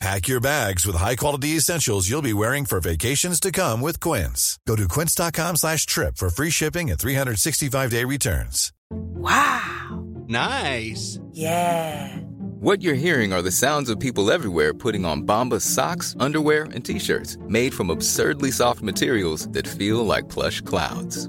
Pack your bags with high-quality essentials you'll be wearing for vacations to come with Quince. Go to quince.com slash trip for free shipping and 365-day returns. Wow. Nice. Yeah. What you're hearing are the sounds of people everywhere putting on Bombas socks, underwear, and t-shirts made from absurdly soft materials that feel like plush clouds.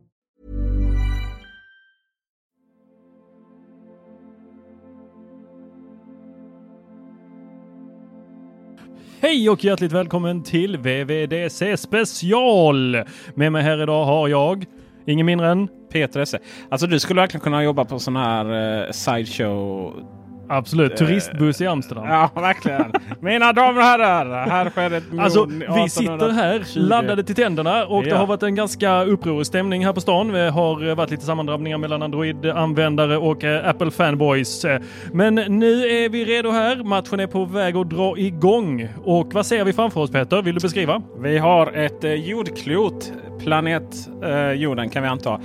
Hej och hjärtligt välkommen till VVDC special! Med mig här idag har jag ingen mindre än Peter Esse. Alltså du skulle verkligen kunna jobba på sån här uh, sideshow. Absolut, turistbuss i Amsterdam. Ja, verkligen. Mina damer och herrar, här sker ett Alltså, vi sitter här laddade till tänderna och det har varit en ganska upprorisk stämning här på stan. Det har varit lite sammandrabbningar mellan Android-användare och eh, Apple-fanboys. Men nu är vi redo här. Matchen är på väg att dra igång. Och vad ser vi framför oss Peter? Vill du beskriva? Vi har ett eh, jordklot, planet eh, jorden kan vi anta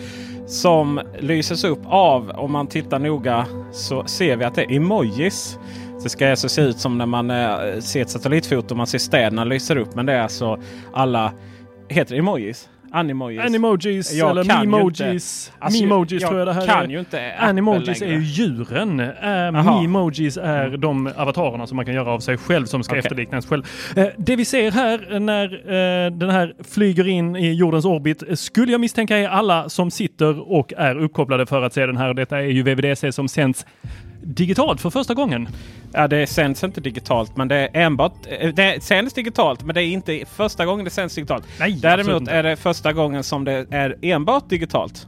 som lyses upp av, om man tittar noga, så ser vi att det är emojis. Det ska alltså se ut som när man eh, ser ett satellitfoto och man ser städerna lyser upp. Men det är alltså alla, heter det emojis? Animojis. Animojis jag eller memojis. Alltså, memojis tror jag det här kan är. Ju inte Animojis är ju djuren. Uh, memojis är mm. de avatarerna som man kan göra av sig själv som ska okay. efterlikna ens själv. Uh, det vi ser här när uh, den här flyger in i jordens orbit skulle jag misstänka är alla som sitter och är uppkopplade för att se den här. Detta är ju VVDC som sänds digitalt för första gången. Ja, det sänds inte digitalt, men det är enbart... Det sänds digitalt, men det är inte första gången det sänds digitalt. Nej, Däremot är det första gången som det är enbart digitalt.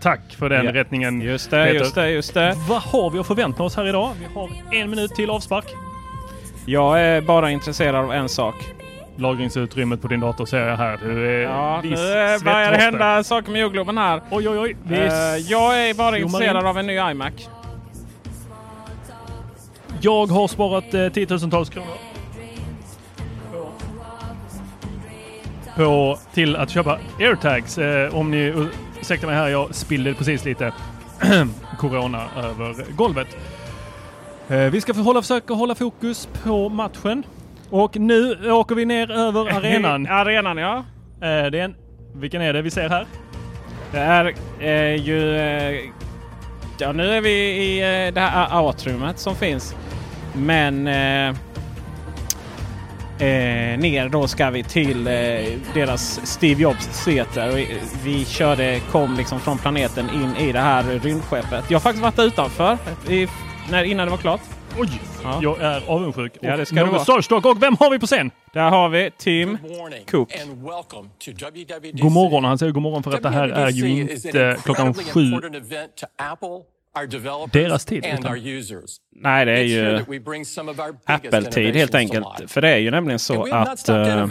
Tack för den ja. rättningen. Just det, Peter. just det, just det. Vad har vi att förvänta oss här idag? Vi har en minut till avspark. Jag är bara intresserad av en sak. Lagringsutrymmet på din dator ser jag här. Du är ja, nu börjar det hända saker med jordgloben här. Oj, oj, oj. Uh, jag är bara intresserad av en ny iMac. Jag har sparat eh, tiotusentals kronor. På, till att köpa airtags. Eh, om ni ursäktar mig här, jag spillde precis lite corona över golvet. Eh, vi ska hålla, försöka hålla fokus på matchen. Och nu åker vi ner över arenan. arenan ja. Eh, det är en, vilken är det vi ser här? Det är eh, ju... Eh, ja, nu är vi i eh, det här atriumet som finns. Men eh, eh, ner då ska vi till eh, deras Steve Jobs Theater. Vi, vi körde, kom liksom från planeten in i det här rymdskeppet. Jag har faktiskt varit utanför i, när, innan det var klart. Oj! Ja. Jag är avundsjuk. Ja, det ska och starstruck. Och vem har vi på scen? Där har vi Tim Cook. God morgon. Han säger god morgon för att det här är ju inte klockan sju deras tid. Utan... Nej, det är ju Apple-tid helt enkelt. För det är ju nämligen så att... Uh,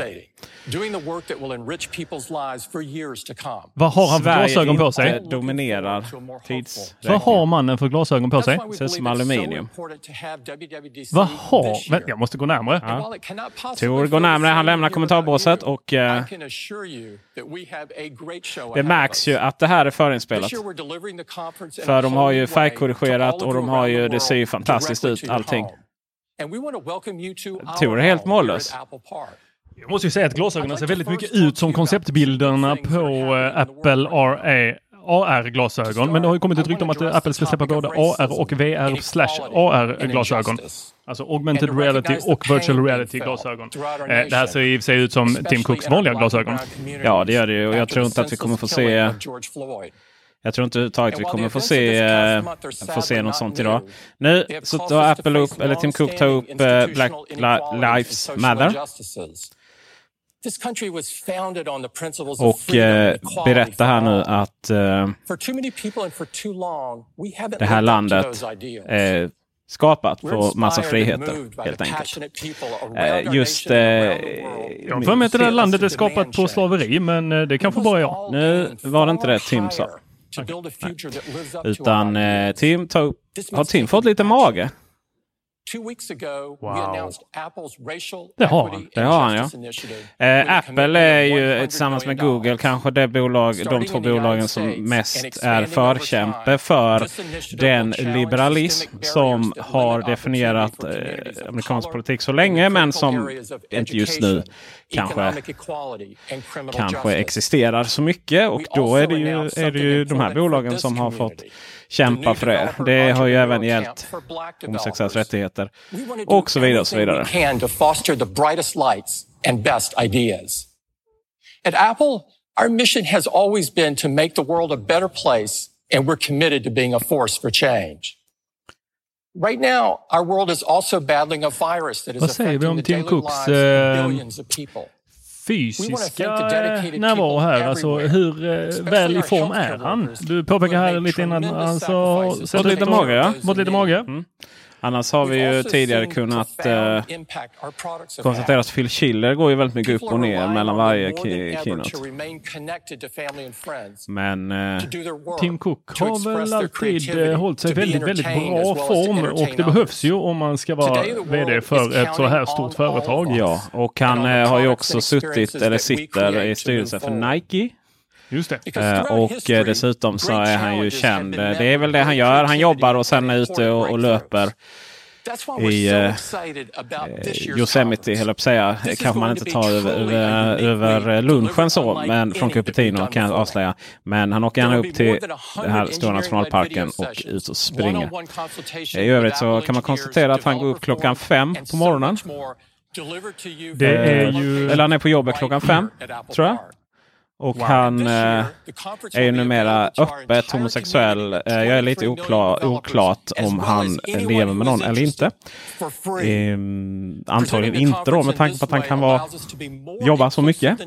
vad har han för glasögon på sig? dominerar tids... Vad har mannen för glasögon på sig? Ser ut som aluminium. Vad har... Vänta, jag måste gå närmare. Ja. Tor går närmare. Han lämnar kommentarbåset och... Uh, det märks ju att det här är förinspelat. För de har ju färgkorrigerat och de har ju... Det ser ju fantastiskt ut allting. Tor är helt mållös. Jag måste ju säga att glasögonen ser väldigt mycket ut som konceptbilderna på eh, Apple RA. AR-glasögon, men det har ju kommit ett rykte om att Apple ska släppa både AR och VR slash AR-glasögon. Alltså augmented reality och virtual reality-glasögon. Eh, det här ser i och för sig ut som Tim Cooks vanliga glasögon. Ja, det gör det ju och jag tror inte att vi kommer få se jag tror inte överhuvudtaget vi kommer få se, eh, få se något sånt idag. Nu så tar Apple upp, eller Tim Cook tar upp eh, Black Lives Matter. Och eh, berättar här nu att eh, det här landet är skapat för massa friheter helt enkelt. Eh, just... Eh, jag för mig att det där landet är skapat på slaveri, men eh, det kanske bara jag. Nu var det inte det Tim sa. Utan eh, Tim tog, har Tim fått lite mage? Wow. Det har han. Det har han ja. Eh, Apple är ju tillsammans med Google kanske det bolag, de två bolagen som mest är förkämpe för den liberalism som har definierat eh, amerikansk politik så länge men som inte just nu kanske, kanske existerar så mycket. Och då är det, ju, är det ju de här bolagen som har fått kämpa för det. Det har ju även gällt homosexuellas rättigheter och så vidare. Och så vidare. At Apple, our mission has always been to make the world a better place and we're committed to being a force for change. Right now, our world is also battling a virus that is affecting the daily lives of eh, billions of people fysiska närvaro här. Alltså hur eh, väl i form är han? Du påpekar här lite innan sa... Fått lite mage ja. Fått lite mage. Mm. Annars har vi ju tidigare kunnat eh, konstatera att Phil Schiller går ju väldigt mycket upp och ner mellan varje keynote. Men eh, Tim Cook har väl alltid eh, hållit sig väldigt, väldigt bra form och det behövs ju om man ska vara VD för ett så här stort företag. Ja, och han eh, har ju också suttit eller sitter i styrelsen för Nike. Just det. Eh, och eh, dessutom så är han ju känd. Det är väl det han gör. Han jobbar och sen är ute och, och löper i eh, Yosemite, höll jag på säga. kanske man inte tar över, över, över lunchen så, men från Cupertino kan jag avslöja. Men han åker gärna upp till den här stora nationalparken och ut och springer. I övrigt så kan man konstatera att han går upp klockan fem på morgonen. Det är ju... Eller han är på jobbet klockan fem, tror jag. Och wow. han eh, är ju numera öppet homosexuell. Eh, jag är lite oklar, oklart om han lever med någon eller inte. Eh, antagligen inte då med tanke på att han kan vara, jobba så mycket.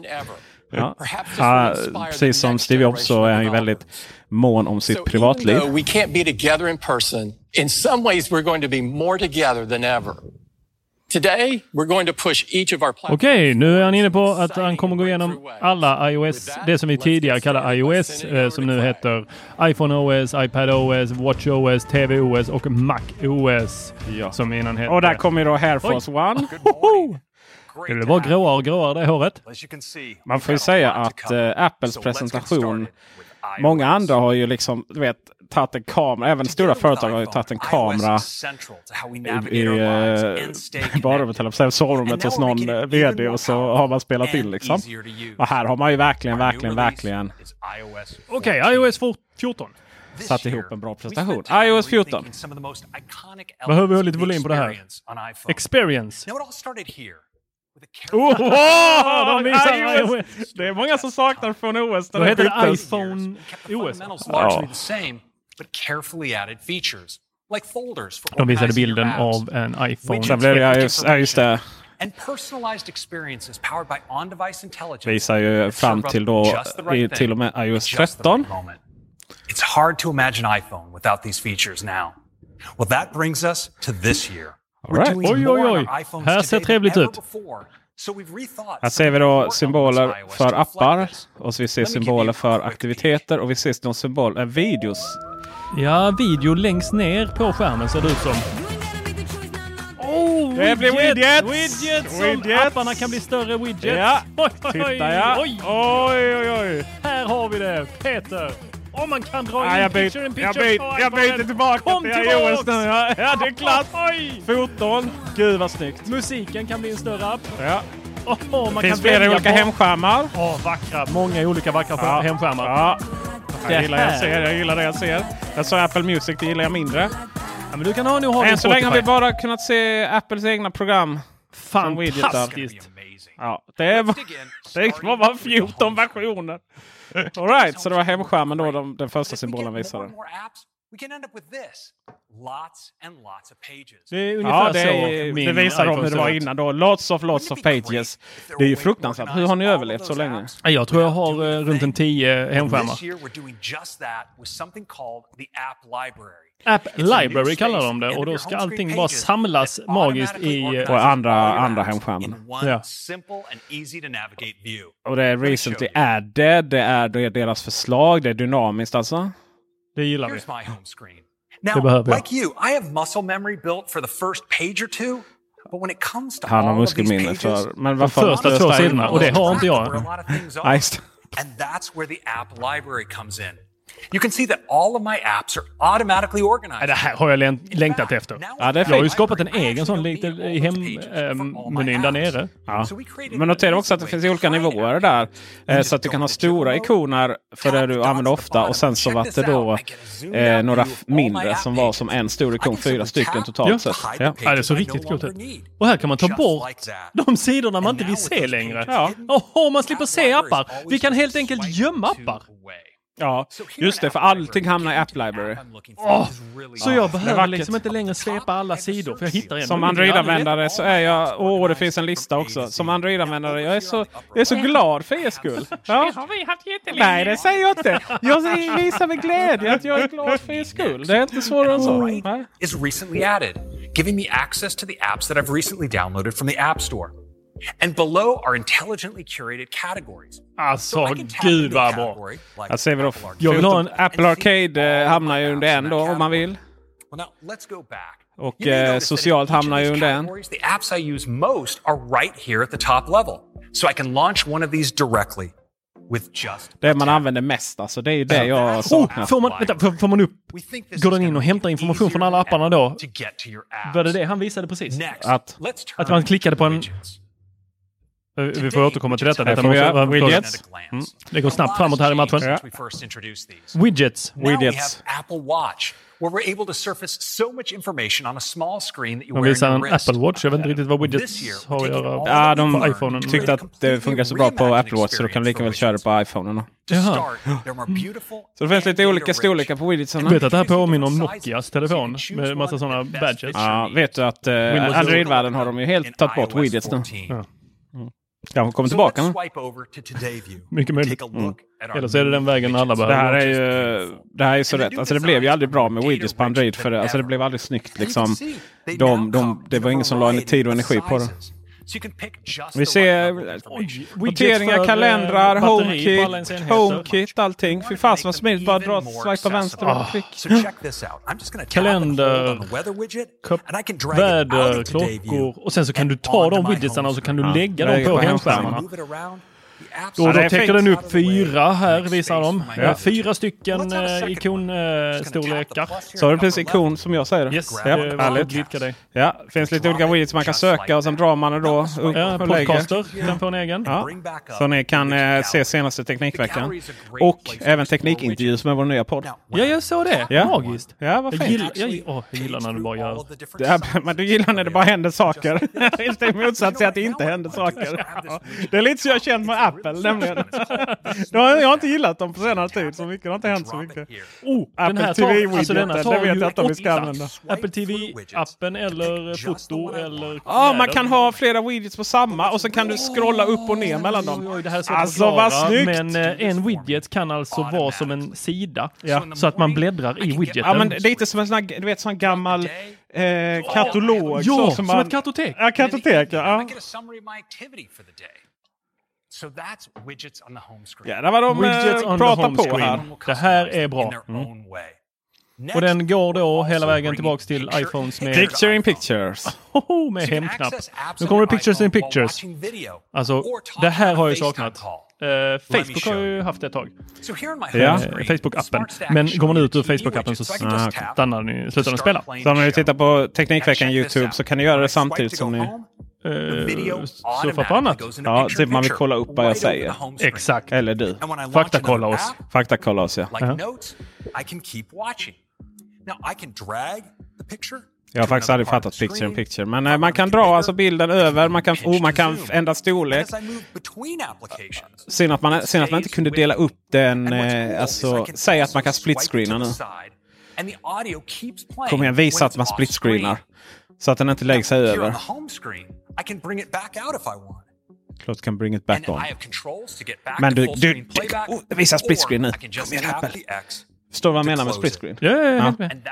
Ja. Ja, precis som Steve Jobs så är han ju väldigt mån om sitt privatliv. Okej, nu är han inne på att han kommer gå igenom alla iOS, det som vi tidigare kallade iOS, eh, som nu heter iPhone OS, iPad OS, Watch OS, TV OS och Mac OS. Ja. Som innan hette. Och där kommer då Air Force One. Det blir bara gråare och gråare det håret. Man får ju säga att äh, Apples presentation Många andra har ju liksom, du vet, tagit en kamera. Även stora företag har ju tagit en kamera i, i eh, badrummet, eller sovrummet hos någon eh, vd och så har man spelat in liksom. Och här har man ju verkligen, verkligen, verkligen. Okej, okay, iOS 14 satt ihop en bra presentation. iOS 14. Behöver vi lite volym på det här? Experience. Oh, de visar iOS. Det är många som saknar från OS. Då heter det iPhone OS. Ja. De visade bilden av en iPhone. Där blev det just, ja, just det. Visar ju fram till då i, till och med iOS 13. It's hard to imagine iPhone without these features now. Well, that brings us to this year. Right. Oj, oj, oj. Här ser trevligt ut. Här ser vi då symboler för appar och vi ser symboler för aktiviteter och vi ser någon symbol, äh, videos. Ja, video längst ner på skärmen ser det ut som. Oh, det blir widgets! Widgets! widgets. Apparna kan bli större widgets. Ja, oj, oj, titta ja. Oj. oj, oj, oj. Här har vi det. Peter. Om man kan dra in jag picture in picture. Jag, byt, jag byter tillbaka Kom till iOS nu. Ja, ja, det är klart. Oj. Foton. Gud vad snyggt. Musiken kan bli en större app. Ja. Oh, man finns kan flera olika på- hemskärmar. Åh, vackra. Många olika vackra Ja. hemskärmar. Ja. Det Jag gillar det jag ser. Jag gillar det jag ser. Jag sa Apple Music, det gillar jag mindre. Ja, men du kan ha, nog ha Än så länge har vi bara kunnat se Apples egna program. Fantastiskt. Ja, det det var bara 14 versioner. Alright, så det var hemskärmen då de, den första symbolen visade. Det är ungefär Ja, det, så är, min det visar de hur det var innan då. Lots of lots of pages. Det är ju fruktansvärt. Hur har ni överlevt så länge? Ja, Jag tror jag har eh, runt en 10 hemskärmar. App Library. Kallar de det och då ska allting bara samlas magiskt i... På andra- your andra apps hemskärmen. Ja. Och det är recently added. Det är deras förslag. Det är dynamiskt alltså. Det gillar vi. Here's my home screen. Det Now, behöver jag. like you, I have muscle memory built for the first page or two. But when it comes to Han har all of these muskelminne pages, för... Men De varför? första två sidorna och det har inte a jag. lot of things are. just. And that's where the app library comes in. You can see that all of my apps are automatically Ja, organized. Det här har jag län- längtat efter. Ja, det är Jag har ju skapat en egen sån i hemmenyn där nere. Ja. Men notera också att det finns olika nivåer där. Eh, så att du kan ha stora ikoner för det du använder ofta och sen så var det då eh, några mindre som var som en stor ikon. Fyra stycken totalt sett. Ja. Ja, det såg riktigt coolt ut. Och här kan man ta bort de sidorna man inte vill se längre. Ja. Åh, man slipper se appar. Vi kan helt enkelt gömma appar. Ja, just det. För allting hamnar i App Library. Åh, så jag det behöver liksom inte längre svepa alla sidor för jag hittar ändå Som. Android-användare så är jag... Åh, det finns en lista också. Som Android-användare, jag är så, jag är så glad för er skull. Ja. Nej, det säger jag inte. Jag visar med glädje att jag är glad för er skull. Det är inte svårare än så. Is recently added, giving me access to the apps that I've recently downloaded from the App Store. And below are intelligently curated categories. Alltså, tap gud vad bra. category like ser vi då. Apple Arcade. Jag vill ha en- Apple Arcade eh, hamnar ju under en då om man vill. Well, now let's go back. Och, eh, socialt hamnar ju under en. The apps I use most are right here at the top level. So I can launch one of these directly with just Det man använder mest alltså. Det är ju det jag saknar. Oh, får, man, vänta, får, får man upp... Går den in och hämtar information från alla apparna då? Var det det han visade precis? Next, Att- att man klickade på en- widgets. Vi får återkomma till detta. Detta måste, widgets. Mm. Det går snabbt framåt här i matchen. These. Widgets. Widgets. have Apple Watch, where we're able to surface so much information on a small screen that you De visar en. Apple Watch. Jag vet inte riktigt vad widgets har att göra Ja, de iPhonen. tyckte att det funkar så bra på Apple Watch så då kan vi lika väl köra det på iPhonen. Jaha. beautiful Så det finns lite olika storlekar på widgetsarna. Jag vet att det här påminner om Nokias telefon med massa sådana badges. Ja, vet du att eh, Android-världen har de ju helt tagit bort widgets nu. 14. Ja. Kanske kommer So tillbaka let's nu. swipe over to Today View. Mycket möjligt. Our Eller så är det den vägen alla Det här behöver. är ju det här är så rätt. Alltså det blev ju aldrig bra med widgets på Android. För det, alltså det blev aldrig snyggt liksom. De, de, det var ingen som la tid och energi på det. Vi ser noteringar, kalendrar, alla ens HomeKit. HomeKit, allting. Fy fasen vad smidigt. Bara dra, swipa vänster och klick. Kalender, väder, klockor och sen så kan du ta de widgetsarna och så kan du lägga dem på hemskärmarna. Ja, Och det då är täcker den upp fyra här visar de. Ja. Eh, Fyra stycken eh, ikonstorlekar. Så har du precis ikon som jag säger. Yes, ja, det härligt. dig. Ja, det finns lite olika widgets man kan söka och sen drar man det då upp Ja, och lägger. podcaster kan få en egen. Ja. Så ni kan eh, se senaste Teknikveckan. Och även teknikintervjuer som är vår nya podd. Ja, jag såg det. Ja. Magiskt. Ja, vad Jag fint. gillar, jag, åh, jag gillar när du bara gör... Det är, men du gillar när det bara händer saker. Just i motsats till att det inte händer saker. Ja. Det är lite så jag känt med Apple nämligen. Jag har inte gillat dem på senare tid så mycket. Det har inte hänt så mycket. Oh, den Apple här TV tar, alltså denna widgeten, tar det vet jag inte om vi ska använda. Apple TV-appen eller foto eller... Ja, man kan ha flera widgets på samma och så kan du scrolla upp och ner mellan dem. Alltså vad snyggt! Men en widget kan alltså vara som en sida. Ja. Så att man bläddrar i widgeten. Ja, men det är lite som en sån här, du vet, sån gammal eh, katalog. Ja, så som, man, ett kartotek. Ja, kartotek. Ja. So that's widgets on the home screen. Ja, där var de Widgets eh, home på screen. här. Det här är bra. Mm. Och den går då hela vägen tillbaks till iPhones med- picture in pictures. Med hemknapp. Nu kommer det pictures in pictures. Alltså, det här har jag saknat. me Facebook har ju you. haft det ett tag. Ja. Facebook-appen. Men går man ut ur Facebook-appen så stannar den, slutar den to spela. Så om ni tittar på Teknikveckan YouTube out. så kan ni göra det samtidigt som ni home, Uh, surfa på annat. Ja, typ man vill kolla upp vad jag säger. Exakt. Eller du. Faktakolla oss. Faktakolla oss ja. Like Ja. notes, I can keep watching. Now I can drag the picture. Jag har faktiskt aldrig fattat picture in picture. Men eh, man kan dra alltså bilden över. Man kan, oh, man kan ändra storlek. Applications, Synd att man, synd att man inte kunde dela upp den. Eh, alltså, säg att man kan to the nu. Kom igen, visa att man off split-screenar. screen. Så att den inte lägger sig över. I can bring it back out if I want. Klart kan bring it And back on. I have controls to get back Men du- du- playback. oh, visa split screen nu. Kom igen, Apple. Förstår du vad jag menar med split it. screen? Ja, jag är Ja. in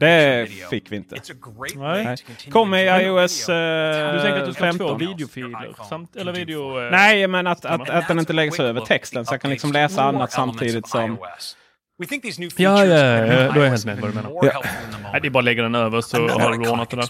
Det fick vi inte. It's a great Nej. way to continue Kom i iOS eh, Du tänker att du ska ha två 15. videofiler? Samt, eller video... eh, Nej, men att, att, att den inte sig över texten. the Så jag kan liksom läsa annat samtidigt som... iOS. We think these new Ja, ja, ja, då är jag iOS helt med vad du menar. Ja. det är bara att lägga den över så har du ordnat det där.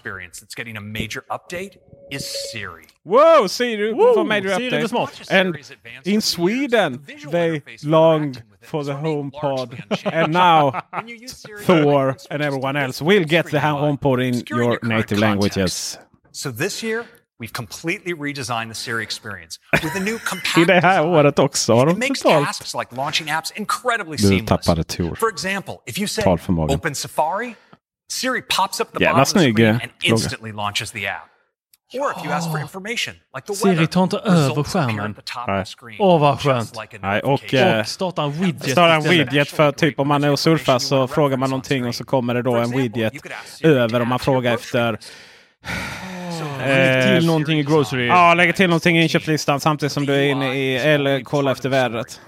Experience that's getting a major update is Siri. Whoa, Siri Wow, for major Siri update. är smart. And in Sweden they long for the HomePod. And now Thor and everyone else will get the HomePod in your native languages. So this year, we've completely redesigned the Siri experience with a new I compact det här året också har It makes tasks like launching apps incredibly Du seamless. For example, if you say Talförmågan. open Safari, Siri pops up the Jävla bottom of the screen and instantly launches the app. Or if you ask for information, like the Siri tar inte över skärmen. Åh, vad skönt. Nej, och, eh, Och starta en widget Starta en widget för typ om man är och surfar så frågar man någonting och så kommer det då en widget över om man frågar efter... Lägg till någonting i grocery. Ja, lägger till någonting i inköpslistan samtidigt som du är inne i eller kollar efter vädret.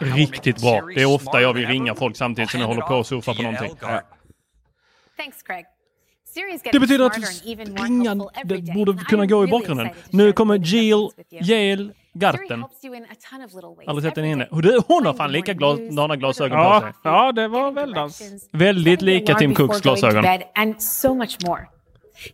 Riktigt bra. Det är ofta jag vill ringa folk samtidigt som jag håller på och surfar på någonting. Thanks, Craig. Det betyder att day, borde kunna gå i bakgrunden. Nu kommer Jill, Siri Garten. Aldrig sett den inne. hon har fan lika glasögon Ja, på sig. ja det var väldans. Väldigt lika Tim Cooks glasögon.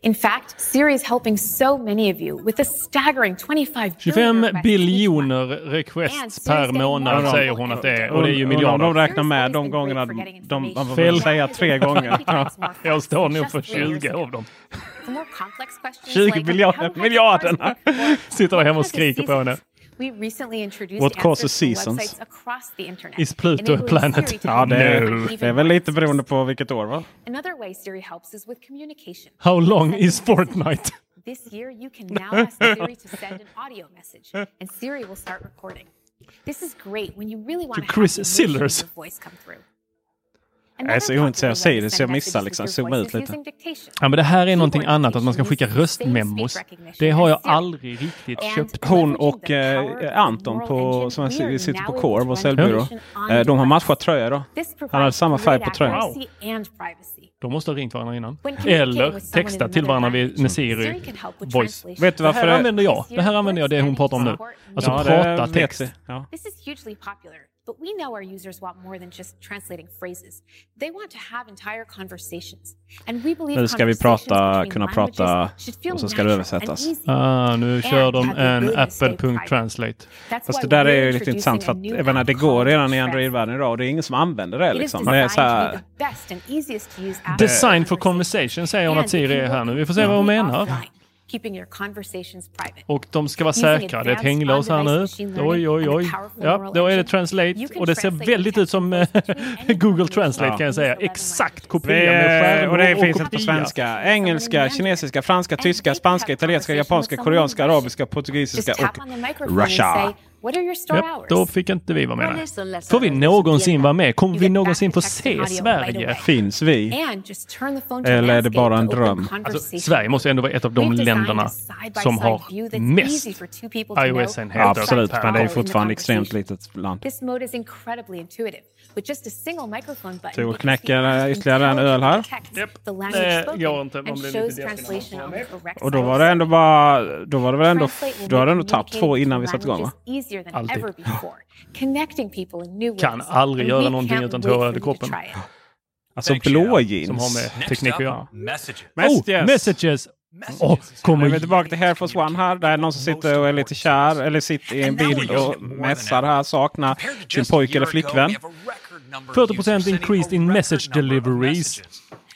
In fact, Siri is helping so many of you with a staggering 25 25 billion biljoner requests per månad Ja, säger hon att det är. Och det är ju om de miljarder. räknar med de gångerna de, de Fel. får säga tre gånger. Ja. Jag står nog för 20 av dem. 20 miljarder- miljarderna. Sitter där hemma och skriker på henne. We recently introduced What causes answers seasons? websites across the internet, Is Pluto a planet? To Ja, det är, even det är väl lite beroende på vilket år va? Another way Siri helps is with communication. How long is Fortnite? This year, you can now ask Siri to send an audio message, and Siri will start recording. This is great when you really want To to Chris have the emotion of Sillers. your voice come through. Jag är så ointresserad av Siri så jag missar liksom. Zooma ut lite. Ja, men det här är någonting annat, att man ska skicka röstmemos. Det har jag aldrig riktigt köpt. Hon och eh, Anton på, som jag- sitter på Core, vår säljbyrå. Eh, de har matchat tröja idag. Han hade samma färg på tröjan. De måste ha ringt varandra innan. Eller textat till varandra vid- med Siri voice. Vet du Det varför här det- använder jag. Det här använder jag, det hon pratar om nu. Alltså Ja, det prata text. Ja. But we know our users want more than just translating phrases. They want to have entire conversations. And we believe Nu ska vi prata, kunna prata och så ska det översättas. Ah, nu kör de en ability to stay Apple private. Translate. That's Fast det där är ju lite intressant för att jag menar, det går redan i. Android-världen idag och det är ingen som använder det. Liksom. Det är så här, Design for conversation säger hon att Siri är här nu. Vi får se vad hon menar. Offline, Keeping your conversations private. Och de ska vara säkra. Det är ett hänglås här nu. Oj, oj, oj. Ja, då är det. Translate. Och det ser väldigt ut som eh, Google. Translate kan jag säga. Use 11 Exakt kopia med är, skärm och det finns inte på svenska. Engelska, kinesiska, franska, tyska, spanska, italienska, japanska, koreanska, arabiska, portugisiska och Russia. Say, what are your store Ja, hours? då fick inte vi vara med. Får vi någonsin vara med? Kommer vi någonsin få se Sverige? Finns vi? And just turn the phone to Eller är det bara en dröm? conversation. Alltså, Sverige måste ändå vara ett av de länderna som har mest easy for two people to know iOS-enheter. Absolut, men det är fortfarande extremt litet land. Speak knäcker ytterligare en öl här. language Det spoken, går inte, man and blir lite correct Och då var det ändå bara... Då var det väl ändå... Då hade ändå tappat två innan vi satte igång va? Alltid. ever before. Connecting people in new Kan ways. aldrig And göra we någonting utan tårar for i kroppen. Alltså Thanks, blå Shell. jeans. Som har med teknik att göra. messages. Oh, messages! Nu är vi kommer tillbaka till Air Force One här. Där är någon som sitter och är lite kär eller sitter i en bild och mässar här. Saknar sin pojke eller flickvän. we have a record number of 40% users sending increased in message deliveries.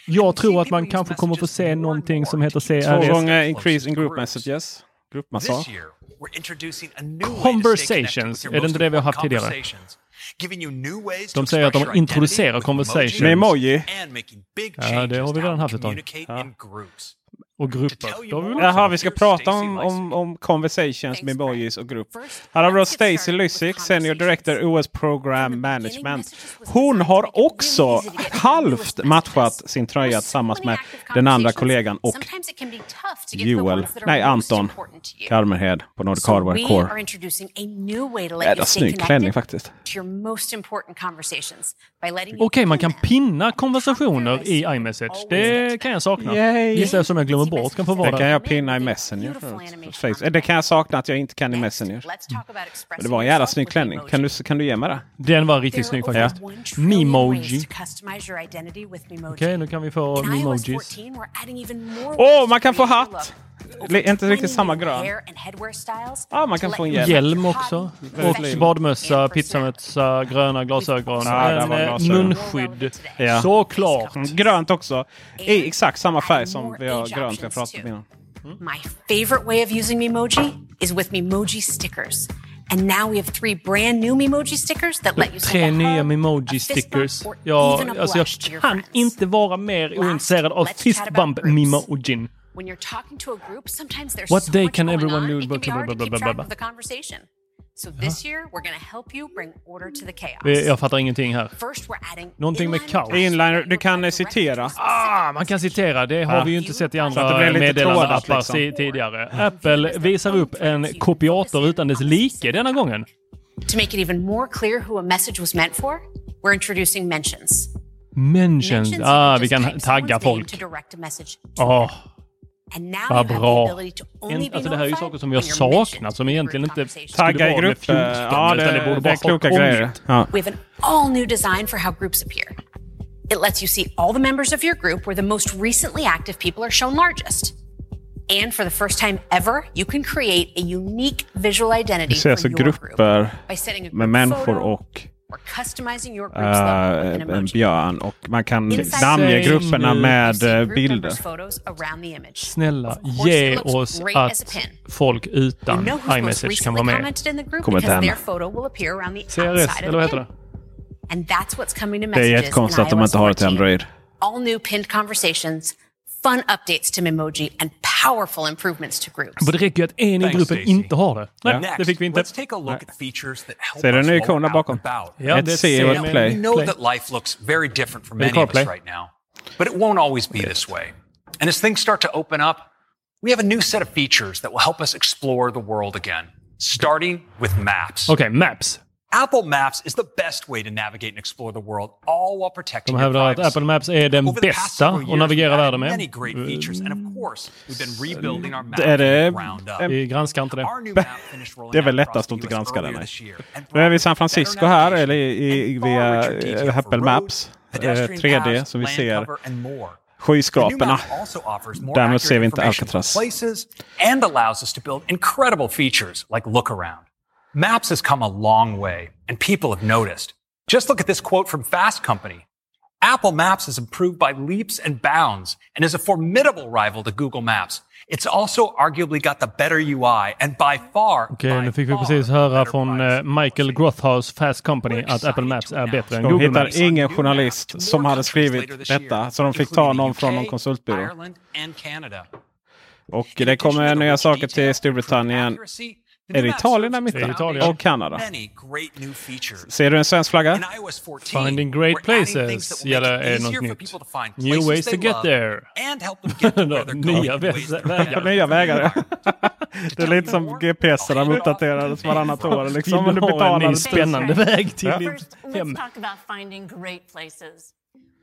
Jag tror att man kanske kommer få se någonting som heter Två CRS. gånger increase in group messages. Gruppmassage. Conversations. Är det inte det vi har haft tidigare? De säger att de introducerar conversations. Med emoji. Ja, det har vi redan haft ett tag. groups. Och grupper. Jaha, vi ska prata om, om, om conversations med emojis och grupp. Här har vi då Stacy Lysick, Senior Director OS Program Management. Hon har också halvt matchat sin tröja tillsammans med den andra kollegan och Joel, nej Anton Kalmerhed på Nordic Hardware Core. Jävla snygg klänning faktiskt. Okej, man kan pinna konversationer i iMessage. Det kan jag sakna. Gissar som jag glömmer bort kan få vara Det kan jag pinna i Messenger. förut. Facebook. Det kan jag sakna att jag inte kan i Messenger. Det var en jävla snygg klänning. Kan du, kan du ge mig det? Den var riktigt snygg faktiskt. Memoji. Okej, nu kan vi få memojis. Åh, man kan få hatt! Är inte riktigt samma grön. Ja, man kan få en hjälm. Hjälm också. Och badmössa, pizzamössa, gröna glasögon, Ja, en eh, glasögon. munskydd. Ja. Såklart. Mm, Grönt också. I exakt samma färg som vi har grönt vi har pratat om innan. My favorite way of using Memoji is with Memoji stickers. And now we have three brand new Memoji stickers that let you Tre nya memoji fist stickers. Ja, alltså jag kan inte vara mer ointresserad av let's chat about fistbump groups. memojin. When you're talking to a group, sometimes there's What so day much can everyone on, do- it can be hard to blah, keep track of the conversation. So this year, we're going to help you bring order to the chaos. Jag fattar ingenting här. First, we're adding Någonting med inline kaos. Inliner, du kan citera. Ah, man kan citera. Det har Ja. vi ju inte sett i andra meddelandeappar liksom. tidigare. Apple visar upp en kopiator utan dess like denna gången. To make it even more clear who a message was meant for, we're introducing mentions. Mentions. Ah, can vi kan tagga folk. to direct a message to Åh, them. And now vad you have the bra. ability to only En, be alltså det här är ju saker som you're mentioned saknat som egentligen inte Tagga i grupper. fjorton, Ja, utan det, borde det är kloka grejer. Ja. We have an all new design for how groups appear. It lets you see all the members of your group where the most recently active people are shown largest. And for the first time ever, you can create a unique visual identity Vi ser alltså for your group grupper by setting a med group människor photo och an eh, en emoji. björn. Och man kan namnge grupperna med eh, bilder. Snälla, ge oss att folk utan iMessage kan vara med. Kommer inte the CRS, eller vad heter det? And that's what's coming to Det är jättekonstigt att de inte har det till 14. Android. All new pinned conversations, fun updates to Memoji, and powerful improvements to groups. Men det räcker ju att en i Thanks, gruppen Stacey. inte har det. Nej, Next, det fick vi inte. let's take a look at features that help Ser du us en while we're out bakom? and about. Ja, Ett det C ser och jag. play. We know Play. that life looks very different for many of us CarPlay? right now, but it won't always be this way. And as things start to open up, we have a new set of features that will help us explore the world again, starting with maps. Okay, Maps. Apple Maps is the best way to navigate and explore the world, all while protecting De your hävdar att privacy. Apple Maps är den Over the past bästa att navigera världen med. Many great features, and of course, we've been rebuilding our map Är det- from the ground up. Vi granskar inte det. Our new map finished rolling Det är väl lättast att inte granska earlier den, this year and Nu är vi i San Francisco här, eller i, via eh, for Apple roads, Maps. Eh, pedestrian 3D, paths, så vi ser cover, and more. The new skyskraporna. map also offers more Däremot ser vi inte Alcatraz. and allows us to build incredible features like look around. Maps has come a long way, and people have noticed. Just look at this quote from Fast Company. Apple Maps has improved by leaps and bounds and is a formidable rival to Google Maps. It's also arguably got the better UI and by far Okej, by nu fick vi precis höra från eh, Michael Grothhouse Fast Company att Apple Maps är bättre än De Google hittar Maps. ingen journalist som hade skrivit detta. Så de fick ta någon från någon konsultbyrå. Ireland and Canada. Och det kommer nya saker till Storbritannien. Är det Italien där Det är mitten? Italien. Och Kanada. Great new. Ser du en svensk flagga? In iOS 14, Finding great we're adding places. things that will Ja, make det it är easier något for nytt. people to find New places ways they to get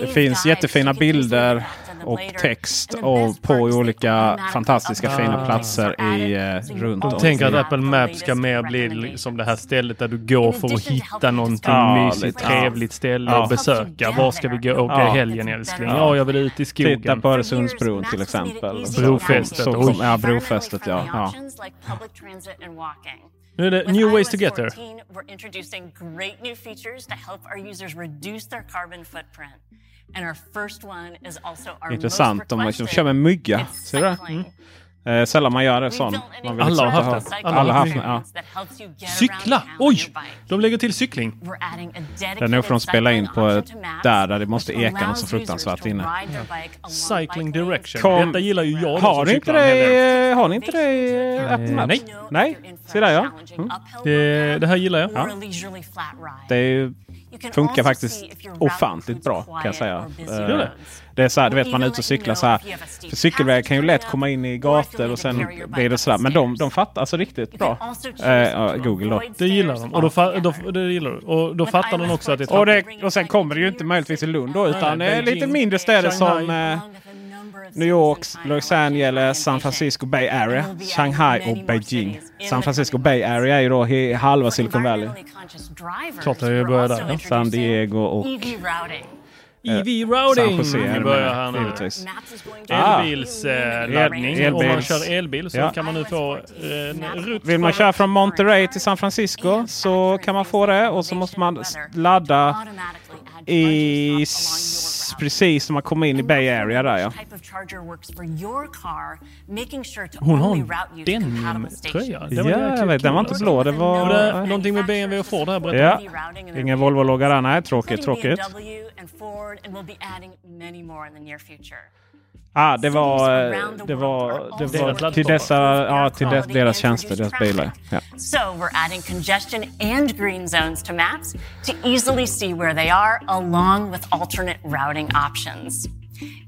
Det finns jättefina bilder och text och på olika fantastiska ah. fina platser i, eh, runt om. Jag tänker att Apple Maps ska mer bli som liksom det här stället där du går för att hitta någonting ja, mysigt, ja. trevligt ställe ja. att besöka. Var ska vi gå? Åka ja. i helgen älskling? Ja, jag vill ut i skogen. Titta på Öresundsbron till exempel. Brofästet. Ja, brofästet ja. ja. Nu är det New Ways to Get There. We're introducing great new features to help our users reduce their carbon footprint. And our first one is also our Intressant, liksom de kör med mygga. Ser du det? Mm. Eh, sällan man gör det sån. Man alla har haft det. Alla haft det. Ja. Cykla! Oj! De lägger till cykling. Det är nog för de spelar in på ett där, där det måste eka något så fruktansvärt inne. Ja. Cycling direction. Kom. Detta gillar ju jag. Har ni, inte det, har ni inte det i Apple Nej. Nej. Se där ja. Mm. Det, det, här gillar jag. Ja. Det är Funkar faktiskt ofantligt bra kan jag säga. Eh, det är så här, du vet man är ute och cyklar så här. För cykelvägar kan ju lätt komma in i gator och sen blir det så där. Men de, de fattar alltså riktigt bra. Uh, Google då. Det gillar de. Och då, då, det gillar du. Och då fattar de också att det är och, det, och sen kommer det ju inte möjligtvis i Lund då utan Nej, Beijing, lite mindre städer Shanghai. som... Uh, New York, Los Angeles, San Francisco Bay Area, Shanghai och Beijing. San Francisco Bay Area är ju då halva Silicon Valley. Klart det börjar där. San Diego och... EV-routing! Eh, Vi börjar här nu. Givetvis. Ah. Ah. Elbilsladdning. Ah. El, Om man kör elbil så ja. kan man nu få eh, en rutt. Vill man köra från Monterey till San Francisco så kan man få det och så måste man ladda i precis när man kommer in i Bay Area där ja. Hon har en denimtröja. Ja, jag. Den var inte blå. Det var... det äh, någonting med BMW och Ford här berättar Ja. Ingen Volvo-logga där. Nej, tråkigt, tråkigt. Ah, det var, eh, det var, det var till, dessa, ja, till dess, deras tjänster, deras bilar. Ja. So we're adding congestion and green zones to maps to easily see where they are along with alternate routing options.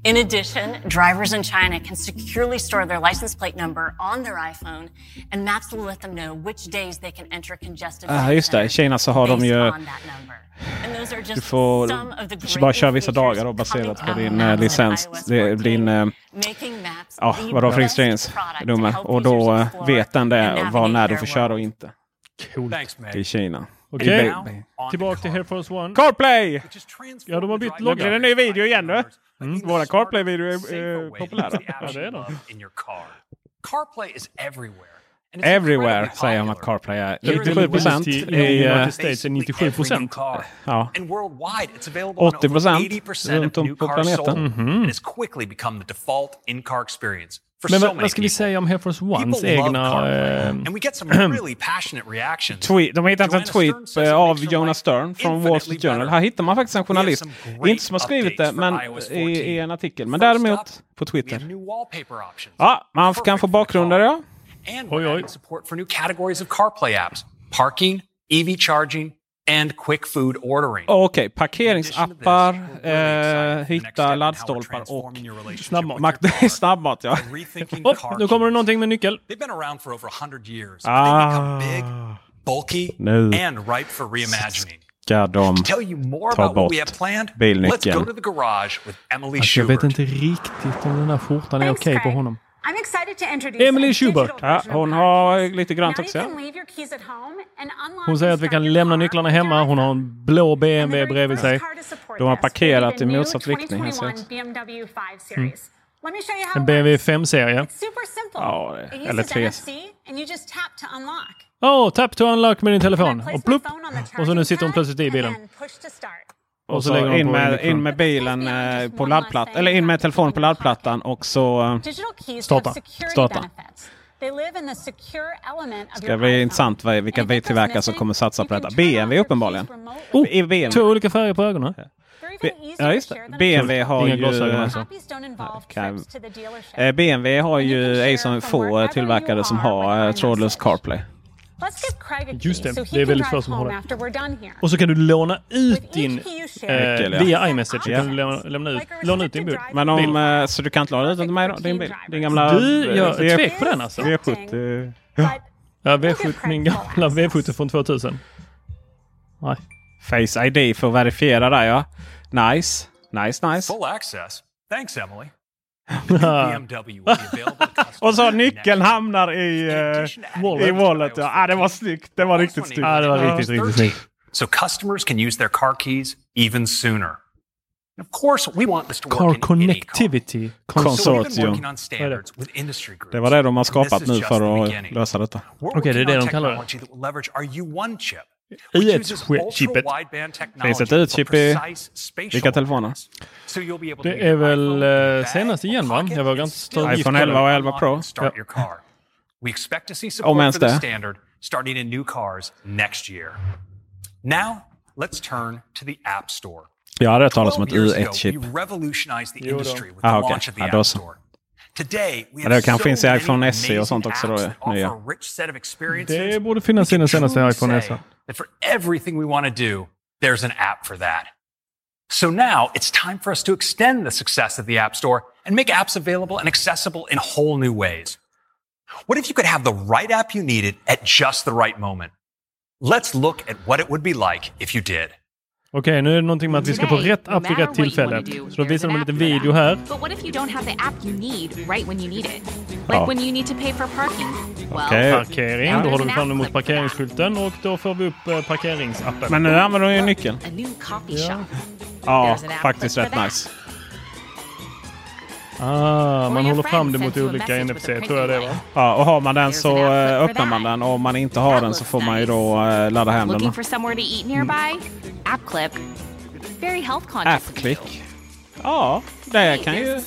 In addition, drivers in China can securely store their license plate number on their iPhone and maps will let them know which days they can enter congested ah, just det. I Kina så har de ju... Du får bara köra vissa dagar då, baserat på din uh, licens, din eh, uh, ja, ah, vadå, registreringsnummer. Och då uh, vet den det var när du får köra och inte. Coolt. I Kina. Okej, tillbaka till Air Force One. CarPlay! Ja, de har bytt logga. Det blir en ny video igen nu. Mm. Våra CarPlay-videor är eh, populära. ja, det är de. CarPlay is everywhere. Everywhere säger de att CarPlay är. 97 procent i... Eh, States är 97 procent. Ja. 80 procent runt om på planeten. Mm -hmm. Men vad, vad ska vi säga om Air Force Ones egna... Eh, tweet, de har hittat en tweet eh, av Jonas Stern från Wall Street Journal. Här hittar man faktiskt en journalist. Inte som har skrivit det men i, en artikel, men däremot på Twitter. Ja, man kan få bakgrunder ja. And we're adding support for new categories of CarPlay apps, parking, EV charging, and quick food ordering. Okej, okay, parkeringsappar, eh, hitta laddstolpar och snabbmat. snabbmat ja. oh, nu kommer det någonting med nyckel. They've been around for over 100 years. Ah. Big, bulky, nu. and ripe for reimagining. Ska de ta bort bilnyckeln? Alltså, jag vet inte riktigt om den här skjortan är okej okay på honom. Emily Schubert, ja, hon har lite grönt också. Hon säger att vi kan lämna nycklarna hemma. Hon har en blå BMW bredvid sig. De har parkerat i motsatt riktning. Mm. En BMW 5-serie. Ja, eller 3. Åh, oh, tap to unlock med din telefon. Och plupp! Och så nu sitter hon plötsligt i bilen. Och, och så, så in, med, in med bilen eh, på laddplattan. Eller in med telefonen på laddplattan och så eh, starta. starta. Ska bli intressant vilka biltillverkare som kommer satsa på detta. BMW uppenbarligen. Oh, BMW. Två olika färger på ögonen. Ja, just det. BMW har ju... Alltså. Eh, BMW har ju Ason få tillverkare som har eh, trådlös CarPlay. Just det, det är väldigt få som har det. Och så kan du låna ut din... Eh, via iMessage kan du låna, ut, låna ut din bil. Men om, bil. Eh, så du kan inte låna ut den till mig Din bil? Din gamla... Du, jag är tvek på den alltså. V70. Ja, ja V70, min gamla V70 från 2000. Nej. Face ID för att verifiera där ja. Nice, nice, nice. Full access. Thanks Emily. Och så nyckeln hamnar i, eh, i wallet. Ja, ah, det var snyggt. Det var riktigt snyggt. Ja, det var riktigt, riktigt snyggt. So customers can use their car keys even sooner. Of course, we want this to work Car in any car. Connectivity Consortium. Det var det de har skapat nu för att lösa detta. Okej, det är det de kallar det. Technology that will leverage our U1 chip. I ett uses chip- chippet. ultra-wideband technology Finns det ett for chip i vilka telefoner? awareness. So you'll be able to Det är väl eh, senast igen va? Jag vågar inte ta iPhone på 11 och det. 11 Pro. Ja. your car. We expect to see Om ens det. standard starting in new cars next year. Now, let's turn to the App Store. Jag hade hört talas om ett 12 years ago, U1-chip. we revolutionized the Jo då. Ah, the Ja, då så. Today, we have det kanske so finns i many iPhone SE och amazing sånt också då, apps ja. that offer Nya. a rich set of experiences. Det borde finnas i den senaste iPhone SE. That for everything we want to do, there's an app for that. So now it's time for us to extend the success of the App Store and make apps available and accessible in whole new ways. What if you could have the right app you needed at just the right moment? Let's look at what it would be like if you did. Okej, nu är det någonting med att vi ska få rätt app vid rätt tillfälle. Så då visar de en liten video här. Ja. Parkering, då håller vi fram emot parkeringsskylten och då får vi upp eh, parkeringsappen. Men nu använder de ju nyckeln. Ja, app faktiskt rätt nice. Ah, man håller fram det mot olika NFC, tror jag det var. Ja, och har man den så eh, öppnar man den och om man inte har den så får man ju då eh, ladda hem den. Appklick. Ja, det kan ju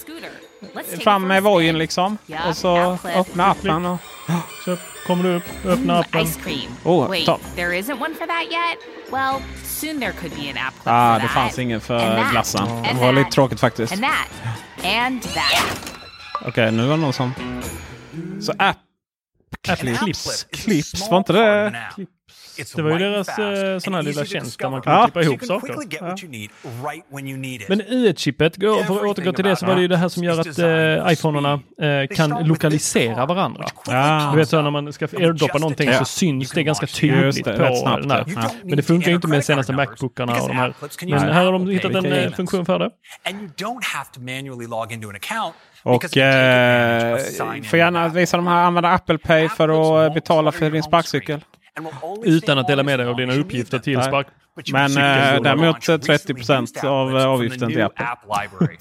fram med vojen liksom. Ja, Och så öppna appen. Och, Så kommer du upp, öppna appen. Oh, Wait, Well, soon there could be an app clip ah, for det that. fanns ingen för that. glassen. Det var lite tråkigt faktiskt. And that. And that. Okej, nu var det någon som... Så app... An Clips. clip Clips, var inte det-. It's Det var ju deras, fast eh, sån här lilla tjänst där man kan Ja. klippa ihop saker. it. Men U1-chippet, gå- för att återgå till det så var det ju det här som gör att eh, iPhonerna eh, kan lokalisera varandra. Ah. Du vet så när man ska airdroppa någonting Ja. så syns det ganska tydligt det, på snabbt, den här. ja. Men det funkar ju inte med senaste Macbookarna och de här. Men här har de hittat en eh, funktion för det. Och eh, får gärna visa de här, använda Apple Pay för att betala för din sparkcykel. Utan att dela med dig av dina uppgifter till spark... Men eh, däremot launch 30 recently used av from avgiften till Apple. app library.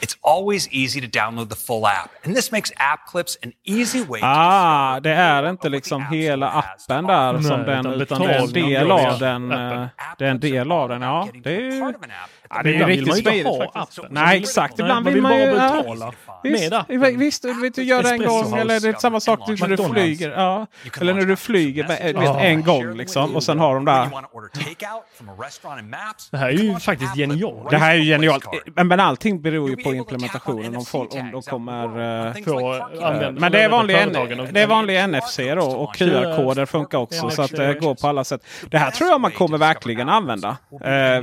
It's always easy to download the full app, and this makes app clips an easy way to Ah, det är inte liksom hela appen där Nej, som den, utan det är en del av den. appen. eh, Det är en del av den, ja. Det är ju... Ja, det är ju riktigt smidigt faktiskt. Nej, exakt. Ibland man vill man ju... bara ja, betala Visst, med visst, du vet, du gör det en gång eller det är samma sak typ när du flyger. Ja. Eller när du flyger en gång liksom och sen har de där. Det här är ju faktiskt genialt. Det här är ju genialt. Men, allting beror ju på implementationen om, folk, om de kommer... använda- Men det är vanlig, det är vanlig NFC då och QR-koder funkar också så att det går på alla sätt. Det här tror jag man kommer verkligen använda.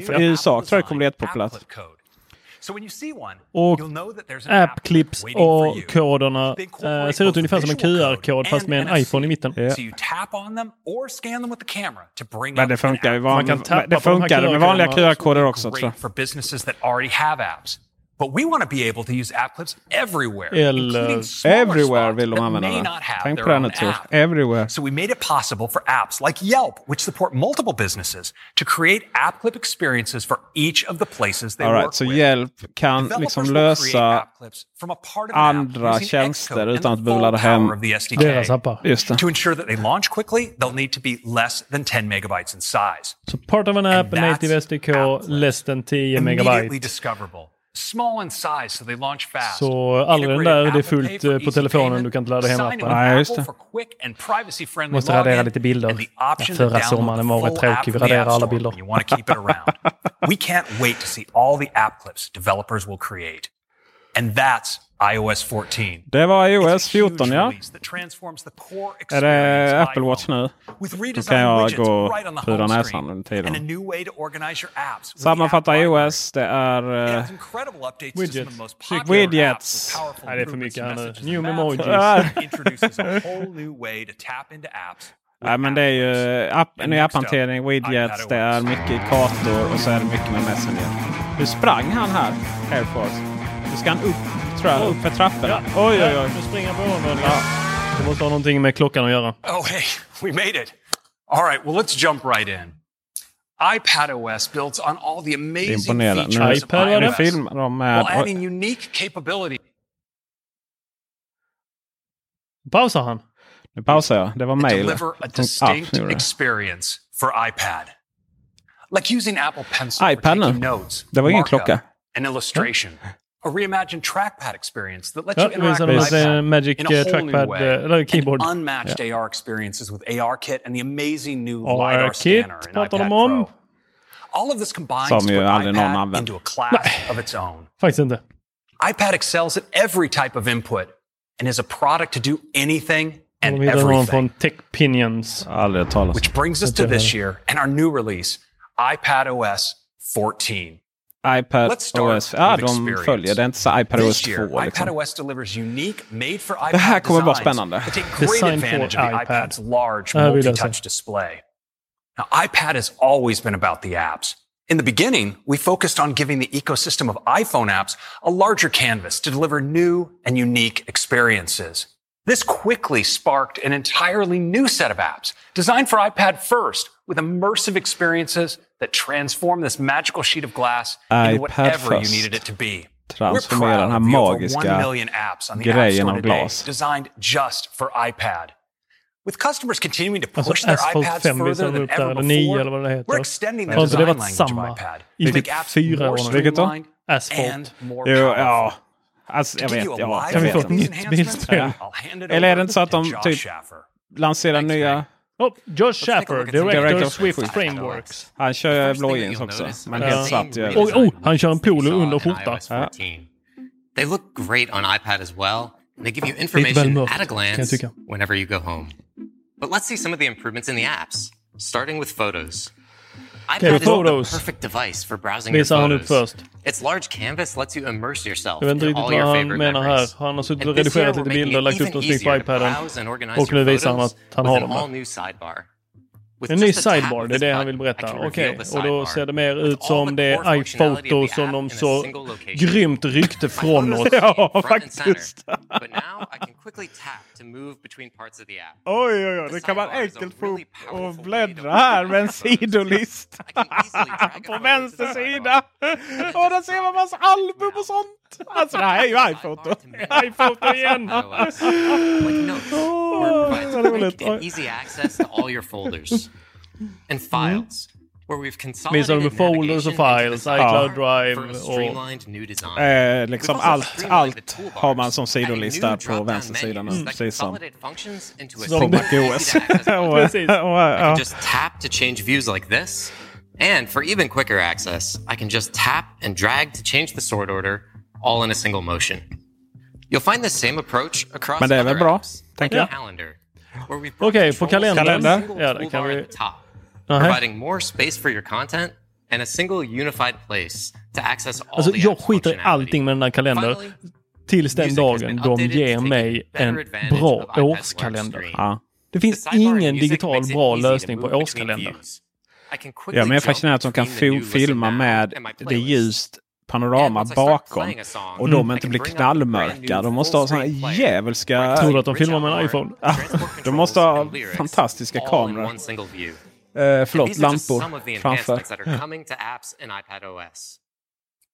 För I USA tror jag det kommer bli jättepopulärt. Och appclips och koderna eh, ser ut ungefär som en QR-kod fast med en iPhone i mitten. Men det funkar tappa Det på de här funkar med vanliga. QR-koder också tror jag. Great for businesses that already have apps. But we want to be able to use app clips everywhere, Eller- including uh, smaller Everywhere spots vill de that använda may not have Tänk their på det own app. Everywhere. So we made it possible for apps like Yelp, which support multiple businesses, to create app clip experiences for each of the places they All work right, så with. hjälp kan Developers liksom will create lösa app clips from a part of an app andra tjänster and utan att behöva full hem power of the SDK. Deras appar. Just det. To ensure that they launch quickly, they'll need to be less than 10 megabytes in size. So part of an app, And native SDK, app clips. less than 10 megabytes. Immediately megabyte. discoverable. Small in size so they launch fast. Så aldrig den där, det är fullt, eh, på telefonen, du kan inte ladda hem appen. Nej, just det. for quick and privacy-friendly Måste radera lite bilder. Ja, förra sommaren the var full tråkig. app Vi raderar alla bilder. And that's iOS 14. Det var iOS huge 14 ja. release that transforms the core Är experience det Apple Watch nu? With Då redesigned kan jag widgets gå right on the fyra home näsan screen under and a tiden. new way to organize your apps with the Sammanfatta iOS, det är It eh, has incredible updates to some of Widgets. the most Snyggt. popular Widgets. apps with powerful Nej, det är för mycket här nu. New emojis. maps. It introduces a whole new way to tap into apps. with Nej men det är ju App app, Clips. ny apphantering, widgets, det är mycket kartor och så är det mycket med Messenger. Nu sprang han här, Air Force. Nu ska han upp tror jag. Upp för trapporna. Oj, oj, oj. Nu springer jag på ovanvåningen. Det måste ha någonting med klockan att göra. Oh, hey, we made it. All right, well, let's jump right in. iPadOS builds on all the amazing features of iPad, filmar de med... while adding unique capability. Pausar han? Nu pausar jag. Det var and mail. deliver a Ah, distinct det. experience for iPad. Like using Apple Pencil iPad for nu. taking notes, Det var ingen markup, klocka. an illustration. A reimagined trackpad experience that lets Ja, you interact with oss en iPad Magic in a whole new trackpad, way. eh, eller keyboard. And unmatched AR experiences with ARKit and the amazing new LiDAR AR-kit scanner in iPad. Pro. All of this combines Som to put aldrig någon iPad into a class of its own. Faktiskt inte. iPad excels at every type of input and is a product to do anything and De hittade någon everything. från Tech Pinions. Aldrig hört talas Which brings us to this year and our new release, iPad OS 14. iPad Let's start OS. Ja, with de experience. följer. Det är inte så iPad OS This year, 2 liksom. iPad OS delivers unique, made for iPad Det här kommer vara designs spännande. that take great Design for advantage of the iPad. iPad's large Det här vill jag se. multi-touch display. Now, iPad has always been about the apps. In the beginning, we focused on giving the ecosystem of iPhone apps a larger canvas to deliver new and unique experiences. This quickly sparked an entirely new set of apps designed for iPad first with immersive experiences that transform this magical sheet of glass into iPad whatever you needed it to be. Transformera den här magiska 1 million apps on the App grejen Store av today glas. designed just for iPad. With customers continuing to Alltså push their Asphalt iPads 5 further visade than ever eller 9 before, eller vad det heter. we're extending the det design language of iPad typ apps fyra more år nu? Vilket då? streamlined Asphalt. and more Jo, powerful. ja. Alltså, jag vet. Ja, jag vi få ett nytt it Eller är det over inte så att de typ lanserar nya... man. Oh, Josh take a Shaffer, look at some Director, Director Swift Swift Frameworks. Han kör First thing blå that jeans you'll också. Men helt svart same gör Oj, det. oh, han kör en polo under skjorta. They look great on iPad as well. and They give you information at a kan glance whenever you go home. But let's see some of the improvements in the apps, starting with photos. Okay, iPad is photos. the perfect device for browsing your Visar han upp photos. först. Its large canvas lets you immerse yourself Jag vet inte in riktigt all vad your han favorite menar här. memories. Han har suttit och And this year redigerat lite bilder lagt upp even dem snyggt på iPaden. browse and organize Och nu your visar han photos att han with har dem. En ny sidebar, det är det han vill berätta. Okej, the och då ser det mer ut som det iPhoto som de så grymt ryckte från oss. Ja, faktiskt. Oj, oj, oj. Det kan man enkelt få upp och bläddra här med en sidolist. På vänster sida. Och där ser man massa album och sånt. Alltså det här är ju iPhoto. iPhoto igen! like notes, where it provides quick and easy access to all your folders and files. Where we've consolidated de folders och files, iCloud Drive och... Eh, liksom allt, allt har man som sidolista på drop-down vänster sida nu. that Precis som på MacOS. Och, just tap to change views like this. And for even quicker access, I can just tap and drag to change the sort order all in a single motion. You'll find the same approach across Men det är väl bra, tänker jag. Calendar, Okej, på kalendern. Ja, kan toolbar vi- at the top, Nähä. providing more space for your content and a single unified place to access all Alltså the jag skiter i functionality. allting med den här kalendern. Finally, Tills den dagen de ger mig en bra årskalender. Ja. Det finns ingen digital bra lösning på årskalender. views. I can quickly Jag är mer fascinerad att de kan filma med det ljust panorama bakom. Och de I inte blir knallmörka. De måste ha player. djävulska... Tror du att de filmar med en iPhone? De måste ha fantastiska kameror. Eh, förlåt, lampor framför.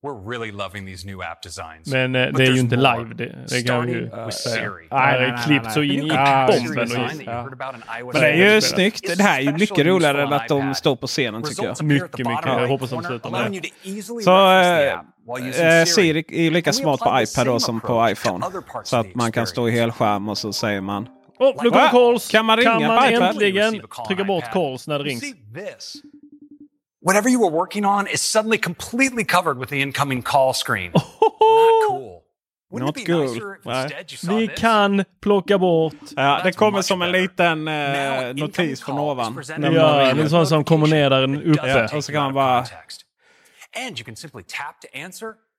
We're really loving these new app designs. Men eh, det är ju inte more. live. Det, det kan ju Starting with säga. Siri. Det Nej, är nej, klippt nej, så nej. in i bomben. Siri design och- that you heard about in iOS Men det är ju 14. snyggt. Det här är ju mycket roligare än att de står på scenen tycker jag. Results appear at the Mycket, mycket. bottom Jag hoppas de corner, slutar med det. Så eh, eh, Siri. Är ju lika smart på iPad då som på iPhone. Så att man kan stå i helskärm och så säger man Åh, nu kommer calls! Kan man ringa kan på man äntligen trycka bort calls när det rings? Whatever you were working on is suddenly completely covered with the incoming call screen. Not cool. Wouldn't Not it be cool. nicer if Nej. instead you saw Vi this? kan plocka bort... Ja, det kommer som en liten eh, notis från ovan. Ja, är sånt som kommer ner där uppe. Och så you kan man bara-. And you can simply tap to answer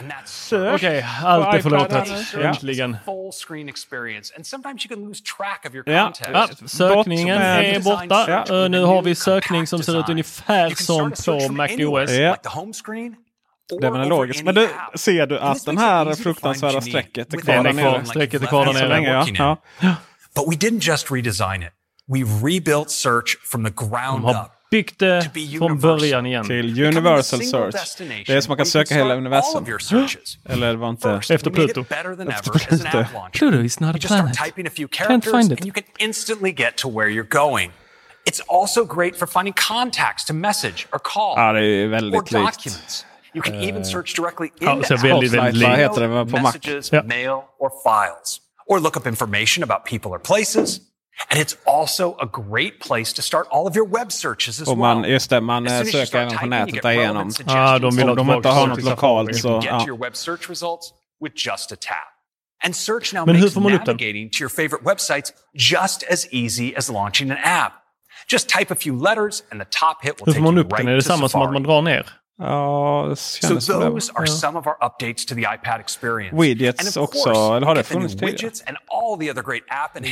And. Okej, allt är förlåtet. Äntligen. Ja, sökningen är borta. Eh, nu har vi sökning som ser ut ungefär som på MacOS. Ja. Det var logiskt. Men du, ser du att den här fruktansvärda strecket är kvar där nere? Strecket är kvar där nere. Ja. But we didn't just redesign it. We've rebuilt search from the ground up byggt det från början igen. Till Universal Search. Det är som man kan söka hela universum. Eller var inte... Efter Pluto. Efter Pluto. Pluto is not a planet. Can't find it. You can instantly get to where you're going. It's also great for finding contacts to message or call. Ja, det är väldigt likt. You can even eh. search directly in ja, väldigt, väldigt heter det på messages, ja. mail or files. Or look up information about people or places. And it's also a great place to start all of your web searches as well. Man, just det, man as söker även på nätet igenom. Ah, de vill att de inte har något lokalt. Så, get to your web search results with just a tap. And search now Men makes navigating to your favorite websites just as easy as launching an app. Just type a few letters and the top hit will take you right to Safari. Hur får man upp den? Är det samma som att man drar ner? Ja, det so those are ja. some of our to the iPad experience. Widgets också, eller har det funnits tidigare?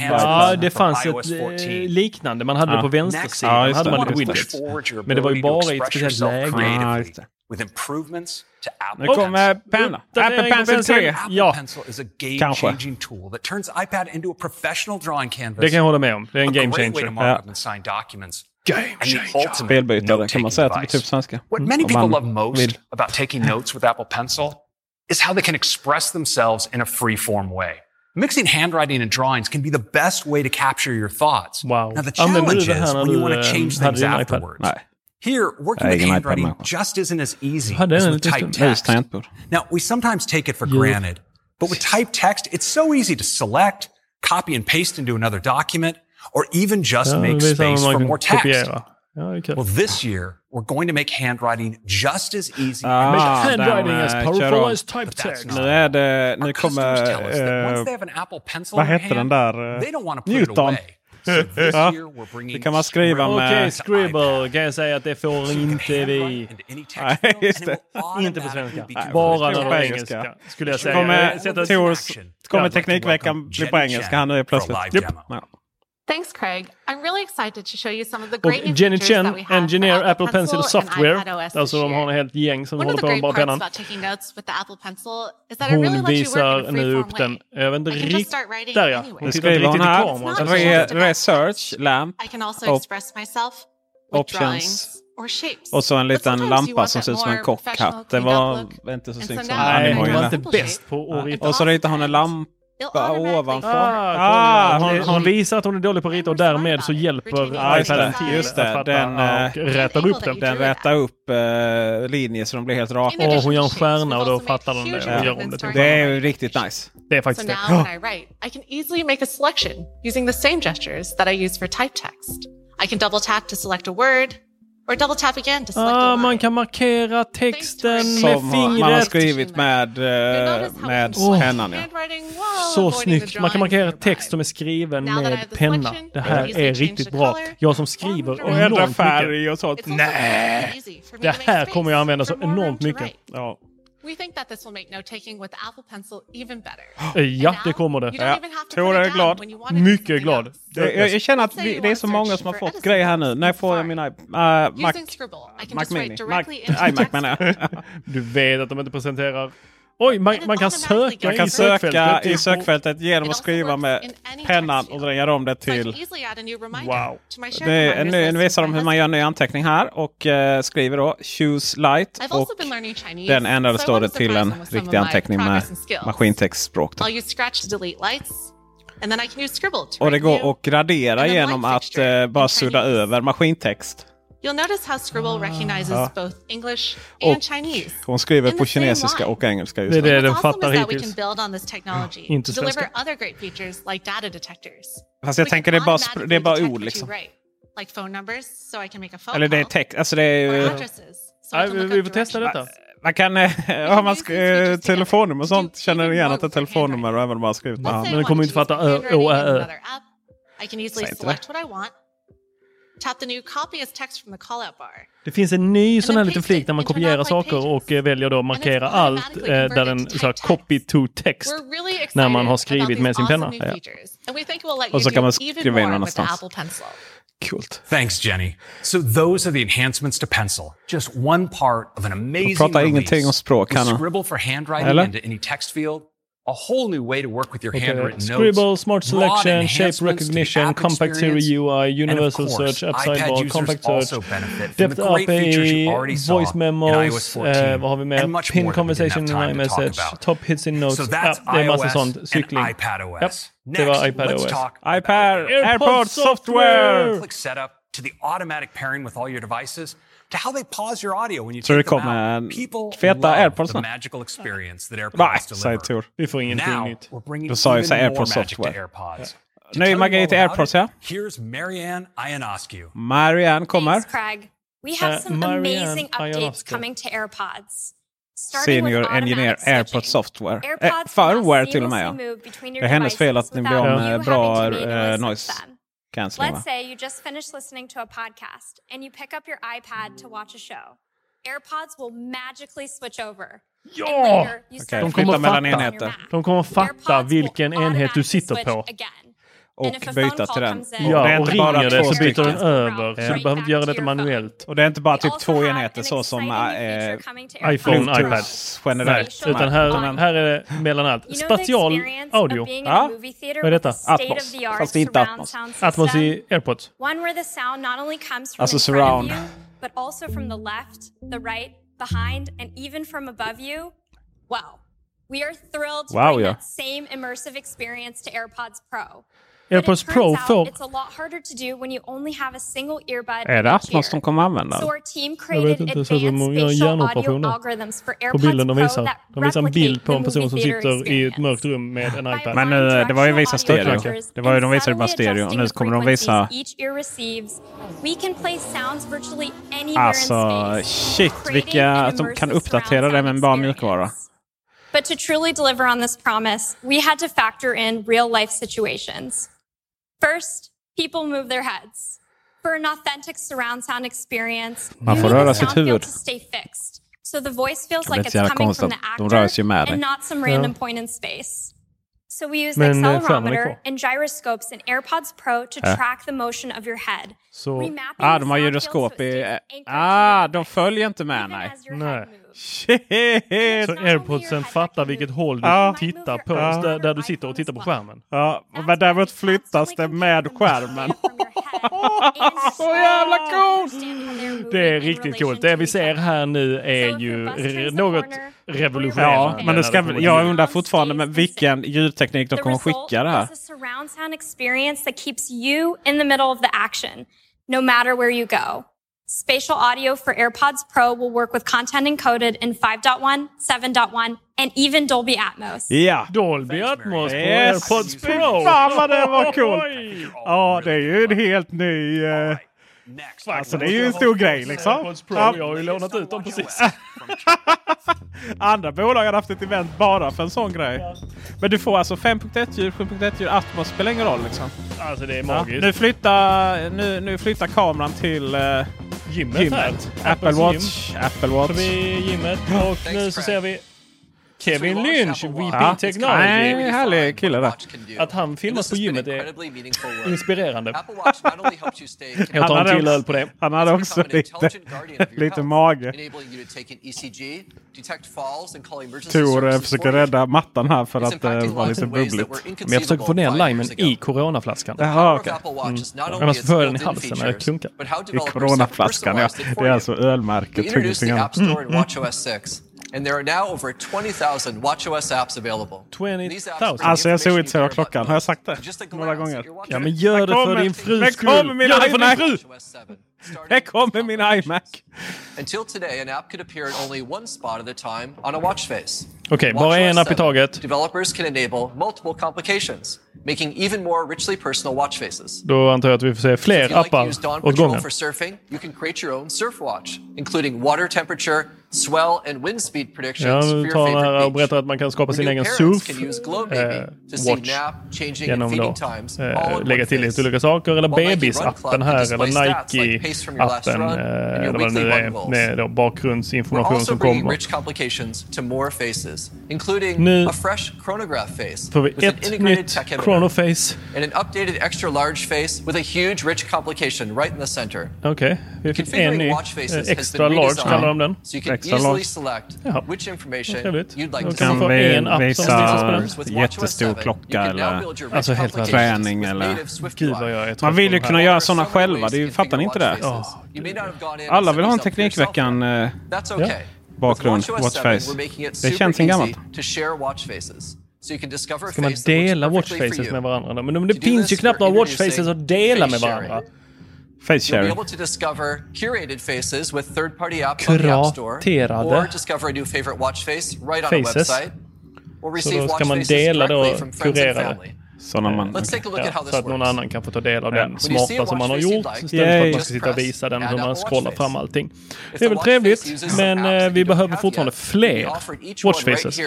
Ja, det fanns ett eh, liknande. Man hade ja. det på vänstersidan. Ja, hade man ett widget. Men det var ju bara i ett speciellt läge. With improvements to Apple nu kommer penna. Apple Pencil 3. Ja. Pencil is a game changing tool that turns iPad into a professional drawing canvas. Det kan jag hålla med om. Det är en game changer. Spelbytare kan man säga typ svenska. What many people love most vill. about taking notes with Apple Pencil is how they can express themselves in a free form way. Mixing handwriting and drawings can be the best way to capture your thoughts. Wow. Now the challenge is when you want to change things afterwards. Here, working with handwriting just isn't as easy as with typed text. Now, we sometimes take it for granted, but with typed text, it's so easy to select, copy and paste into another document, or even just ja, make space for more text. Ja, okay. Well, this year we're going to make handwriting just as easy. Ah, make handwriting as powerful as type text. Nu, är det, nu kommer... Uh, vad hette den där? Uh, Newton. ja. Det kan man skriva med... Okej, okay, Scribble kan jag säga att det får inte vi. Nej, just det. Inte på svenska. Bara på engelska, skulle jag säga. Kommer, Tors, kommer Teknikveckan bli på engelska här nu plötsligt? Thanks, Craig. I'm really excited to show you some of the great new Jen features Chen, that we have engineer Apple, Apple Pencil, Pencil Software. Alltså de har en helt gäng som håller på med bara pennan. Hon visar nu upp den. Jag vet inte riktigt. Där ja. Nu skriver hon här. Research, lamp. I can also express options. Och så en liten lampa som ser ut som en kockhatt. Det var inte så snyggt som animojorna. Och så ritar hon en lampa bara ovanför. Ah, ah, hon, hon, visar att hon är dålig på att rita och därmed så hjälper iPaden till just det, att den, och eh, rätar upp den. Den rätar upp uh, linjer så de blir helt raka. Och hon gör en stjärna och då fattar den det. Ja. Gör om det, det är ju riktigt nice. Det är faktiskt det. I, can easily make a selection using the same gestures that I use for type text. I can double tap to select a word, Or double tap again to select ah, man kan markera texten med Som fingret. man har skrivit med, eh, med oh. pennan. Ja. Så snyggt. Man kan markera text som är skriven med penna. Det här är riktigt bra. Jag som skriver och ändra färg och sånt. Nej! Det här kommer jag använda så enormt mycket. Ja. We think that this will make note taking with the Apple Pencil even better. ja, det kommer det. Ja. Tora är glad. Mycket glad. Jag, jag, jag, känner att vi, det är så många som har fått grejer här nu. När får jag min uh, Mac? Mini? Mac, iMac. Du vet att de inte presenterar Oj, man, man, kan söka, man kan i, söka i sökfältet genom att skriva med pennan och dränga om det till... Wow. Det är en nu visar de hur man gör en ny anteckning här och eh, skriver då Choose light och den ändrades då det till en riktig anteckning med maskintextspråk. Och det går att gradera genom att eh, bara sudda över maskintext. You'll notice how Scribble recognizes Ja. both English Och and Chinese. hon skriver på kinesiska och engelska just Det är nu. det den fattar is that we hittills. can build on this technology Inte svenska. other great features like data detectors. Fast jag tänker det är bara, det är bara ord liksom. you write. like phone numbers, so I can make a phone Eller det är call, text. Alltså det är vi, får testa detta. Man kan, eh, har man sk- eh, telefonnummer och sånt känner igen att det är telefonnummer och även skrivit med Let's hand. say I Men den kommer inte fatta ö, handwriting å, in ä, ö. Tap the new copy as text from the callout bar. Det finns en ny sån här liten flik där man kopierar saker och eh, väljer då att markera allt eh, där den så här, copy to text We're really excited när man har about skrivit these med sin penna. awesome new Ja. features, and we think it will let Och så you kan man skriva in någonstans. Apple Pencil. Coolt. Thanks, Jenny. So those are the enhancements to Pencil. Just one part of an amazing release ingenting om språk, with han, va? Scribble for handwriting Eller? into any text field. A whole new way to work with your Okay. handwritten notes. Scribble, smart broad selection, shape enhancements to the recognition, app compact Siri experience. UI, And of universal course, search, app iPad sidebar, users compact search, also benefit from depth the great features you API, already saw voice in memos, iOS 14, eh, vad har vi mer? and much Pin more that we didn't conversation in have time to talk iMessage, about. top hits in notes. So Ja, that's det är massa iOS sånt. Cykling. and iPadOS. Japp, det var Next, iPadOS. let's talk about iPad, AirPods. AirPods software! Click setup to the automatic pairing with all your devices to how they pause your audio when you Så det kommer. People feta love AirPods the nu. magical experience that AirPods Nej, deliver. säger Tor. Vi får ingenting Now nytt. we're bringing Då sa jag AirPods magic to software. AirPods. You magi all till AirPods, ja. Here's Marianne Ionescu. Marianne kommer. Thanks, Craig. We have Uh, some amazing updates coming to AirPods. Starting with Senior automatic Engineer switching. AirPods Software. Eh, till och med ja. Det är hennes fel att ni blir av med bra eh, noise them. Cancelling. va? Let's say you just finished listening to a podcast and you pick up your iPad to watch a show. AirPods will magically switch over. Ja! And later, you Okej, start De flytta kommer mellan on your enheter. De kommer fatta vilken enhet du sitter på. again. Och byta till den. det är Ja, och inte bara ringer det två så byter den över. Så du behöver inte göra detta manuellt. Och det är inte bara typ två enheter så som eh, iPhone, iPad. Generellt. Spatial Utan här, här är det mellan allt. Spatial audio. Ja. a movie theater Vad är detta? Atmos. Fast inte surround Atmos. sound Atmos system? i AirPods. Alltså surround. but also from the left, the right, behind, and even from above you. Wow. We are thrilled to Wow, bring ja. that same immersive experience to AirPods Pro. AirPods Pro turns out får... It's a lot harder to do when you only have a single earbud Är det Atmos de kommer använda? So our team vet created inte, det ser ut som advanced de gör spatial audio hjärnoperationer. algorithms for På bilden de visar. that De visar en bild på replicate en the person som theater sitter i ett mörkt rum med en iPad. Men nu, det var ju visa stereo. Det var ju de visade bara stereo. Och nu kommer de visa... Each ear receives. We can play sounds virtually anywhere Alltså in space. shit vilka... Att de kan uppdatera det med bara mjukvara. But to truly deliver on this promise, we had to factor in real life situations. First, people move their heads. For an authentic surround sound experience, Man you får need röra the sitt sound field huvud. to stay fixed. So the voice feels like it's jävla coming from the De actor sig med dig. and not some random point in space. So we use Men, the eh, skärmen är accelerometer and gyroscopes in AirPods Pro to Ja. track the motion of your head. Så... Remapping Ah, the de har sound gyroskop field so it i... stays anchored to Ah, your de device, följer inte med even nej. as your Nej. Shit! Så airpodsen fattar vilket håll du Ja. tittar på, Ja. där, där du sitter och tittar på skärmen. Ja, men däremot flyttas det med skärmen. Så jävla coolt! Det är riktigt coolt. Det vi ser här nu är ju något revolutionerande. Ja, men det ska, jag undrar fortfarande med vilken ljudteknik de kommer skicka det här. is a surround sound experience that keeps you in the middle of the action, no matter where you go. Spatial audio for AirPods Pro will work with content encoded in 5.1, 7.1, and even Dolby Atmos. Ja! Dolby Atmos på Yes. AirPods Pro. fan vad det var coolt! Oj. Ja, det är ju en helt ny... eh, Alltså det är ju en stor grej liksom. Pro, Ja. jag har ju lånat ut dem precis. Andra bolag har haft ett event bara för en sån grej. Men du får alltså 5.1-ljud, 7.1-ljud, Atmos spelar ingen roll liksom. Alltså det är Ja, magiskt. nu, flyttar, nu, nu flyttar kameran till uh, Gymmet, här. gymmet. Apple Watch. Apple Watch. Förbi gymmet och nu så ser vi Kevin Lynch, VP Ja. Technology. Nej, härlig kille där. Att han filmas på gymmet är inspirerande. Jag Han tar en till också- öl på det. Han hade också lite, lite mage. Tor eh, försöker rädda mattan här för att det var lite bubbligt. Men jag försöker få ner limen i coronaflaskan. Jaha, okej. Mm. Annars får jag den i halsen när jag klunkar. I coronaflaskan, ja. Det är alltså ölmärket. We introduced the ingenting App annat. Store in WatchOS 6, and there are now over 20,000 WatchOS apps available. 20,000. Alltså jag såg inte så klockan. Har jag sagt det? Några gånger. Ja men gör det för din frus skull. kommer min Gör det för din iMac! fru! Här kommer min iMac! Until today, an app could appear in only one spot at a time on a watch face. Okej, okay, bara en app i taget. Developers can enable multiple complications, making even more richly personal watch faces. Då antar jag att vi får se fler appar åt gången. For surfing, you can create your own surf watch, including water temperature, swell and wind speed predictions ja, nu tar han här och berättar att man kan skapa sin egen surf eh, genom då, eh, lägga till lite olika saker. Eller bebisappen här, eller Nike-appen, eh, eller vad det nu det är med då bakgrundsinformation som kommer. Rich complications to more faces, including nu a fresh chronograph face får vi ett nytt chronoface. And an updated extra large face with a huge rich complication right in the center. Okej, okay. vi fick en ny. Eh, extra large kallar de den. So you can easily select Jaha. which information Trevligt. you'd like to kan få en app visa jättestor klocka eller alltså helt träning eller... Gud vad jag är Man vill ju kunna göra sådana själva, det fattar ni inte det? Alla vill ha från Teknikveckan eh, okay. bakgrund, Watchface. Det känns en gammalt. Ska man dela watchfaces med varandra? Men det finns ju knappt några watchfaces att dela med varandra. Face sharing. Kuraterade faces. Så då ska man dela då kurerade. Så, eh, man, Let's take a look at how this att någon works. annan kan få ta del av yeah. den smarta som man har gjort like, istället yeah, för att man ska sitta och visa den hur man scrollar fram allting. Det är väl trevligt, men eh, vi behöver fortfarande fler watchfaces.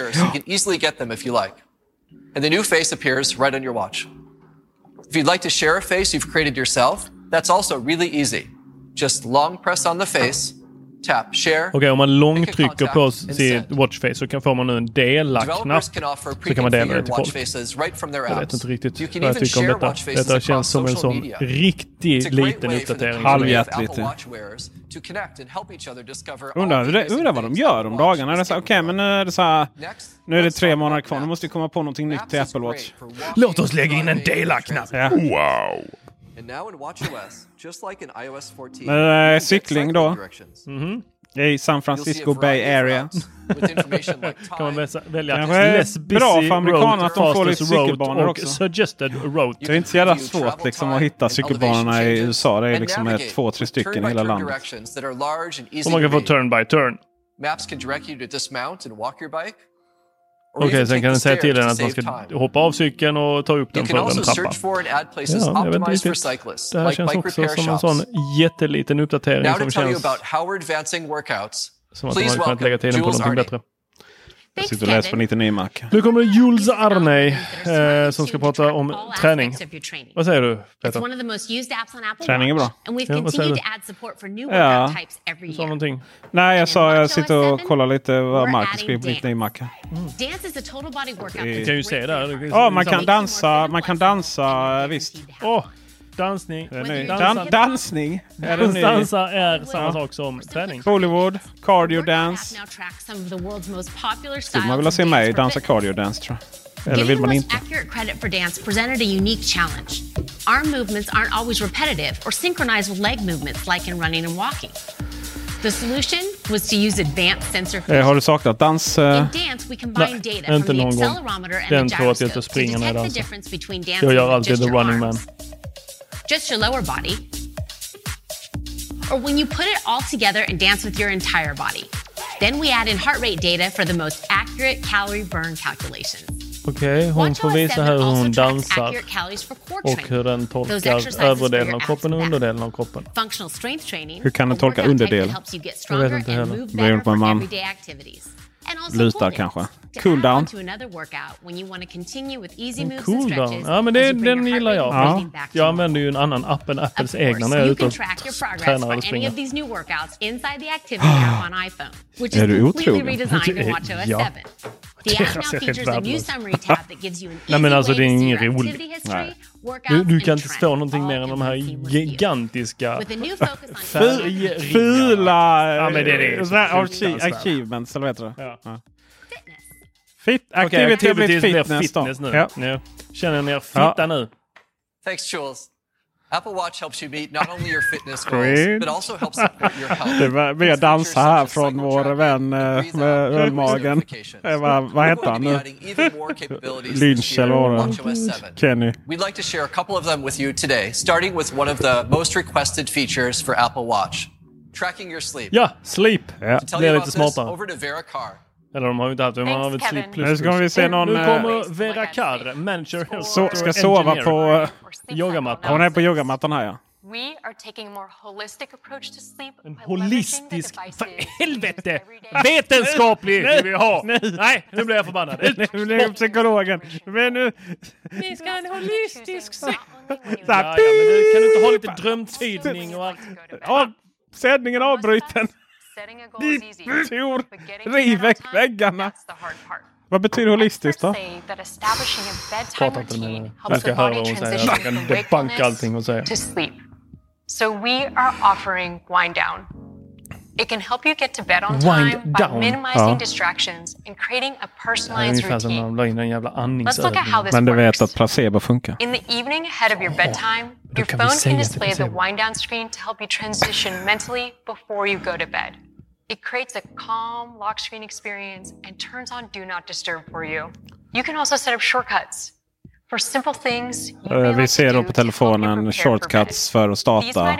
And the new face appears right on your watch. If you'd like to share a face you've created yourself, that's also really easy. Just long press on the face Okej, okay, om man långtrycker på sitt watchface så kan, får man nu en dela-knapp. Så kan man dela det till folk. Jag vet inte riktigt vad jag tycker om detta. Detta känns som en sån riktig liten uppdatering. Halvhjärtligt. Undrar, undrar vad de gör om dagarna. Okej, okay, men nu är det så här. Nu är det tre månader kvar. Nu måste vi komma på någonting nytt till Apple Watch. Låt oss lägga in en dela-knapp. Ja. Wow! Men eh, cykling då? Mm -hmm. I San Francisco Bay Area. kan man välja Kanske bra för amerikanerna att de får lite cykelbanor också. Det är inte så jävla svårt liksom, att hitta cykelbanorna i USA. Det är liksom två, tre stycken i hela landet. Och man kan få turn by turn. Maps can direct you to dismount and walk your bike. Okej, okay, sen kan den säga till den att man ska time. hoppa av cykeln och ta upp den för en trappa. Ja, jag vet inte riktigt. Det här like känns också som en sån jätteliten uppdatering som känns... Som att de hade kunnat lägga tiden på någonting bättre. Jag sitter och läser på 99 Mac. Nu kommer Jules Arney eh, som ska prata om träning. Vad säger du Peter? Träning är bra. Ja, vad säger du? Ja, du sa någonting. Nej, jag sa jag sitter och kollar lite vad Marcus skriver på 99 Mac. Mm. Du kan ju se där. Ja, man kan dansa. Man kan dansa visst. Oh. Dansning. Dan dansning? Är Dansa är samma sak som träning. Bollywood, cardio dance. Skulle man vilja se mig dansa cardio dance tror jag. Eller vill man inte? accurate credit for dance presented a unique challenge. Arm movements aren't always repetitive or synchronized with leg movements like in running and walking. The solution was to use advanced sensor eh, har du saknat dans? Eh... In dance we combine data from the accelerometer and the gyroscope to detect the difference between dancing Jag gör alltid the running man. just your lower body, or when you put it all together and dance with your entire body. Then we add in heart rate data for the most accurate calorie burn calculations. Okej, okay, hon får visa hur hon dansar och hur den tolkar överdelen av kroppen och underdelen av kroppen. Hur kan den tolka underdelen? Jag vet inte heller. Det beror på hur man lutar kanske. Cool down. En mm, cool down. Ja, men det, den gillar jag. Ja. Jag använder ju en annan app än Apples egna när jag är ute och tränar eller springer. Ah. Är du otrogen? Ja. The app now features a new summary tab that gives you an easy Nej, men alltså, det är ingen rolig. Du, du kan inte stå någonting mer än de här gigantiska fula ja, men det är det. achievements eller vad heter det? Ja. Fit, activity har blivit blir fitness, fitness nu. Ja. Ja. Känner ni er fitta Ja. nu? Thanks, Jules. Apple Watch helps you meet not only your fitness goals, but also helps support your health. Det var mer dansa här från vår vän eh, med ölmagen. Eh, vad, vad heter han nu? Lynch eller vad det? Kenny. We'd like to share a couple of them with you today, starting with one of the most requested features for Apple Watch tracking your sleep. Ja, sleep. Ja. Blir you lite smartare. over to Vera Carr. Eller de har ju inte haft det, de har väl sleep plus. Nu ska vi se någon, Nu eh, kommer Vera Carr, manager Så, ska sova på uh, yogamattan. Hon är på yogamattan här ja. We are taking a more holistic approach to sleep En by holistisk... För devices helvete! every day. Vetenskaplig vill vi ha! Nej, nu blir jag förbannad. Ut! Nu blir jag psykologen. Men nu... Ni ska ha en holistisk Ja, ja, men du, kan du inte ha lite drömtydning och allt? Sändningen avbruten. Getting to riv väck väggarna. that's the hard part. Vad betyder holistiskt då? Experts say that establishing a bedtime Prata inte med routine henne. Jag helps ska the höra body vad hon säger. transition Jag kan from debanka allting hon säger. to sleep. So we are offering wind down. It can help you get to bed on Wind time down. by minimizing Ja. distractions and creating a personalized när routine. in en jävla Let's look at how this Men du vet works. att placebo funkar. In the evening ahead of your bedtime, your kan vi phone can display the wind down screen to help you transition mentally before you go to bed. It creates a calm lock screen experience and turns on do not disturb for you. You can also set up shortcuts for simple things you may Vi ser då på telefonen shortcuts för att starta eh,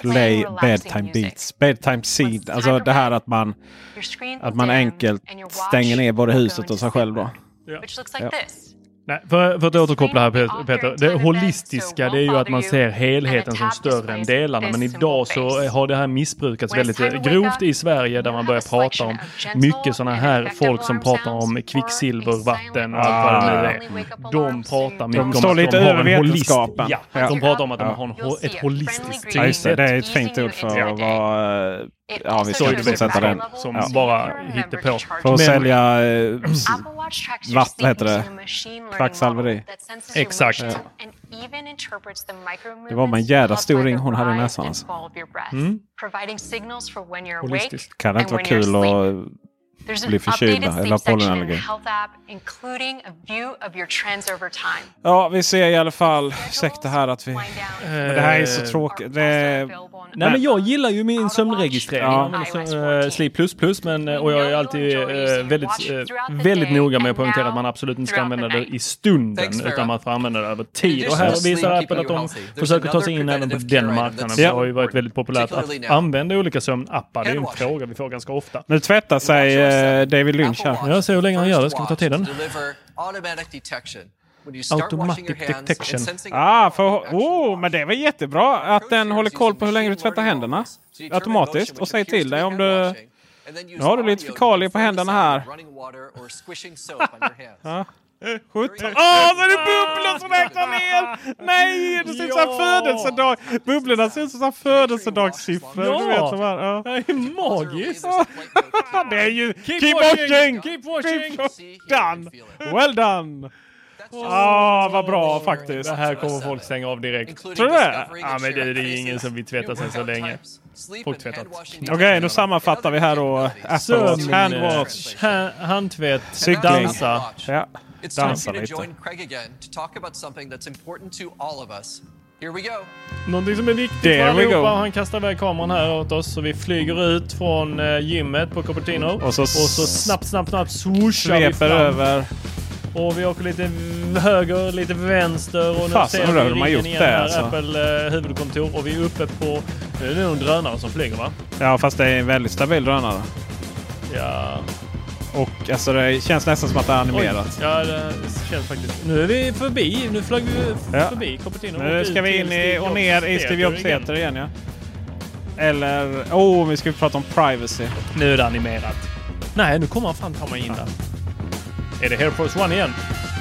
play bedtime beats. Bedtime seed. Alltså det här att man, att man enkelt stänger ner både huset och sig själv då. like Ja. Nej, för, för att återkoppla här Pet- Peter. Det holistiska det är ju att man ser helheten som större än delarna. Men idag så har det här missbrukats väldigt grovt i Sverige där man börjar prata om mycket sådana här folk som pratar om kvicksilvervatten och allt vad det nu är. De pratar mycket om att lite de har en holist- vetenskapen. Ja, de pratar om att de har ett holistiskt Ja, just det. synsätt. Det. Är ett fint ord för att vara... Ja, vi Så ska fortsätta den. som Ja. bara hittepå. För att sälja eh, vad heter det? Kvacksalveri. Exakt. micro Det var med en jädra stor ring hon hade i näsan alltså. Mm. Kan det inte vara kul att bli an förkylda updated eller ha sleep section in the pollenallergi? health app, including a view of your trends over time. Ja, vi ser i alla fall. Ursäkta här att vi... Men det här är så tråkigt. Det... Nej men jag gillar ju min sömnregistrering. Ja. Jag använder så, eh, Sleep Plus Plus men, eh, och jag är alltid eh, väldigt, eh, väldigt noga med att poängtera att man absolut inte ska använda det i stunden utan man får använda det över tid. Och här visar Apple att de försöker ta sig in även på den marknaden. Det har ju varit väldigt populärt att använda olika sömnappar. Det är ju en fråga vi får ganska ofta. Nu tvättar sig eh, David Lynch här. Jag ser hur länge han gör det. Ska vi ta tiden? Automatic detection. Ah, för, oh, men det var jättebra att den håller koll på hur länge du tvättar händerna automatiskt och säger till dig om du... Nu har du lite fekalier på händerna här. Ja. Sjutton. Åh, så är det bubblor som räknar ner! Nej, det ser ut som Ja. födelsedag. Bubblorna ser ut som födelsedagssiffror. Ja. Du vet, som här. Ja. Det är magiskt! Det är ju... Keep Keep, watching, watching! keep watching. Done! Well done! Ah, vad bra faktiskt. Det här kommer folk stänga av direkt. Tror du det? Ja men det, det är ingen som vill tvätta sig så länge. Folk tvättat. Okej, nu sammanfattar vi här då. Sömn, handwatch, ha- handtvätt, dansa. Ja, It's time dansa lite. join Craig again to talk about something that's important to all of us. Here we go. Någonting som är viktigt There för we allihopa. go. Han kastar iväg kameran här åt oss så vi flyger ut från eh, gymmet på Cupertino. Och så och så snabbt, snabbt, snabbt swooshar vi fram. över. Och vi åker lite höger, lite vänster och nu Fasen, ser vi gjort igen det, här, alltså. Apple eh, huvudkontor och vi är uppe på... Nu är det nog en drönare som flyger va? Ja, fast det är en väldigt stabil drönare. Ja. Och alltså det känns nästan som att det är animerat. Oj, ja, det känns faktiskt. Nu är vi förbi. Nu flög vi Ja. förbi Cupertino. Nu ska vi in i, och ner i Steve Jobs igen. Theater igen ja. Eller, oh, vi ska prata om privacy. Nu är det animerat. Nej, nu kommer han fan ta mig in där. Är det Air Force One igen?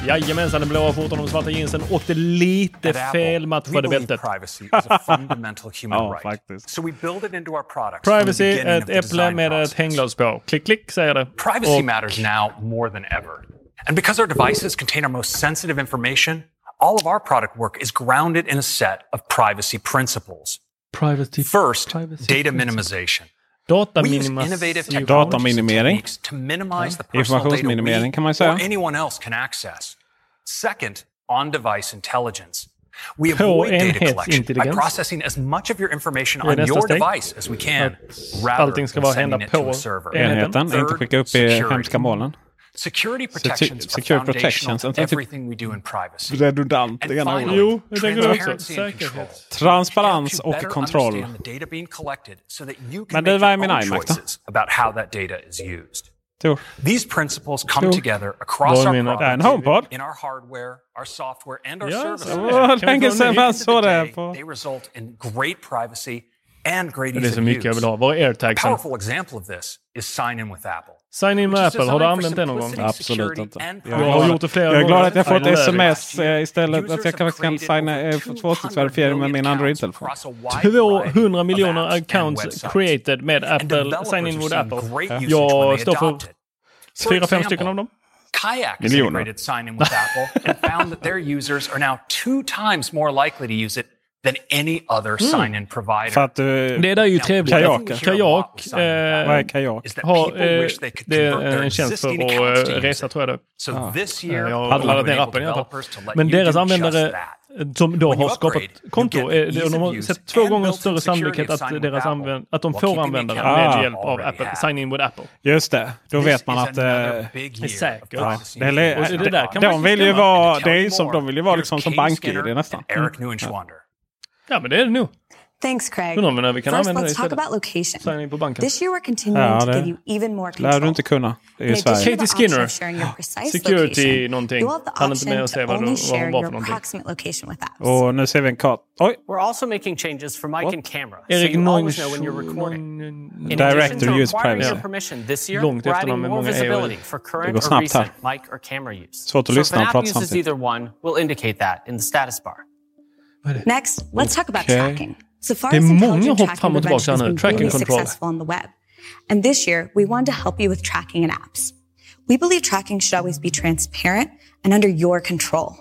Jajamensan, den blåa skjortan och de svarta jeansen och det lite felmatchade bältet. privacy is a fundamental human Ja, right. faktiskt. So we build it into our products. from the Privacy, ett äpple med ett hänglås på. Klick, klick säger det. Privacy Och- matters now more than ever. And because our devices contain our most sensitive information, all of our product work is grounded in a set of privacy principles. Privacy. First, privacy data minimization. Data We use minimas- innovative Data technologies and minimering. techniques to minimize the personal data Informationsminimering kan man säga. or anyone else can access. Second, on-device intelligence. We avoid data collection by processing as much of your information on your device as we can, rather allting ska than vara sending hända it to på a server. enheten. Inte skicka upp i hemska molnen. Security protections Secure, secure protections. Everything we do in privacy. Redundant. Det ena Transparency and control. tänker också. Säkerhet. Transparens och kontroll. Men det, vad är min iMac då? About how that data is used. These principles come Tor. together across our products, in our hardware, our software and our yes. services. Oh, länge sedan man. They result in great privacy and great ease of use. Det är så mycket jag vill ha. Var? A powerful example of this is sign in with Apple. Sign in med Apple, har du använt det någon gång? Absolut inte. Jag har gjort det flera gånger. Jag är glad att jag får ett sms eh, istället att jag kanske kan signa eh, tvåstegsverifiering med min Android-telefon. 200 miljoner accounts created med Apple, sign in with Apple. Jag står för fyra, fem stycken av dem. Kayak integrated sign in with Apple and found that their users are now two times more likely to use it than any other mm. sign-in provider. Att, uh, det där är ju trevligt. Kajak. Kajak. Eh, Vad är kajak? Har, eh, det är en tjänst för att eh, resa tror jag det so ah. this year, Jag har laddat ner appen. Jag Men deras användare eh, som då har skapat konto, de har sett två gånger större sannolikhet att, deras använd, att de får användare ah. med hjälp av Apple, Sign in with Apple. Just det, då vet man att... det är säkert. De vill ju vara, som, de vill liksom som BankID nästan. Eric Ja, men det är det. Thanks Craig. Undrar om vi, kan First, använda er det istället. talk about location. På banken. This year we're continuing ja, to give you even more control. lär du inte kunna. Det är Sverige. Katie Skinner. Security location. någonting. Han inte med att säga vad, hon var för någonting. Och nu ser vi en kart. Oj! We're also making changes for mic What? and camera. Erik so you know when you're recording. Director use private. This year, Långt efter honom med många AI. Det går snabbt här. Mic or camera use. Svårt att lyssna och prata samtidigt. So if an app uses either one, we'll indicate that in the status bar. Next, let's talk about okay. tracking. So far as intelligent tracking prevention has been really successful on the web. And this year, we wanted to help you with tracking in apps. We believe tracking should always be transparent and under your control.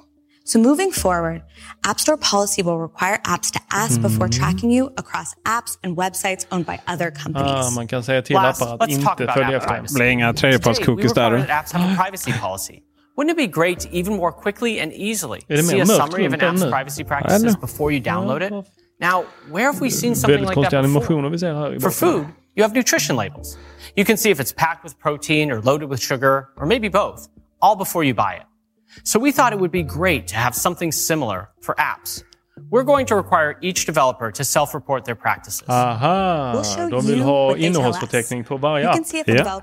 So moving forward, App Store policy will require apps to ask hmm. before tracking you across apps and websites owned by other companies. Ah, man kan säga till Last, appar att inte följa efter. Blänga tredjepartskokis där apps have a privacy policy. Wouldn't it be great to even more quickly and easily see a summary of an app's privacy practices before you download it? Now, where have we seen something like that before? For food, you have nutrition labels. You can see if it's packed with protein or loaded with sugar, or maybe both, all before you buy it. So we thought it would be great to have something similar for apps. we're going to require each developer to self-report their practices. Aha, de vill ha innehållsförteckning på varje app. Yeah.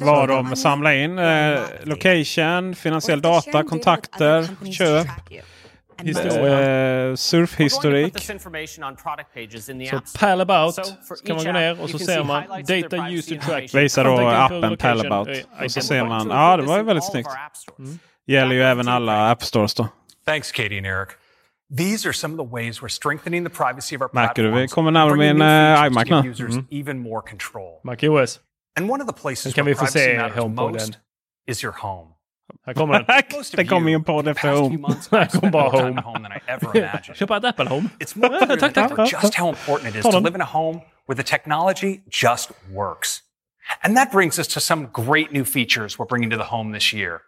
Vad de samlar in. Eh, location, finansiell data, kontakter, köp. Eh, surfhistorik. Så Palabout so kan man gå ner och så ser man Data User Track. Visar då appen Palabout. Och så ser man, ja det var ju väldigt snyggt. Gäller ju även alla App Stores då. Thanks Katie and Eric. These are some of the ways we're strengthening the privacy of our Märker du? Vi kommer närmare med Even more control. MacOS. And one of the places kan vi få se HomePoden. Is your home. Här kommer den. det kommer ju en podd efter Home. Här kommer bara Home. home Köpa ett Apple Home. It's more clear ah, tack, tack, tack. just how important it is to live in a home where the technology just works. And that brings us to some great new features we're bringing to the home this year.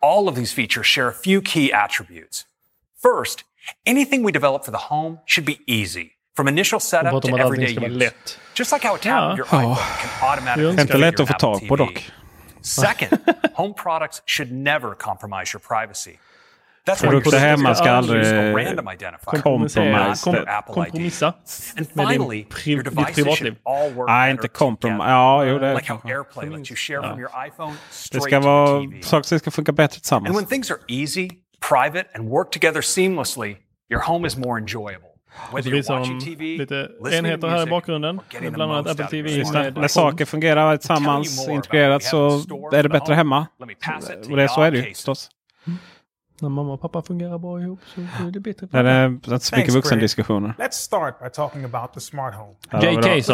All of these features share a few key attributes. First Anything we develop for the home should be easy. From initial setup to everyday use. Lätt. Just like how a tablet ja. your iPhone oh. can automatically Inte lätt att få tag på dock. Second, home products should never compromise your privacy. That's Produkter hemma ska aldrig kompromissa, kompromissa med din pri ditt privatliv. Nej, inte kompromissa. Ja, jo, det är like det. Ja. Det ska vara saker som ska funka bättre tillsammans private and work together seamlessly, your home is more enjoyable. Det så som de lite enheter här i bakgrunden. Bland annat Apple TV. När saker fungerar tillsammans integrerat så är det bättre hemma. Och det, så är det ju förstås. Mm. När mamma och pappa fungerar bra ihop så är det bättre. Det är inte så mycket vuxendiskussioner. Let's start by talking about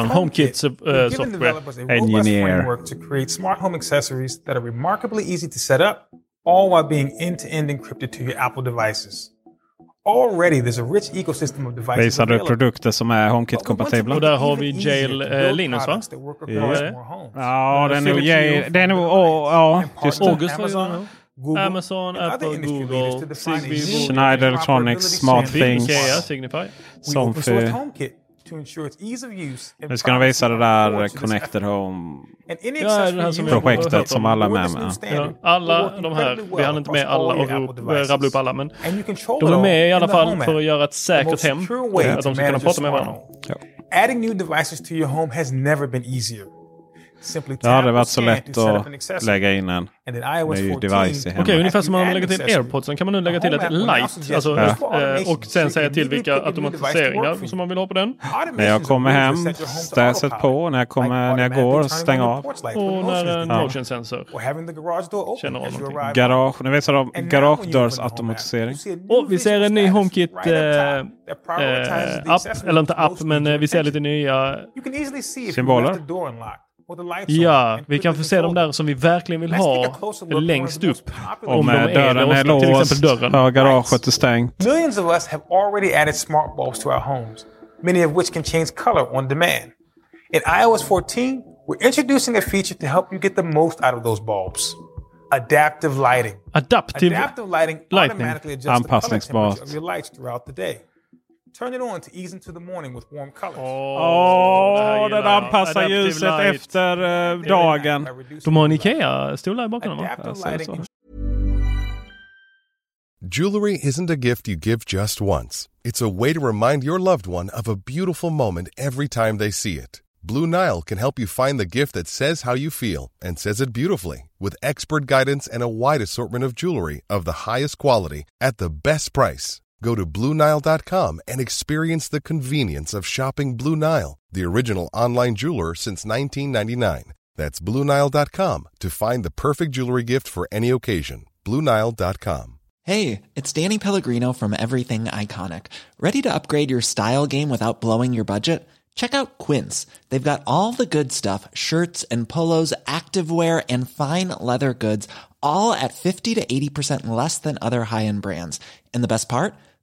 HomeKit eh, software engineer. smart home accessories that are remarkably easy to set up all while being end-to-end encrypted to your Apple devices. Already there's a rich ecosystem of devices Visade produkter som är HomeKit-kompatibla. Och där har vi Jail eh, Linus va? Ja, det är nog Jail. Det är nog, ja, just August Amazon, Google, Amazon, Apple, Google, Zigbee, Schneider Electronics, Smart Things. Signify. Som för to ensure its ease of use and Nu ska de visa det där Connected Home. And any Ja, som alla är med med. Ja, alla de här, vi hann inte med alla all och devices. rabbla upp alla, men de är all med i alla the fall för att göra ett säkert hem. Att to de ska kunna prata med varandra. Adding new devices to your home has never been easier. Simply Det hade varit så lätt att lägga in en ny 14 device i Okej, hemmet. ungefär som om man lägger till airpodsen kan man nu lägga till ett light. Alltså, for eh, och sen säga till vilka automatiseringar som man vill ha på den. När jag kommer hem, stäset på. När jag, kommer, när jag går, stäng av. Och när en Ja. motion sensor känner av någonting. Garage, ni vet så de, garagedörrsautomatisering. Och vi ser en ny HomeKit eh, eh, app, eller inte app, men eh, vi ser lite nya Symboler. Ja, vi kan få se de där som vi verkligen vill ha längst upp. Om de eh, är dörren är ofta, till exempel låst, dörren. ja, garaget är stängt. Millions of us have already added smart bulbs to our homes, many of which can change color on demand. In iOS 14, we're introducing a feature to help you get the most out of those bulbs. Adaptive lighting. Adaptive Adaptive lighting lightning. automatically adjusts the color temperature of your lights throughout the day. Turn it on to ease into the morning with warm colors. Åh, den anpassar Adaptive ljuset light. efter eh, dagen. De har en Ikea-stol där bakom va? Adaptive Ja, så- lighting Jewelry isn't a gift you give just once. It's a way to remind your loved one of a beautiful moment every time they see it. Blue Nile can help you find the gift that says how you feel and says it beautifully with expert guidance and a wide assortment of jewelry of the highest quality at the best price. Go to BlueNile.com and experience the convenience of shopping Blue Nile, the original online jeweler since 1999. That's BlueNile.com to find the perfect jewelry gift for any occasion. BlueNile.com. Hey, it's Danny Pellegrino from Everything Iconic. Ready to upgrade your style game without blowing your budget? Check out Quince. They've got all the good stuff shirts and polos, activewear, and fine leather goods, all at 50 to 80% less than other high end brands. And the best part?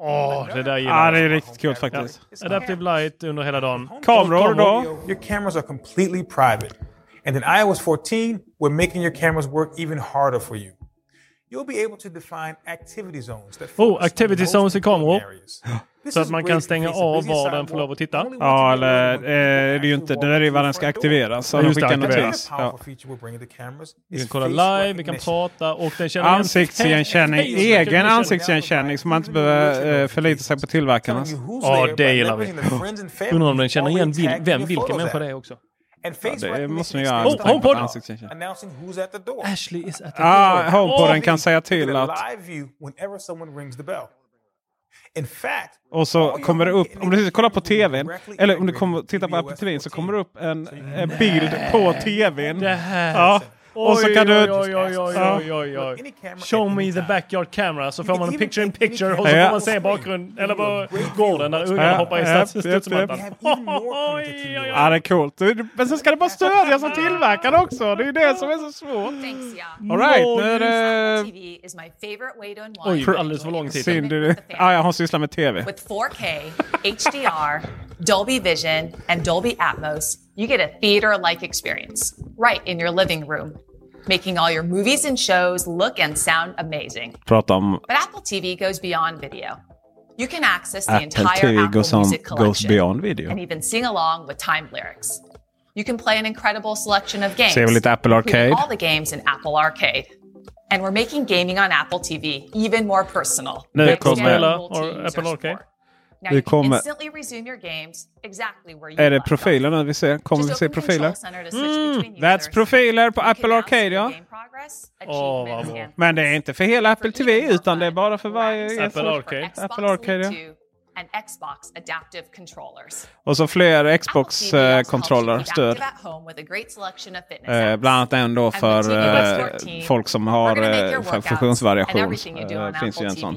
Åh, det där gillar Ja, jag. det är riktigt kul faktiskt. Ja. Adaptive light under hela dagen. Kameror då? Your cameras are completely private. And in iOS 14, we're making your cameras work even harder for you. You'll be able to define activity zones that Oh, activity zones i kameror. Så is att man kan stänga av var den får lov att titta. Ja, eller eh, det är ju inte. Det är ju vad den ska aktiveras. Så just det, aktiveras. Ja. Vi kan kolla live, vi kan prata och den känner igen- Ansiktsigenkänning. Egen ansiktsigenkänning så man inte behöver eh, förlita sig på tillverkarnas. Ja, det gillar vi. Undrar om den känner igen vil vem vilken människa det är också. And face Ja, det måste den göra. Oh, HomePod! to Ansiktsigenkänning. announcing who's at the door. Ashley is at the Ah, door. HomePoden kan säga till att... live view whenever someone rings the bell. In fact, Och så kommer det upp, om du kollar på tvn, eller om du kommer titta på Apple TV så kommer det upp en, en bild på tvn. Det Ja. Och så kan du... Oj, oj, oj, oj, oj, oj. Show me the backyard camera så får man en picture in picture och så får man se bakgrund eller på gården där ungarna hoppar i studsmattan. Ja, det är coolt. Men sen ska det bara stödjas av tillverkaren också. Det är ju det som är så svårt. All right, nu är det... TV is my favorite way to unwind. Oj, alldeles för lång tid. Synd. Ah, ja, hon sysslar med TV. With 4K, HDR, Dolby Vision, and Dolby Atmos, you get a theater-like experience right in your living room, making all your movies and shows look and sound amazing. Prata om But Apple TV goes beyond video. You can access the Apple entire TV Apple goes on- Music goes collection beyond video. and even sing along with timed lyrics. You can play an incredible selection of games, Ser vi lite Apple including Arcade. all the games in Apple Arcade. And we're making gaming on Apple TV even more personal. Nu Thanks to kommer- Apple Or TV Apple user Arcade. support. Now Vi kommer- instantly resume your games exactly where you Är det profiler nu vi ser? Kommer vi se profiler? Mm, that's profiler på Apple Arcade ja. Åh, vad bra. Men det är inte för hela Apple TV utan det är bara för varje... Apple Arcade. Apple Arcade ja. and Xbox adaptive controllers. Och så fler Xbox-kontroller stöd. Of fitness Eh, bland annat en då för eh, 14, folk som har eh, funktionsvariation. Eh, finns ju en sån.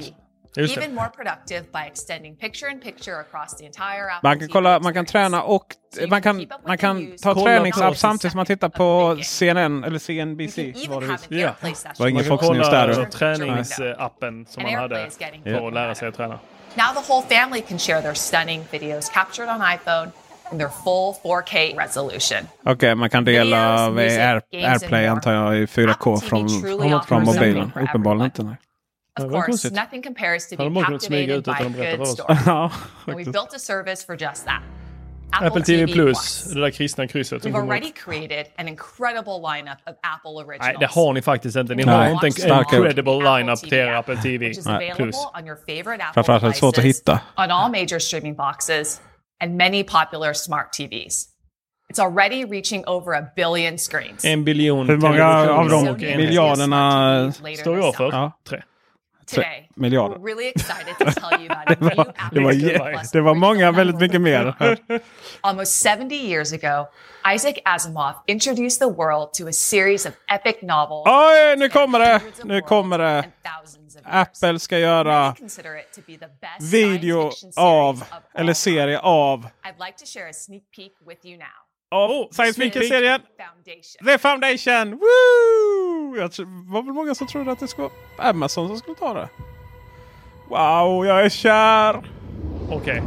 Just det. Even more productive by extending picture in picture across the entire Apple Man kan, kolla, man kan träna och man kan, man kan ta träningsapp samtidigt som man tittar på CNN eller CNBC. Var det, var ingen Fox News där. träningsappen som And man hade för att lära sig att träna. Now the whole family can share their stunning videos captured on iPhone in their full 4K resolution. Okej, man kan dela Videos, music, Air, AirPlay antar jag i 4K Apple från, från mobilen. Uppenbarligen inte. Nej. Of course, konstigt. nothing compares to being captivated by a good story. Ja, and we've built a service for just that. Apple TV Plus, det där kristna krysset. We've already created an incredible lineup of Apple originals. Nej, det har ni faktiskt inte. Ni har inte en incredible lineup till er Apple TV Nej, Plus. Apple Framförallt är det svårt att hitta. on all major streaming boxes, and many popular smart TVs. It's already reaching over a billion screens. En biljon Hur många av de miljarderna står jag för? Ja. Tre. Today, miljarder? we're really excited to tell you about Det var, det var, Plus det var många, väldigt mycket mer. Almost 70 years ago, Isaac Asimov introduced the world to a series of epic novels. Oj, nu kommer det! Nu kommer det. Apple ska göra video av, eller serie av, Av science Sneak peek. fiction-serien. The Foundation! Woo! Jag tror, var väl många som trodde att det skulle vara Amazon som skulle ta det. Wow, jag är kär! Okej.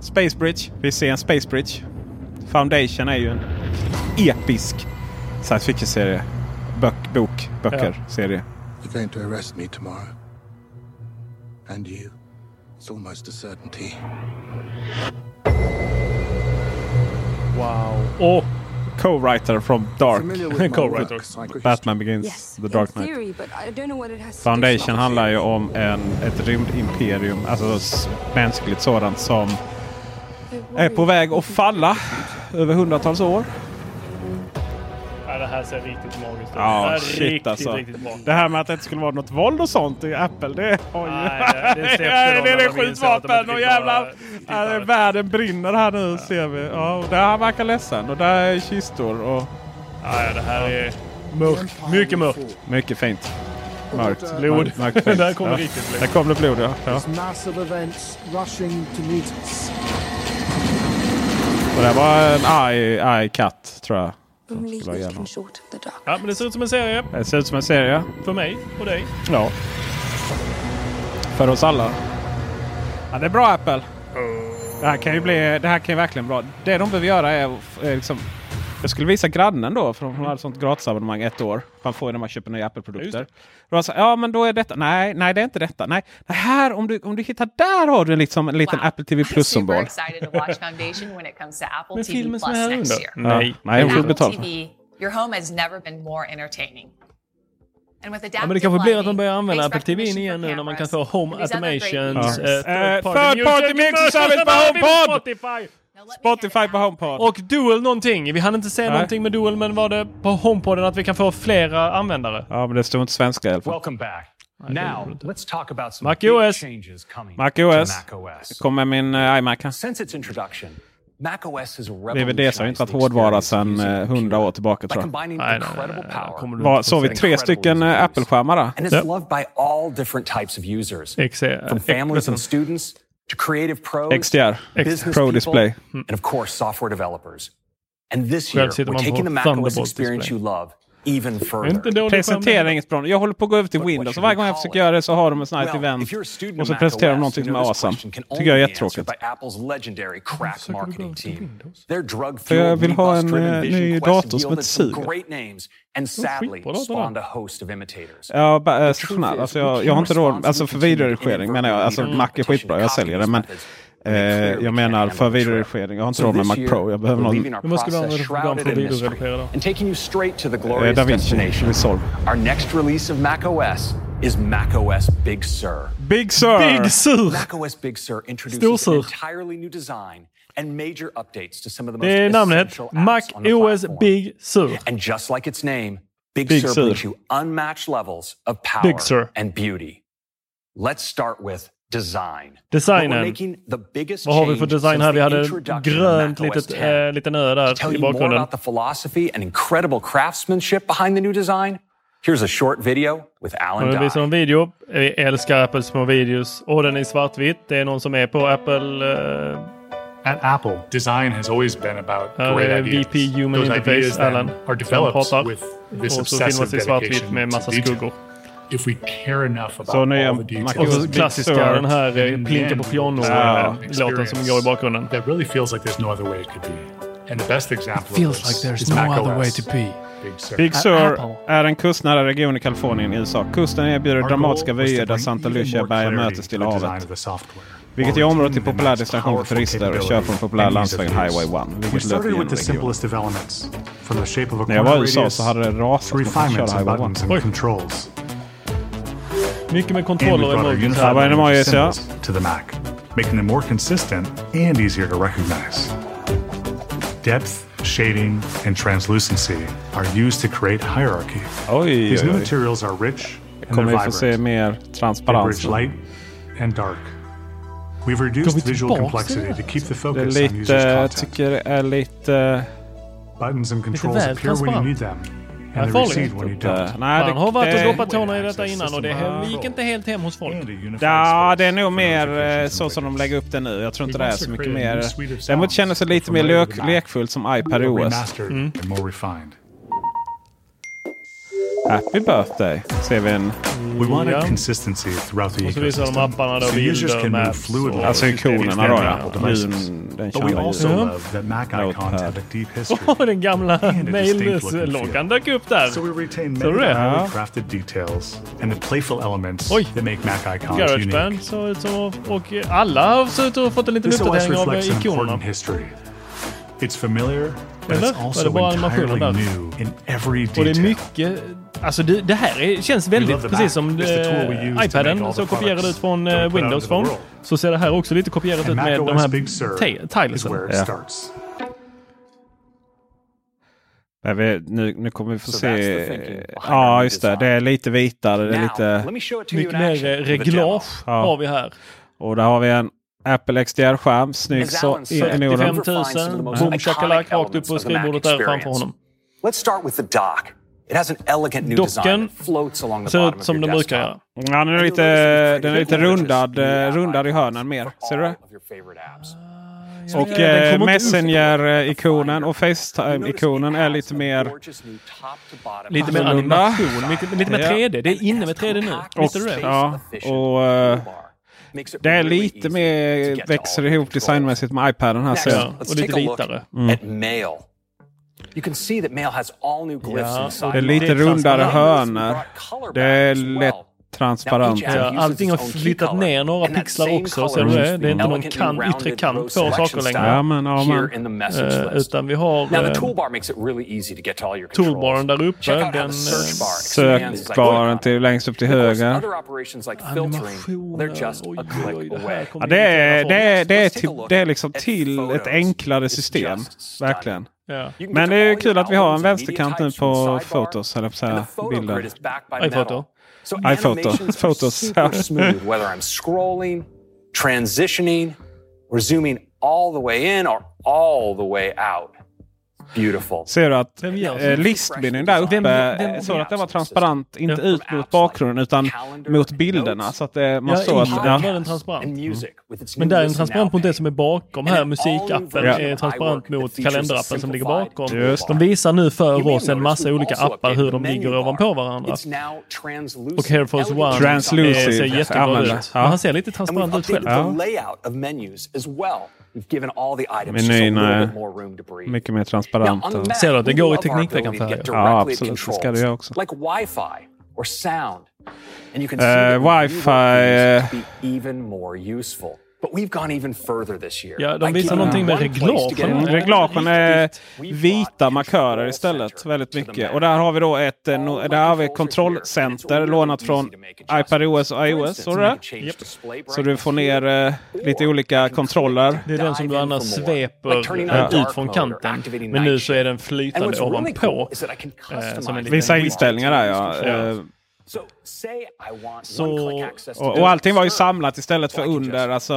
Space Bridge. Vi ser en Space Bridge. Foundation är ju en episk science fiction-serie. Bök, bok, böcker, serie. You're going to arrest me tomorrow. And you. It's almost a certainty. Wow. Och Co-writer from Dark. Co-writer. Batman Begins, Yes, The Dark Knight. theory, Foundation handlar ju om en, ett rymdimperium, alltså mänskligt sådant som är på väg att falla över hundratals år. Ja, det här ser riktigt magiskt ut. Ja, det shit riktigt, alltså. riktigt. Det här med att det inte skulle vara något våld och sånt i Apple, det har ju... Nej, det- det de är det de de skjutvapen inte och fick jävla... vara Ja, det är världen brinner här nu ser vi. Ja, och där han verkar ledsen och där är kistor och... Ja, ja, det här är mörkt. Mycket mörkt. Mycket fint. Mörkt. Blod. Mörkt, mörkt. Där kommer ja. riktigt blod. Där kom det blod ja. ja. There's massive events rushing to meet us. Och det var en arg, arg katt tror jag. Ja, men det ser ut som en serie. Det ser ut som en serie. För mig och dig. Ja. För oss alla. Ja, det är bra Apple. Det här kan ju bli, det här kan ju verkligen bra. Det de behöver göra är, är liksom... Jag skulle visa grannen då, för hon hade ett sånt gratisabonnemang ett år. Man får ju när man köper nya Apple-produkter. Ja men då är detta, nej, nej det är inte detta. Nej, det här om du, om du hittar där har du liksom en liten Apple TV I'm super Plus-symbol. excited to watch Foundation when it comes to Apple Men TV filmen som är Plus next under. year. Nej, nej hon With får betalt för TV, your home has never been more entertaining. And with Ja, men det kanske blir att de börjar använda Apple TV igen nu när man kan få Home Automations, eh, Eh, third party mix service på HomePod! Spotify på HomePod. Och Dual någonting. Vi hann inte säga Nej. någonting med Dual men var det på HomePoden att vi kan få flera användare? Ja, men det stod inte svenska i alla fall. Welcome back. Now, let's talk about some MacOS. MacOS. Kom med min uh, iMac här. Since its introduction, DVD har inte varit hårdvara sedan 100 eh, år tillbaka tror jag. Nej, såg vi tre stycken eh, Apple-skärmar där? XR. to creative pros, XDR, business Pro people, display, and of course, software developers. And this year, we're taking the macOS experience display. you love even further. Presenteringsbron. Jag håller på att gå över till Windows. Varje gång jag försöker göra det så har de en sån här well, event. Och så presenterar de någonting som är awesome. Tycker jag är jättetråkigt. För jag vill ha en uh, ny dator som inte suger. And sadly, spawned a host of imitators. Ja, eh, stationär. Alltså jag, jag har inte råd. Alltså för videoredigering menar jag. Alltså Mac är skitbra. Jag säljer det. Men Eh, jag menar för videoredigering. Jag har inte råd med Mac Pro. Jag behöver någon... Men måste vi använda för program för att videoredigera då? And taking you. Resolve. Eh, our next release of Mac OS is Mac OS Big Sur. Big Sur! Big Sur! Mac OS Big Sur introduces an entirely new design and major updates to some of the most Det är namnet. Mac OS Big Sur. And just like its name, Big, Big Sur, brings you unmatched levels of power and beauty. Let's start with design. Designen. Vad har vi för design här? Vi hade grönt litet, äh, liten ö där i bakgrunden. About the philosophy and incredible craftsmanship behind the new design. Here's a short video with Alan Dye. visar en video. Vi älskar Apples små videos. Och den är svartvitt. Det är någon som är på Apple. Uh... At Apple, design has always been about great ideas. VP Human Those Interface, Alan. Are developed with this och så filmas i svartvitt med massa skuggor if we care enough about så nu all the details. Och så klassiska den här eh, plinka på piano-låten uh, eh, som går i bakgrunden. That really feels like there's no other way it could be. And the best example feels of this like there's is no Mac other OS. way to be. Big Sur, Big Sur är en kustnära region i Kalifornien i USA. Kusten erbjuder dramatiska vyer där Santa Lucia-bergen möter Stilla havet. Vilket gör området till populär destination för turister och kör från populär landsvägen Highway 1. Vilket löper genom regionen. När jag var i USA så hade det rasat. Man kunde köra Highway 1. Mycket med kontroller and we've brought our unified symbols to the Mac, making them more consistent and easier to recognize. Depth, shading, and translucency are used to create hierarchy. Oj, These new oj. materials are rich and Kommer vi få se vibrant. mer transparens? light and dark. We've reduced Kommer visual tillbaks complexity to keep the Det är focus on lite, users' jag content. tycker det är lite... Buttons and controls appear when you need them, Det är farligt. Typ, eh, nej, Man har varit och doppat tårna i detta innan och det gick inte helt hem hos folk. Ja, det är nog mer eh, så som de lägger upp det nu. Jag tror inte det är så mycket mer. Däremot kändes det lite mer lekfullt som iPad OS. Mm. Happy birthday ser vi en. We wanted ja. consistency throughout the Och så visar de apparna då so bilder och maps. Fluidly. Alltså ikonerna då ja. Ljun, den kända Åh den gamla Mails-loggan dök upp där. So we retain many highly crafted details and the playful elements Oj. that make Mac icons Garage unique. Band, så, så, och alla har sett ut att ha fått en liten uppdatering av ikonerna. It's familiar eller? Var det bara animationen där? Och det är mycket... Alltså det, det här är, känns väldigt precis som eh, iPaden så kopierad ut från eh, Windows Phone. Så ser det här också lite kopierat ut med de här tilesen. Nej, vi, nu, nu kommer vi få so se. Ja, just det. Det är lite vitare. Det är lite... Mycket mer eh, reglage har vi här. Och där har vi en Apple XDR-skärm, snygg så 35 000, boom shakalak rakt upp på skrivbordet där framför honom. Let's start with the dock. It has an elegant new Docken ser ut som den brukar göra. Ja, den är lite, den är lite rundad, eh, rundad i hörnen mer. Ser du det? Och ja, eh, Messenger-ikonen och Facetime-ikonen är lite mer... Lite mer animation, lite, lite mer 3D. Det är inne med 3D nu. Och, Ja, och, eh, det är lite mer växer ihop designmässigt med iPaden här ser jag. Och lite vitare. Mm. You can see that mail has all new glyphs ja, Det är lite rundare hörnor. Det är lätt transparent. Ja, allting har flyttat ner några pixlar också. Ser du mm. det? Det är inte någon kan, yttre kant på saker längre. Ja, men, ja, men. Uh, utan vi har uh, toolbaren där uppe. Den sökbaren till, längst upp till höger. Animationer. Ja, det, är, det, är, det, är till, det är liksom till ett enklare system. Verkligen. Men det är kul att vi har en vänsterkant nu på Photos, eller på så här So animations photo, photo are super smooth, whether I'm scrolling, transitioning, or zooming all the way in or all the way out. Beautiful. Ser du att så? eh, listbildningen där uppe, Vem- vem- eh, såg att det var transparent, inte ut mot bakgrunden utan mot bilderna. Så att det, man Ja, såg att... var den transparent. Mm. Men där är den transparent mot det som är bakom här. Musikappen Ja. är transparent mot kalenderappen som ligger bakom. Just. De visar nu för oss en massa olika appar hur de ligger ovanpå varandra. Och Air Force One Translucid. eh, ser jättebra ut. Ja. Han ser lite transparent ut själv. updated given all the items just a Menyn little är bit more room to breathe. mycket mer transparent. Now, on the Mac, Ser du att det går i Teknikveckan färger? get Ja, directly absolut. Det ska det göra också. Like Wi-Fi or sound. And you can see Eh, that when Wi-Fi, eh, even more useful. But we've gone even further this year. Ja, de visar någonting med reglagen. reglagen är vita markörer istället. Väldigt mycket. Och där har vi då ett eh, där har vi kontrollcenter lånat från iPadOS och iOS. Du det? Så du får ner eh, lite olika kontroller. Det är den som du annars sveper ut från kanten. Men nu så är den flytande ovanpå. eh, som en liten Vissa inställningar där ja. Så- Och, och allting var ju samlat istället för under. Alltså,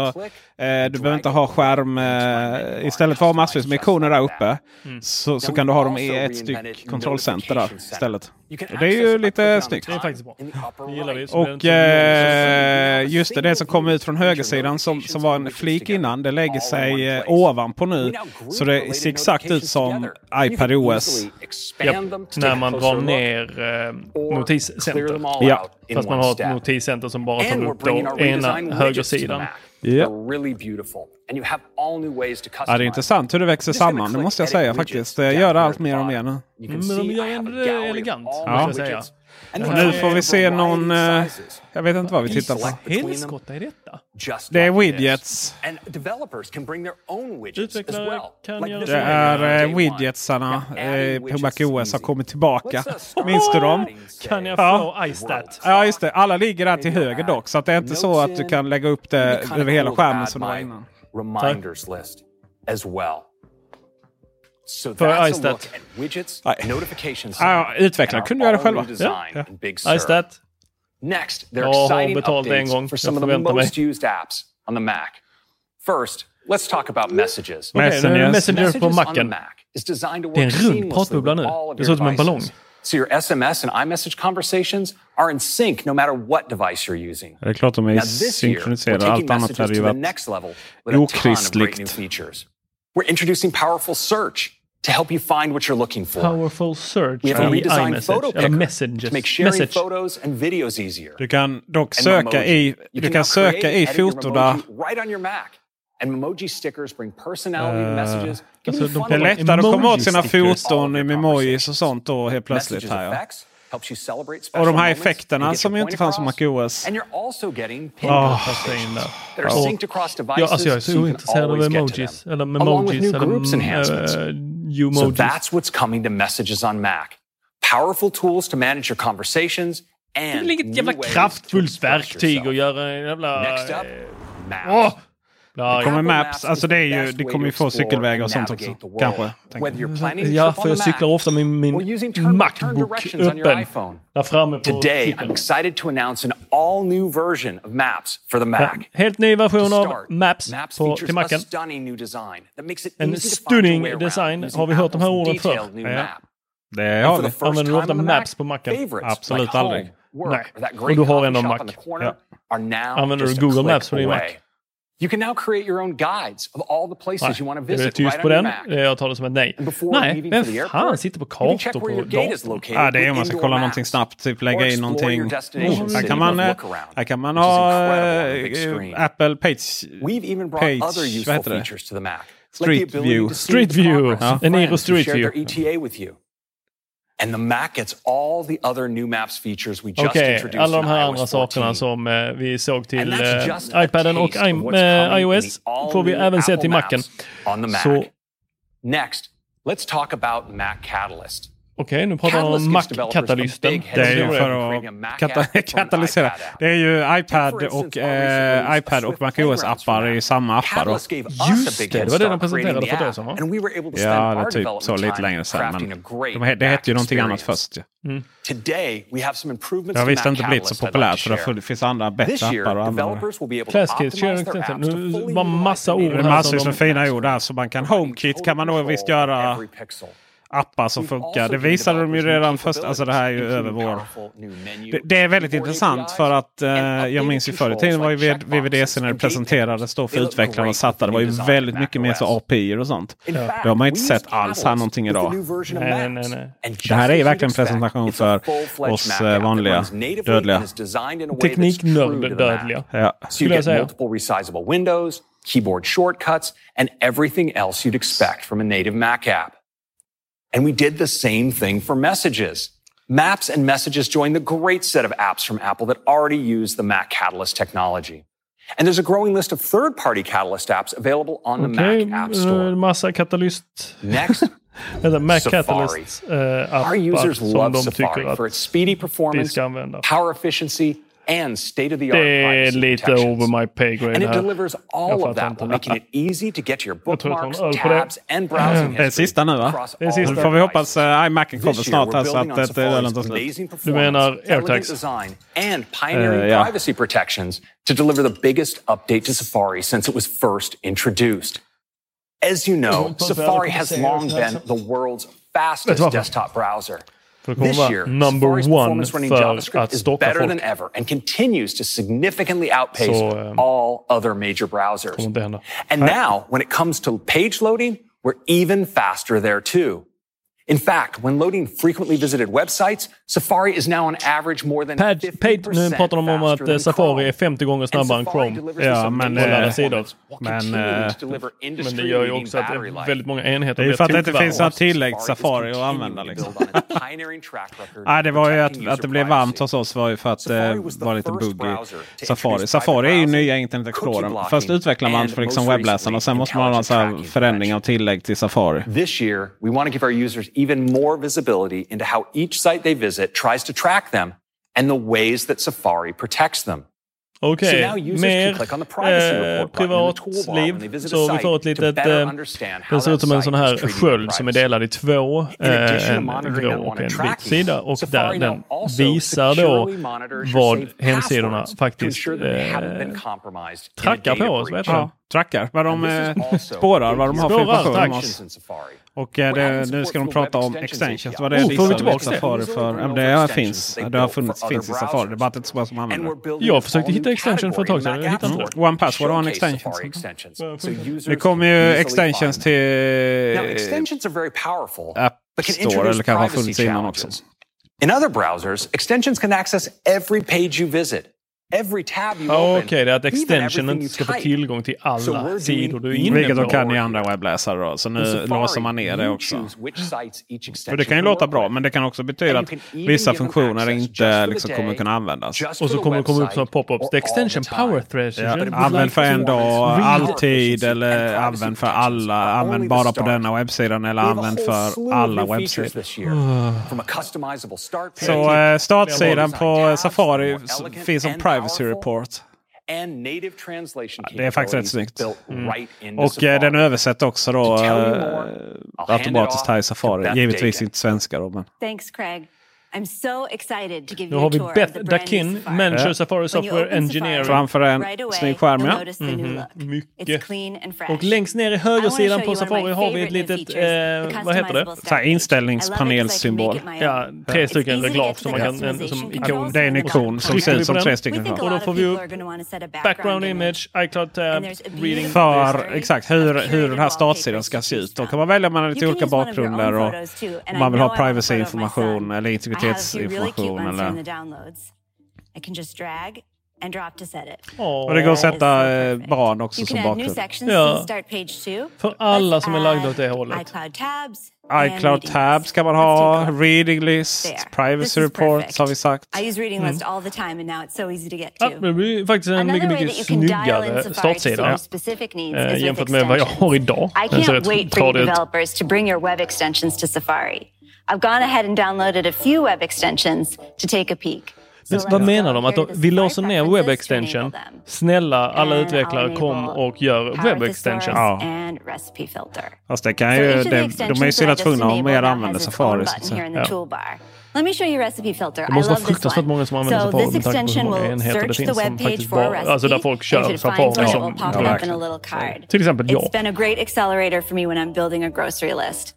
eh, du behöver inte ha skärm. Eh, istället för att ha massvis med ikoner där uppe så, så kan du ha dem i ett styck kontrollcenter där istället. Och det är ju lite snyggt. Det är faktiskt bra. Och eh, just det, det som kom ut från högersidan som, som var en flik innan. Det lägger sig eh, ovanpå nu. Så det ser exakt ut som iPadOS. Japp, när man drar ner eh, notiscenter. Ja. Fast man har ett notiscenter som bara tar upp då ena högersidan. They're really beautiful. And you have all new ways to Ja, det är intressant hur det växer samman. Det måste jag säga faktiskt. Det gör allt mer och mer nu. Can Men de gör det elegant, Ja. måste jag säga. Nu får vi se någon... Eh, jag vet inte vad vi tittar på. Helskotta är detta? Det är widgets. Utvecklare kan göra Det är eh, widgetsarna eh, på MacOS is har kommit tillbaka. Minns du dem? Kan jag Ja. få iStat? Ja, just det. Alla ligger där till höger dock. Så att det är inte så att du kan lägga upp det över hela skärmen som det var innan. Well. So För that's a iStat. look at widgets, Nej. notifications, Ja, utvecklare and kunde our göra det själva. all-new design Ja, in Big Sur. iStat? Next, there Jag are har exciting betalt en updates gång. for Jag some of the förväntar mig. most used apps on the Mac. First, let's talk about messages. Okej, nu är det Messenger på Messages on the Macen. Mac is designed to Det är en work rund seamlessly pratbubbla with nu. all of Det your ser ut som en devices. ballong. So your SMS and iMessage conversations are in sync no matter what device you're using. Det är klart de är Now this year, we're synkroniserade. taking Allt annat messages hade ju to the varit next level with a ton of great okristligt. new features. We're introducing powerful search to help you find what you're looking for. Powerful search We have a redesigned photo Eller picker messages. to make sharing Message. photos and videos easier. Du kan dock And söka i, You du can kan söka i edit your foto där. Memoji right on your Mac. And Memoji stickers bring personality to Eh, messages. Alltså, de- Det är lättare att komma åt sina foton i memojis och sånt då helt plötsligt här ja. effects helps you celebrate Och de här effekterna som ju inte fanns på. MacOS. And you're also getting pin Oh. notifications that are Ja. synced across devices Ja, alltså jag är så so you can ointresserad av always get to emojis. them. Eller Along with memojis. new Eller groups enhancements. uh, So that's what's coming to messages on Mac. Powerful tools to manage your conversations Det är and inget new jävla ways to kraftfullt express verktyg yourself. att göra en jävla... Next up, eh, Maps. Det kommer Maps, alltså det är ju, det kommer ju få cykelvägar och sånt också. Kanske. to Ja, för jag cyklar ofta med min Macbook öppen. Där framme på Today, I'm excited to announce an all new version of Maps for the Mac. Ja, helt ny version av Maps Maps på, till a Macen. stunning new design that makes it En stunning design. Har vi hört de här orden förr? Ja. Det har vi. Använder du ofta Maps på Macen? Absolut like aldrig. Nej. Och du har ändå shop Mac. Ja. Använder du Google Maps på din Mac? You can now create your own guides of all the places Nej, you want to visit tyst right på on your den. Jag tar det som ett nej. Nej, vem fan sitter på kartor på datorn? Ja, det är om man ska kolla någonting snabbt. Typ lägga in någonting. Oh, här kan man, här kan man ha screen. Apple Page... We've even brought Page, other vad useful heter det? features to the Mac. Street like the ability view. Street view. Ja. of En Eero friends who Street view. their ETA with you. And the Mac gets all the other new Maps features we just Okej, introduced alla in de här iOS andra 14. sakerna som eh, vi såg till eh, iPaden och i, eh, in iOS får vi även se till Macen. Så Next, let's talk about Mac Catalyst. Okej, nu pratar vi om Mac-katalysten. Det är ju för att kata katalysera. Det är ju iPad och, eh, iPad och MacOS-appar i samma appar. Då. Just det, det var det de presenterade för ett år sedan? Ja, det är typ så lite längre sedan. Men de, det hette ju någonting annat först. Ja. Mm. Det har visst inte blivit så populärt för det finns andra bättre appar att använda. to Nu var massa ord Det är massor de... fina ord där. Så man kan HomeKit kan man då visst göra appar som funkar. Det visade de ju redan först. Alltså det här är ju över vår... Det, det är väldigt intressant för att eh, jag minns ju förr i tiden var ju vid- VVDC när det presenterades då för utvecklarna och satt där. Det var ju väldigt mycket mer så API och sånt. Ja. Det har man inte sett alls här någonting idag. Nej, nej, nej. Det här är verkligen en presentation för oss eh, vanliga dödliga. Tekniknörd-dödliga. Ja. Skulle jag säga. multiple resizable windows, keyboard shortcuts, and everything else you'd expect from a native Mac app. And we did the same thing for messages. Maps and Messages join the great set of apps from Apple that already use the Mac Catalyst technology. And there's a growing list of third-party Catalyst apps available on the Okej, Mac App Store. eh, massa katalyst... Next, Eller Mac Safari. Catalyst eh, appar Our users love Safari for its speedy performance, power efficiency, and state-of-the-art Det är privacy lite protections. over my pay grade And it delivers all of that while making it easy to get to your Jag tror att bookmarks, hon öl på det. tabs, and browsing Det är sista nu va? across Det är all sista. Får vi hoppas uh, iMacen kommer This year, snart här we're så building att on det är ölen Safari's slut. amazing Du menar performance, elegant AirTags? design, and pioneering Eh, ja. privacy protections to deliver the biggest update to Safari since it was first introduced. As you know, Safari has long been the world's fastest desktop browser. För det kommer This year, number one performance running för JavaScript att is stoppa better folk. than ever and continues to significantly outpace Så, ehm, all other major browsers. And now, when it comes to page loading, we're even faster there too. In fact, when loading frequently visited websites, Safari is now on average more than Pad, 50% paid, nu pratar de om att faster eh, than Safari Chrome. är 50 gånger snabbare än Chrome. Ja, men, eh, sidor. men, eh, Men det gör ju också att väldigt många enheter Det är ju för att det inte finns några tillägg Safari Safari att använda. Liksom. Nej, det var ju att, att det blev varmt hos oss var ju för att det Safari was the var lite bugg i Safari. Safari är ju nya Internet Explorer. Först utvecklar man för liksom webbläsaren och sen måste man ha tracking förändring av tillägg till Safari. This year, we want to give our users even more visibility into how each site they visit tries to track them and the ways that Safari protects them. Okej, So now users mer can click on the privacy eh, privatliv. Så vi får ett litet... Eh, det ser ut som en sån här sköld som är delad i två. In addition Eh, to en monitoring grå och en and vit tracking, sida. Och Safari där den also visar då securely monitors your vad hemsidorna faktiskt eh, trackar på oss. Vad heter? Ja, trackar. Vad de eh, spårar, vad de har för information om oss. Och eh, det, nu ska de prata om extensions. Vad det är Oh, får vi tillbaka? Safari för. Ja, det finns. Det har funnits, finns i Safari. Det är bara inte så många som använder det. Jag försökte hitta extension för ett tag sedan. Jag hittade inte det. One Password har en extension. Det kommer ju extensions till powerful, App Store, eller kanske har funnits innan också. In other browsers, extensions can access every page you visit, every tab you Ja, open, Okej, det är att everything you ska få tillgång till alla sidor du är inne Vilket de på. kan i andra webbläsare då. Så nu låser man ner det också. För extension det kan ju låta bra, men det kan också betyda att vissa funktioner inte liksom day, kommer kunna användas. Och så kommer det komma upp som pop-ups. The extension power threads. Ja, använd för en dag, alltid eller använd för alla. Använd bara på denna webbsidan eller använd för alla webbsidor. Så eh, startsidan på Safari finns som privacy report. Det är faktiskt rätt snyggt. Mm. Och eh, den översätter också då eh, automatiskt här i Safari. Givetvis inte svenska då. Men. Thanks, Craig. I'm so excited to give Nu you har a vi tour of Beth the brand new Dakin, manager. Safari Software Engineering. Framför en right away, snygg skärm you'll ja. notice the new look. It's clean and fresh. Och längst ner i högersidan show på you one of my Safari har vi ett litet, eh, the vad heter det? Så här inställningspanelsymbol. Ja, tre stycken reglage som man kan, en, som ikon. Det är en ikon som ser ut som tre stycken. Och då får vi upp background image, iCloud tab, reading. För exakt hur, hur den här startsidan ska se ut. Då kan man välja har lite olika bakgrunder och om man vill ha privacy-information eller I have a few really cute integritetsinformation. ones from Eller... the downloads. I can just drag and drop to set it. Och det går att sätta eh, barn också You som can add new bakgrund. sections Ja. since start page two. För alla som är lagda åt det hållet. iCloud tabs. kan man ha. Reading list, privacy reports har vi sagt. I use reading Mm. list all the time and now it's so easy to get Ja, to. det blir faktiskt en Another mycket, way mycket that you can dial in snyggare startsida needs eh, jämfört med vad jag har idag. For you tradig ut. Safari. I've gone ahead and downloaded a few web extensions to take a peek. Men vad menar de? Att de, vi låser ner web extension. Snälla alla utvecklare kom och gör web extension. Ja. Fast det kan So ju, det, de är ju så tvungna om er använder Safari. så att button here in säga. the toolbar. Let me show you recipe filter. Det måste I vara love this fruktansvärt one. många som använder so Safari this med tanke på extension hur många will enheter det search the finns som web page faktiskt bara, alltså där folk kör Safari it som... Ja. Till exempel jag. It's been a great accelerator for me when I'm building a grocery list.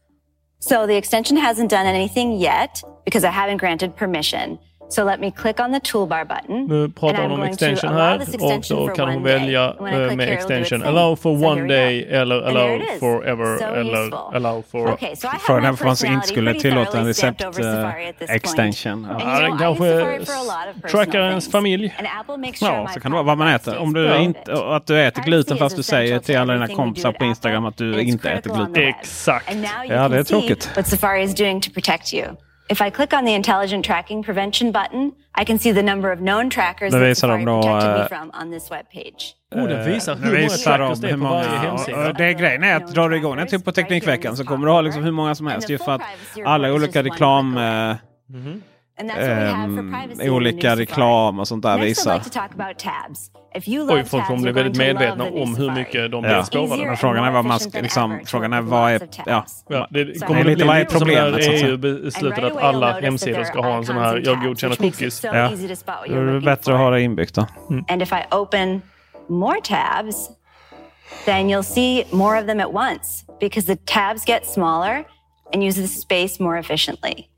So the extension hasn't done anything yet because I haven't granted permission. So let me click on the toolbar button. Nu pratar hon om extension allow här this och for kan hon välja eh, med here, extension allow for So one day eller allow forever So eller useful. allow for... Okay, so är varför man inte personality skulle tillåta en recept Safari at this point. extension. Ja. kanske use Safari for a lot of personal trackar ens things. familj. And Apple makes sure Ja, my så kan det vara vad man äter. Om du inte, att du äter gluten fast du säger till alla dina kompisar på Instagram att du inte äter gluten. Exakt. And now you Ja, can det är see tråkigt. what Safari is doing to protect you. If I click on the Intelligent Tracking Prevention button, I can see the number of known trackers that visar Safari de då, protected me eh, from on this web page. Oh, det visar Eh, hur många visar trackers de det är hur på många- varje hemsida. och Det är grejen är att drar du igång en typ på Teknikveckan så kommer du ha liksom hur många som helst. Ju för att alla olika reklam... In the olika reklam och sånt där Next, visar. Oj, folk tabs, kommer bli väldigt medvetna om hur mycket de blir spårade. Frågan är vad man ska, liksom, frågan är vad är... Ja. Ja, det Det kommer är det lite bli vad är lite som problemet, när så att säga. EU beslutade att alla hemsidor ska ha en sån här jag godkänner cookies. Ja. Då är det bättre att ha det inbyggt då. And if I open more tabs, then you'll see more of them at once because the tabs get smaller and use the space more efficiently.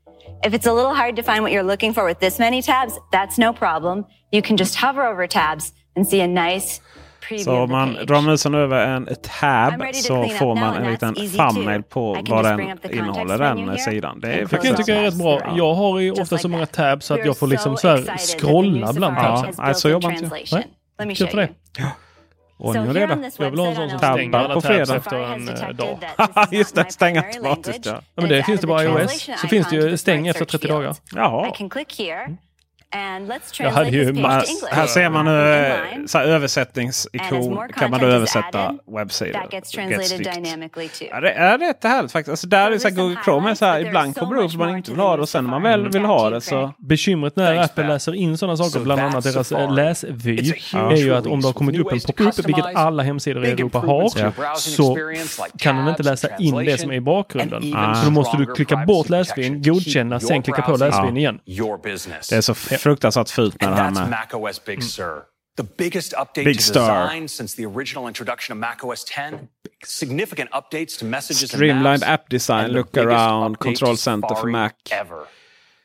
If it's a little hard to find what you're looking for with this many tabs, that's no problem. You can just hover over tabs and see a nice preview Så om man drar musen över en tab så får man en liten thumbnail på vad den innehåller, den sidan. Det är kan jag faktiskt... tycka är rätt bra. Jag har ju ofta så många tabs så att jag får liksom så här scrolla bland tabsen. Ja, så jobbar inte jag. Let me Kul show för you. det. Ordning och reda. Jag vill ha en sån som stänger alla tabs efter en eh, dag. Just det, stänga automatiskt ja. Ja, men det finns det bara i iOS. Så finns det ju stäng efter 30 dagar. Jaha. Jag hade translate ju Man, här ser man nu så här, översättningsikon. Kan man då översätta webbsidor. That gets Get translated strict. dynamically too. Ja, det är rätt härligt faktiskt. Alltså där är så här, Google Chrome är så här, ibland kommer det upp man inte vill ha det och sen när man väl vill ha det så... Bekymret när Apple läser in sådana saker, bland annat deras eh, läsvy, är ju att om det har kommit upp en pop-up, vilket alla hemsidor i Europa har, så kan den inte läsa in det som är i bakgrunden. Så då måste du klicka bort läsvyn, godkänna, sen klicka på läsvyn igen. Your business. Det är så fruktansvärt fult med And det här med... macOS Big Sur. The biggest update Big to design since the original introduction of macOS 10. Significant updates to messages and Streamlined maps, app design, and look around, control center för Mac. Ever.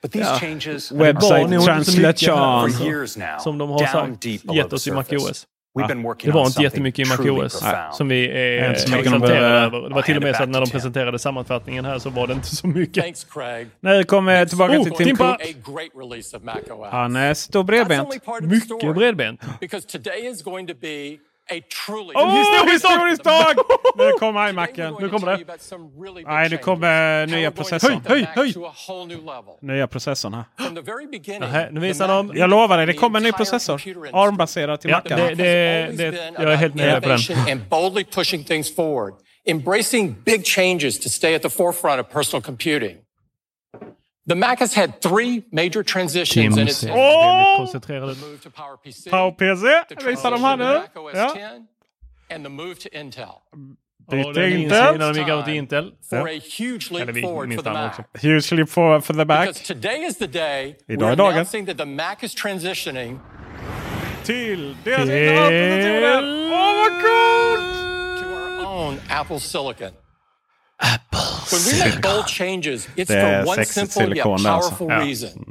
But these Ja. changes Website translation. for years now, Som de har down sagt, gett oss i surface. MacOS. Working Det var inte jättemycket i truly MacOS profound. som vi är exalterade behöver- över. Det var till och med så att när de presenterade sammanfattningen här så var det inte så mycket. Thanks, Craig. Nu kommer jag tillbaka Oh, till Tim! Cook. A great release of macOS. Han är stor bredbent. Mycket bredbent. Because today is going to be a truly Åh, historisk dag! Nu kommer iMacen. Nu kommer det. Nej, nu kommer nya processorn. Höj, höj, höj! Nya processorn här. Nähä, nu visar de... Jag lovar dig, det kommer en ny processor. ARM-baserad till Ja, Macarna. det, det, det, jag är helt med på den. embracing big changes to stay at the forefront of personal computing. The Mac has had three major transitions in its Tim ser history. väldigt. Move to PowerPC, PowerPC the visar de här transition nu. to macOS Ja. 10, and the move to Intel. Ja, den Byter inser de gick över till Intel. For a huge leap forward for the Mac. Huge leap for, for the back. Because today is the day Idag är we're dagen. announcing that the Mac is transitioning Till deras Till- egna processorer. Åh, vad coolt! to our own Apple Silicon. When we make bold changes, it's Det for one simple yet silikon alltså. powerful Ja. reason.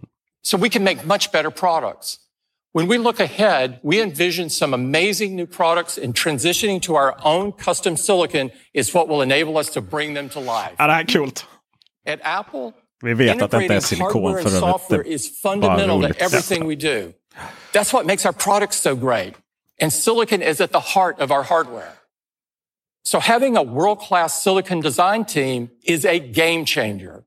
So we can make much better products. When we look ahead, we envision some amazing new products and transitioning to our own custom silicon is what will enable us to bring them to life. Ja, det här är coolt. At Apple, Vi vet att det inte är silikon hardware and för övrigt. software Det is fundamental to everything we do. That's what makes our products so great. And silicon is at the heart of our hardware. So having a world-class silicon design team is a game changer.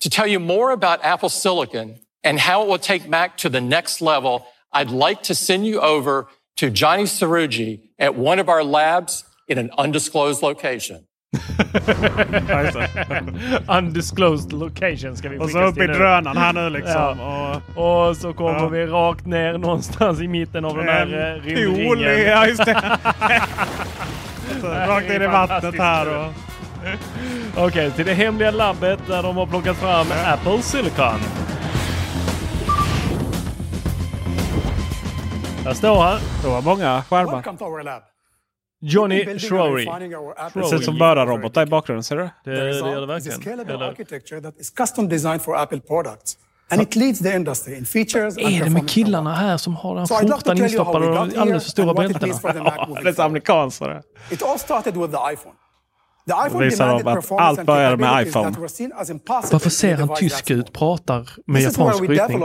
To tell you more about Apple Silicon and how it will take Mac to the next level, I'd like to send you over to Johnny Saruji at one of our labs in an undisclosed location. Undisclosed locations ska vi Och så upp i drönaren här nu liksom. Ja. Och, och, så kommer ja. vi rakt ner någonstans i mitten av den här eh, rymdringen. Just. rakt in i vattnet här. Och... Okej, okay, till det hemliga labbet där de har plockat fram ja. Apple Silicon. Där står han. Det var många skärmar. Johnny Shrory. Det ser ut som mördarrobotar i bakgrunden, ser du? Det, det gör det verkligen. Eller? And it leads the industry in features Vad är det med killarna här som har den skjortan instoppad och de alldeles för stora bältena? Ja, det är så amerikansare. It all started with the iPhone. The iPhone visar de att allt började med iPhone. Varför ser han tysk ut? Pratar med japansk brytning?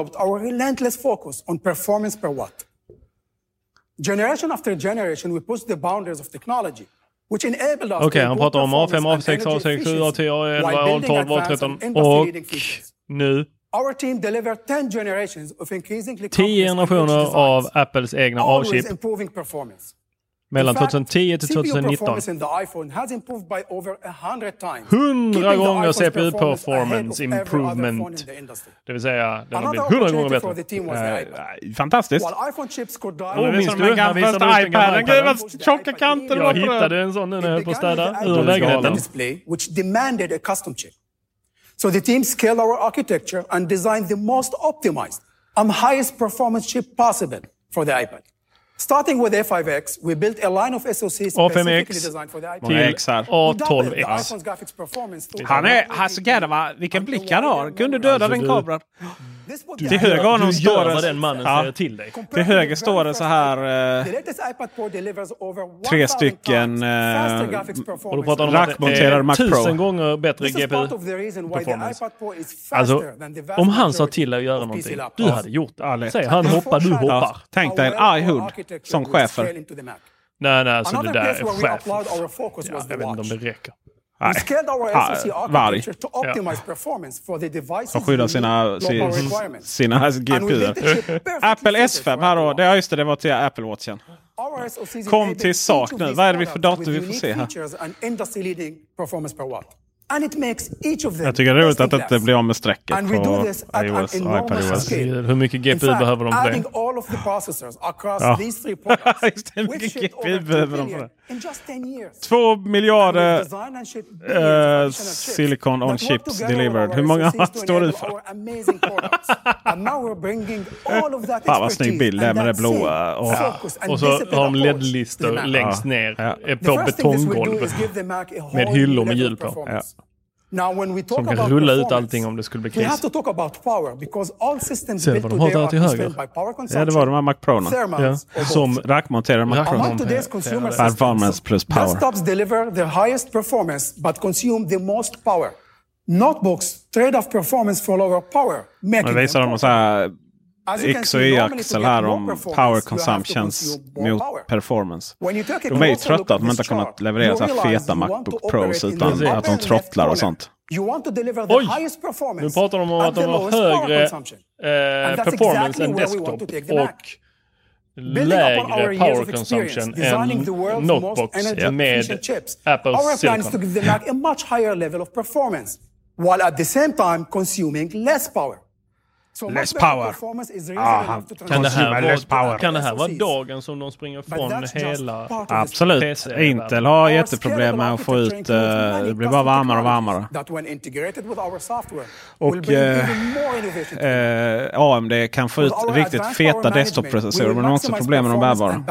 Generation after generation we pushed the boundaries of technology. Okej, okay, han pratar om A5, A6, A6, A7, A10, A11, A12, A13 och nu Tio generationer av Apples egna avchip. mellan 2010 till 2019. 100 gånger CPU performance improvement. Det vill säga, den har blivit 100 gånger bättre. Eh, fantastiskt. Och minns du? Han visade upp den gamla iPaden. Gud vad tjocka kanter Jag hittade en sån nu när jag höll på att städa ur lägenheten. So the team scaled our architecture and designed the most optimized and highest performance chip possible for the iPad. Starting with A5X, we built a line of SoCs specifically designed for the iPad. Många Xar. A12X. Han är, alltså jävlar vilken blick han har. Kunde döda den kameran. Till höger har står vad den mannen ja. säger till dig. Till höger står det så här eh, tre stycken eh, och då rackmonterade Mac Pro. Tusen gånger bättre GPU-performance. Alltså, om han sa till dig att göra någonting, du hade gjort det. Säg han hoppar, du hoppar. Ja, tänk dig en arg hund som chefer. Nej, nej, alltså det där är chef. Ja, jag vet inte om det räcker. Nej. varg. scaled De skyddar sina, sina, sina GPUer. Apple S5 här då. Ja, just det, det var till Apple Watchen. Kom till sak nu. Vad är det för dator vi får se här? And it makes each of them Jag tycker det är roligt att det inte blir av med strecket på iOS och iPadOS. Hur mycket GPU fact, behöver de för det? ja. Just det, hur mycket GPU behöver de för det? Två miljarder uh, eh, silicon on chips delivered. Hur många står du för? Fan vad snygg bild det är med det blåa. Och, ja. och så har de LED-listor längst ner på betonggolvet med hyllor med hjul på som kan rulla ut allting om det skulle bli kris. Ser du vad de har där till höger? Ja, det var de här Mac Prona. Ja. Som rackmonterade Mac Prona. Performance plus power. Desktops deliver the highest performance but consume the most power. Notebooks trade off performance for lower power. Making Men visar dem så här XY-axel här om power consumptions mot performance. De är ju trötta att de inte har kunnat leverera så här feta Macbook Pros utan att de trottlar och sånt. Oj! Nu pratar de om att de har högre eh, performance än desktop och lägre power consumption än notebooks med Apples Silicon. While at the same time consuming less power. Ah, less power. Aha. Kan det, här vara, kan det här vara dagen som de springer från hela Absolut. Intel har jätteproblem med att få ut... Uh, det blir bara varmare och varmare. Och uh, uh, AMD kan få ut riktigt feta desktop-processorer. Men de har också problem med de bärbara. Mm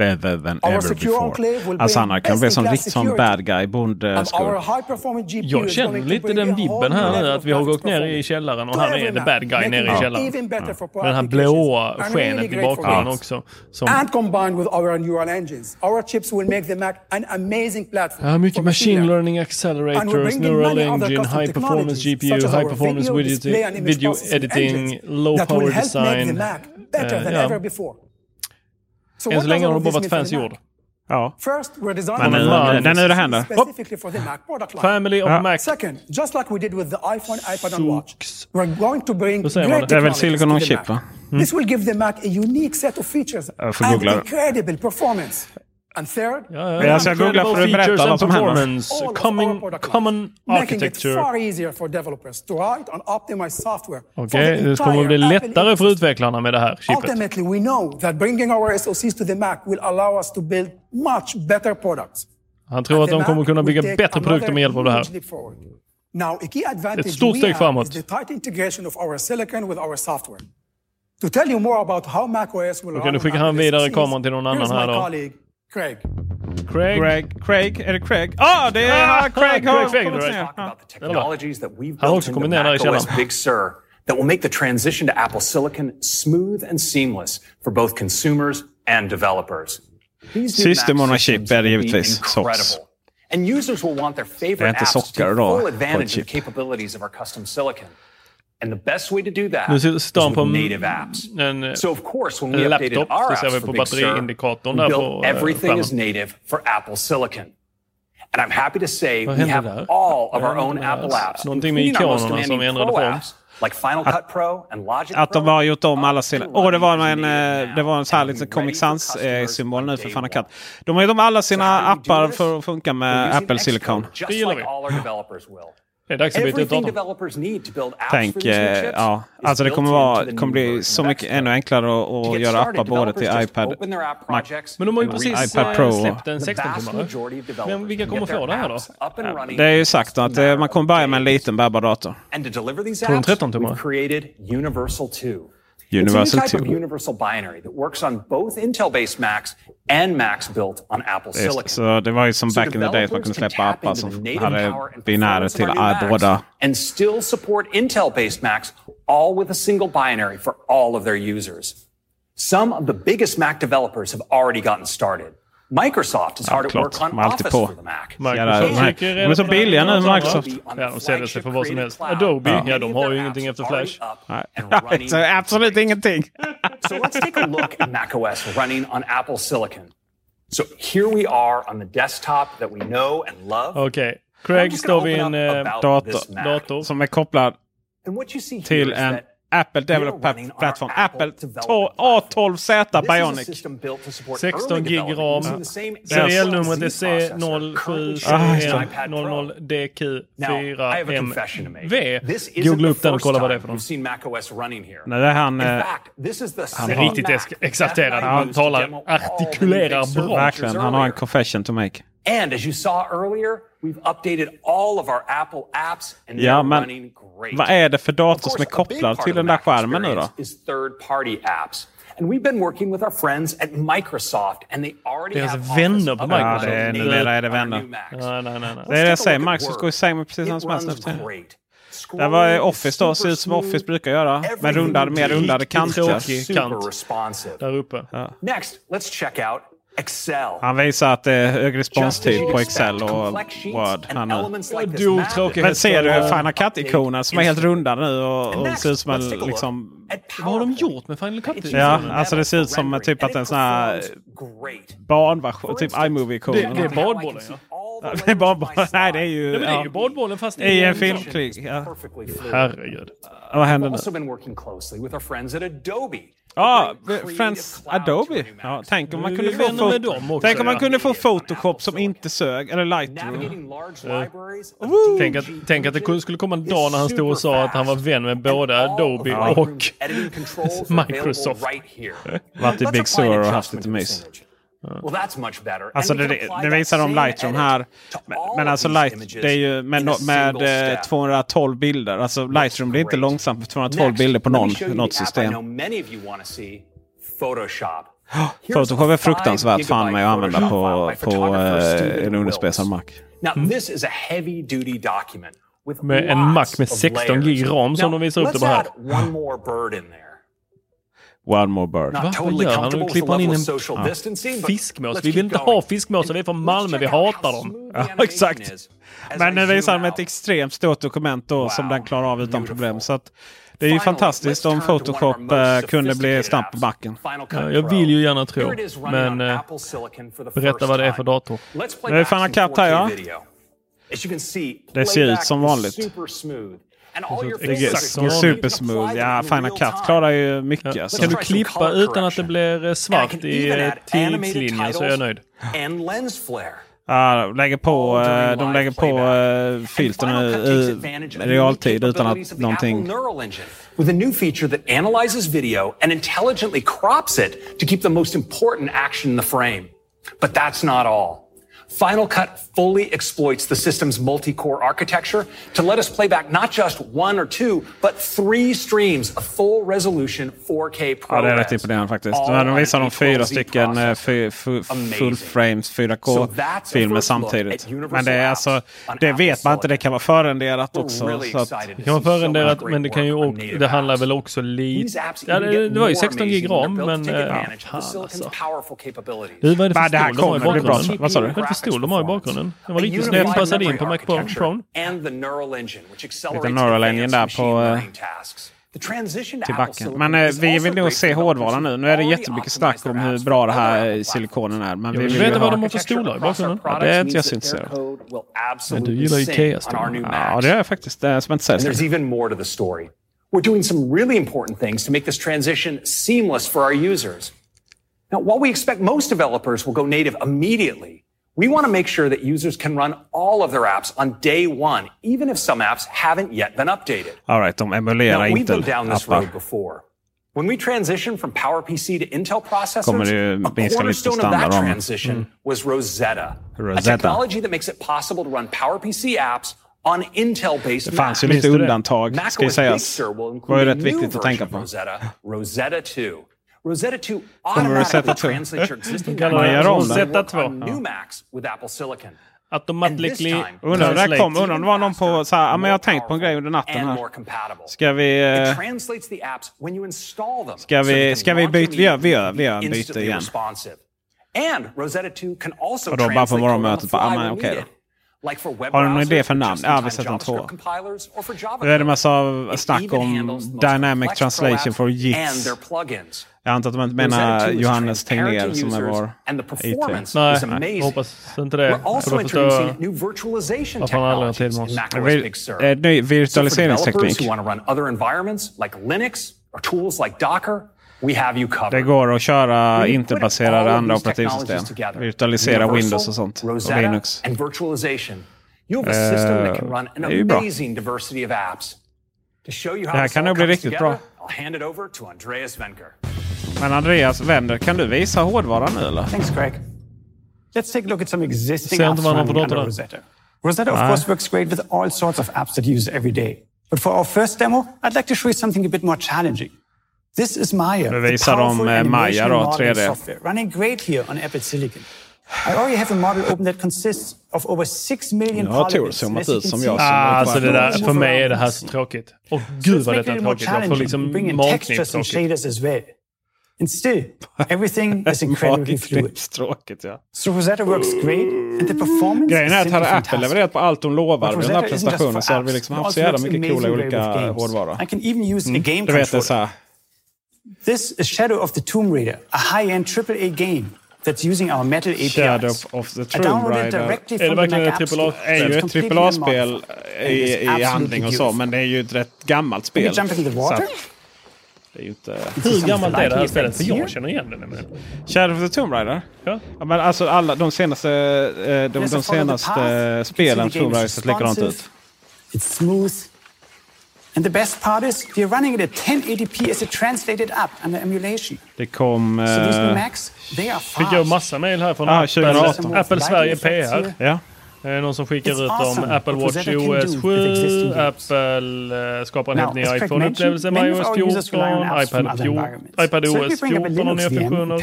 better than ever before. Alltså han kan bli som riktigt som bad guy bondskurk. Jag känner lite den vibben här nu att vi har gått ner i källaren och han är the bad guy nere i källaren. Med den här blåa skenet i bakgrunden också. Som... And combined with our neural engines. Our chips will make the Mac an amazing platform. Ja, mycket machine learning accelerators, neural engine, high performance GPU, high performance video, editing, low power design. Better eh, than ever before. So Än så länge har de bara varit fancy Mac? ord. Ja. First, we're designing Men the nu- Mac nu är det händer. Family of Mac. Second, just like we did with the iPhone, iPad, and Watch, we're going to bring great det. Är väl silicon on chip va? Mm. This will give the Mac a unique set of features And third, ja, ja. Jag ska googla för att berätta vad som händer. Coming, common architecture. Okej, okay, det kommer bli lättare för utvecklarna med det här chippet. Ultimately we know that bringing our SoCs to the Mac will allow us to build much better products. Han tror att de kommer kunna bygga bättre produkter med hjälp av det här. Ett stort steg framåt. Okej, okay, nu skickar han vidare kameran till någon annan här då. Craig. Craig. Craig. Craig. Är det Craig? Ja, ah, det är ah, Craig har Craig, kommit ner. Talk about the technologies that we've built in the Big Sur that will make the transition to Apple Silicon smooth and seamless for both consumers and developers. System on a chip be incredible, SOX. And users will want their favorite apps to take full advantage of the capabilities of our custom silicon. And the best way to do that nu sitter han på native apps. En, eh, so of course when we laptop, Det ser vi på batteriindikatorn där på built everything is native for Apple Silicon. And I'm happy to say Vad we have där? all of our own Apple apps, Någonting med ikonerna som ändrade form. Like Final Cut Pro and Logic Pro. Att de har gjort om alla sina... Åh, oh, det var en, eh, det var en så här liten Comic Sans-symbol nu för Final Cut. De har gjort om alla sina appar för att funka med Apple Silicon. Det gillar vi. Det är dags att byta ut datorn. Tänk, eh, ja. Alltså det kommer, vara, kommer bli så mycket ännu enklare att, att göra appar både till iPad, Mac, Men de har ju precis eh, iPad Pro. släppt en 16-tummare. Men vilka kommer få det här då? Ja, det är ju sagt att eh, man kommer börja med en liten bärbar dator. På en 13-tummare? Universal it's a type of universal binary that works on both Intel-based Macs and Macs built on Apple Silicon. So, det var ju som so back in the day man kunde släppa appar som hade till båda. And still support Intel-based Macs all with a single binary for all of their users. Some of the biggest Mac developers have already gotten started. Microsoft is hard at work on Office på. for the Mac. Microsoft de är så billiga nu, Microsoft. Ja, de säljer sig för vad som helst. Adobe, ja, ja de har ju ingenting efter Flash. Nej. Absolut ingenting. so let's take a look at macOS running on Apple Silicon. So here we are on the desktop that we know and love. Okej, okay. Craig står vid en eh, dator som är kopplad till en Apple Development Platform. Apple A12Z Bionic. 16 gig ram. Serielnumret är C0700DQ4MV. Ah, Googla upp den och kolla vad det är för någon. Nej, det är han... Eh, han är riktigt exalterad. Han talar, artikulerar bra. Verkligen. Han har en confession to make. And as you saw earlier, we've updated all of our Apple apps and they're ja, men, running great. Vad är det för dator som är kopplad till den där skärmen nu då? Is third party apps. And we've been working with our friends at Microsoft and they already Deras have vänner på Microsoft. Ja, det är, numera är det vänner. Det är det jag säger. Microsoft går i säng med precis som helst nu det var Office då. Ser ut som Office brukar göra. Med rundade, mer rundade kanter. Tråkig kant. Där uppe. Ja. Next, let's check out Excel. Han visar att det är hög responstid typ på Excel och Word. Han eh, är. Men ser du eh, Final Cut-ikonen som är helt runda nu och, och ser ut som en liksom... Vad har de gjort med Final Cut? Ja, alltså det ser ut som typ att en sån här barnversion, typ iMovie-ikonen. Det, det är badbollen ja. Det är badbollen. Nej, det är ju... Nej, ju badbollen fast i en filmklick. Ja. Herregud. Vad händer nu? Ja, Friends Adobe. Ja, tänk om man kunde få, fot tänk om man kunde få Photoshop som inte sög. Eller Lightroom. Uh. Tänk, att, tänk att det skulle komma en dag när han stod och sa att han var vän med både Adobe och Microsoft. Varit i Big Sur och haft lite mys. Well, that's much better. Alltså det, det visar de Lightroom här. Men, alltså Light, det är ju med, med, 212 eh, bilder. Alltså Lightroom blir inte långsamt på 212 Next, bilder på någon, något system. Photoshop. Oh, Photoshop är fruktansvärt fan med att använda på, på eh, en underspesad Mac. Mm. Med en Mac med 16 gig ram som de visar upp det på här. One more bird. Totally Vad gör han? Nu klipper han in en ja. fiskmås. Vi vill inte ha fiskmåsar. Vi är från Malmö. Vi hatar dem. Ja, exakt. Men nu visar han med ett extremt stort dokument då, wow. som den klarar av utan problem. Så att, det är ju fantastiskt om Photoshop eh, kunde bli snabbt på backen. Ja, jag vill ju gärna tro, men eh, berätta vad det är för dator. Nu är Final Cut här ja. Det ser ut som vanligt. Exakt. Yes. Super smooth. Ja, Final Cut klarar ju mycket. Ja. Alltså. Kan du klippa utan att det blir eh, svart i eh, tidslinjen så är jag nöjd. Ja, de lägger på, eh, de lägger på filtren i realtid utan att någonting... With a new feature that analyzes video and intelligently crops it to keep the most important action in the frame. But that's not all. Final Cut fully exploits the system's multi core architecture to let us play back not just one or two, but three streams of full resolution 4K ProRes. Ja, det är rätt imponerande faktiskt. När de visar de fyra stycken eh, full frames 4K-filmer samtidigt. Men det är alltså, det vet man inte. Det kan vara förenderat också. Så att, det kan vara förenderat, men det kan ju också, det handlar väl också lite... Ja, det, det var ju 16 gig ram, men... Ja, eh, fan, alltså. Det, vad är det för men det här kommer bli bra. Vad sa du? Stol de har i bakgrunden. Den var riktigt snett passad in på Mac Lite neural engine där på... Eh, till backen. Men eh, vi vill nog se hårdvaran nu. Nu är det jättemycket snack om hur bra det här silikonen är. Men vi vill veta vad de har för stolar i bakgrunden. Ja, det är inte jag så intresserad av. Men du gillar Ikea-stolar. Ja, det gör jag faktiskt. Det är som inte säger We're doing some really important things to make this transition seamless for our users. Now, while we expect most developers will go native immediately, We want to make sure that users can run all of their apps on day one, even if some apps haven't yet been updated. All right, de emulerar Now, we've been down this road before. When we transitioned from PowerPC to Intel processors, a cornerstone of that transition mm. was Rosetta, Rosetta, a technology that makes it possible to run PowerPC apps on Intel-based Det fanns ju lite undantag, ska sägas. Det var ju rätt viktigt att tänka på. Rosetta, Rosetta 2. Rosetta 2 automatiskt translates your existing Mac OS to on new Macs with Apple Silicon. Automatically undrar, där kom, undrar om det var någon på så här, men jag har tänkt på en grej under natten här. Ska vi... Eh, ska vi, ska vi byta? Vi gör, vi gör, vi gör byte igen. Och då bara på morgonmötet bara, men okej okay då. Har du någon idé för namn? Ja, vi sätter en tvåa. Det är en massa snack om Dynamic Translation for JITS. Jag antar att de inte menar Johannes Tegnér som är vår IT. Nej, jag hoppas inte det. För då förstår jag varför han aldrig har tid med oss. Ny Virtualiseringsteknik. Det går att köra interbaserade andra operativsystem. Virtualisera Windows och sånt. Och Linux. And virtualization. You have a system that can run an eh, amazing diversity of apps. To show you how det här kan nog bli riktigt bra. I'll hand it over to Andreas Wenker. Men Andreas Wender, kan du visa hårdvaran nu eller? Thanks Craig. Let's take a look at some existing apps running under Rosetta. Rosetta of course works great with all sorts of apps that you use every day. But for our first demo, I'd like to show you something a bit more challenging. This is Maya, nu visar de eh, Maya då, 3D. Running great here on Apple Silicon. I already have a model open that consists of over 6 million Nu har Tor zoomat ut som jag. Ah, alltså det där, för mig är det här så tråkigt. Åh gud vad detta är tråkigt. Jag får liksom magknipstråkigt. And still, everything is incredibly fluid. Tråkigt, ja. So Rosetta works great and the performance Grejen är att hade Apple levererat på allt de lovar med den här presentationen så hade vi liksom haft så jävla mycket coola olika hårdvaror. I can even use a mm. game du This is Shadow of the Tomb Raider, a high-end AAA game that's using our metal APIs. Shadow of the Tomb Raider. Är det verkligen ett AAA? Det är ju ett AAA-spel i, i handling och så, men det är ju ett rätt gammalt spel. Det är inte... Hur gammalt är det här spelet? För jag känner igen det nämligen. Shadow of the Tomb Raider? Ja. men alltså alla de senaste, eh, de, de senaste spelen såg ser likadant ut. It's smooth. And the best part is we're running it at 1080p as it translated up under emulation. Det kom... So these eh, Macs, they are fast. Fick jag massa mail här från ah, Apple, 2018. Apple Sverige PR. Ja. Eh, någon som skickar It's ut awesome. Apple Watch OS 7, Apple eh, skapar en helt ny iPhone-upplevelse med iOS 14, iPad, 14 iPad OS 14 och nya funktioner.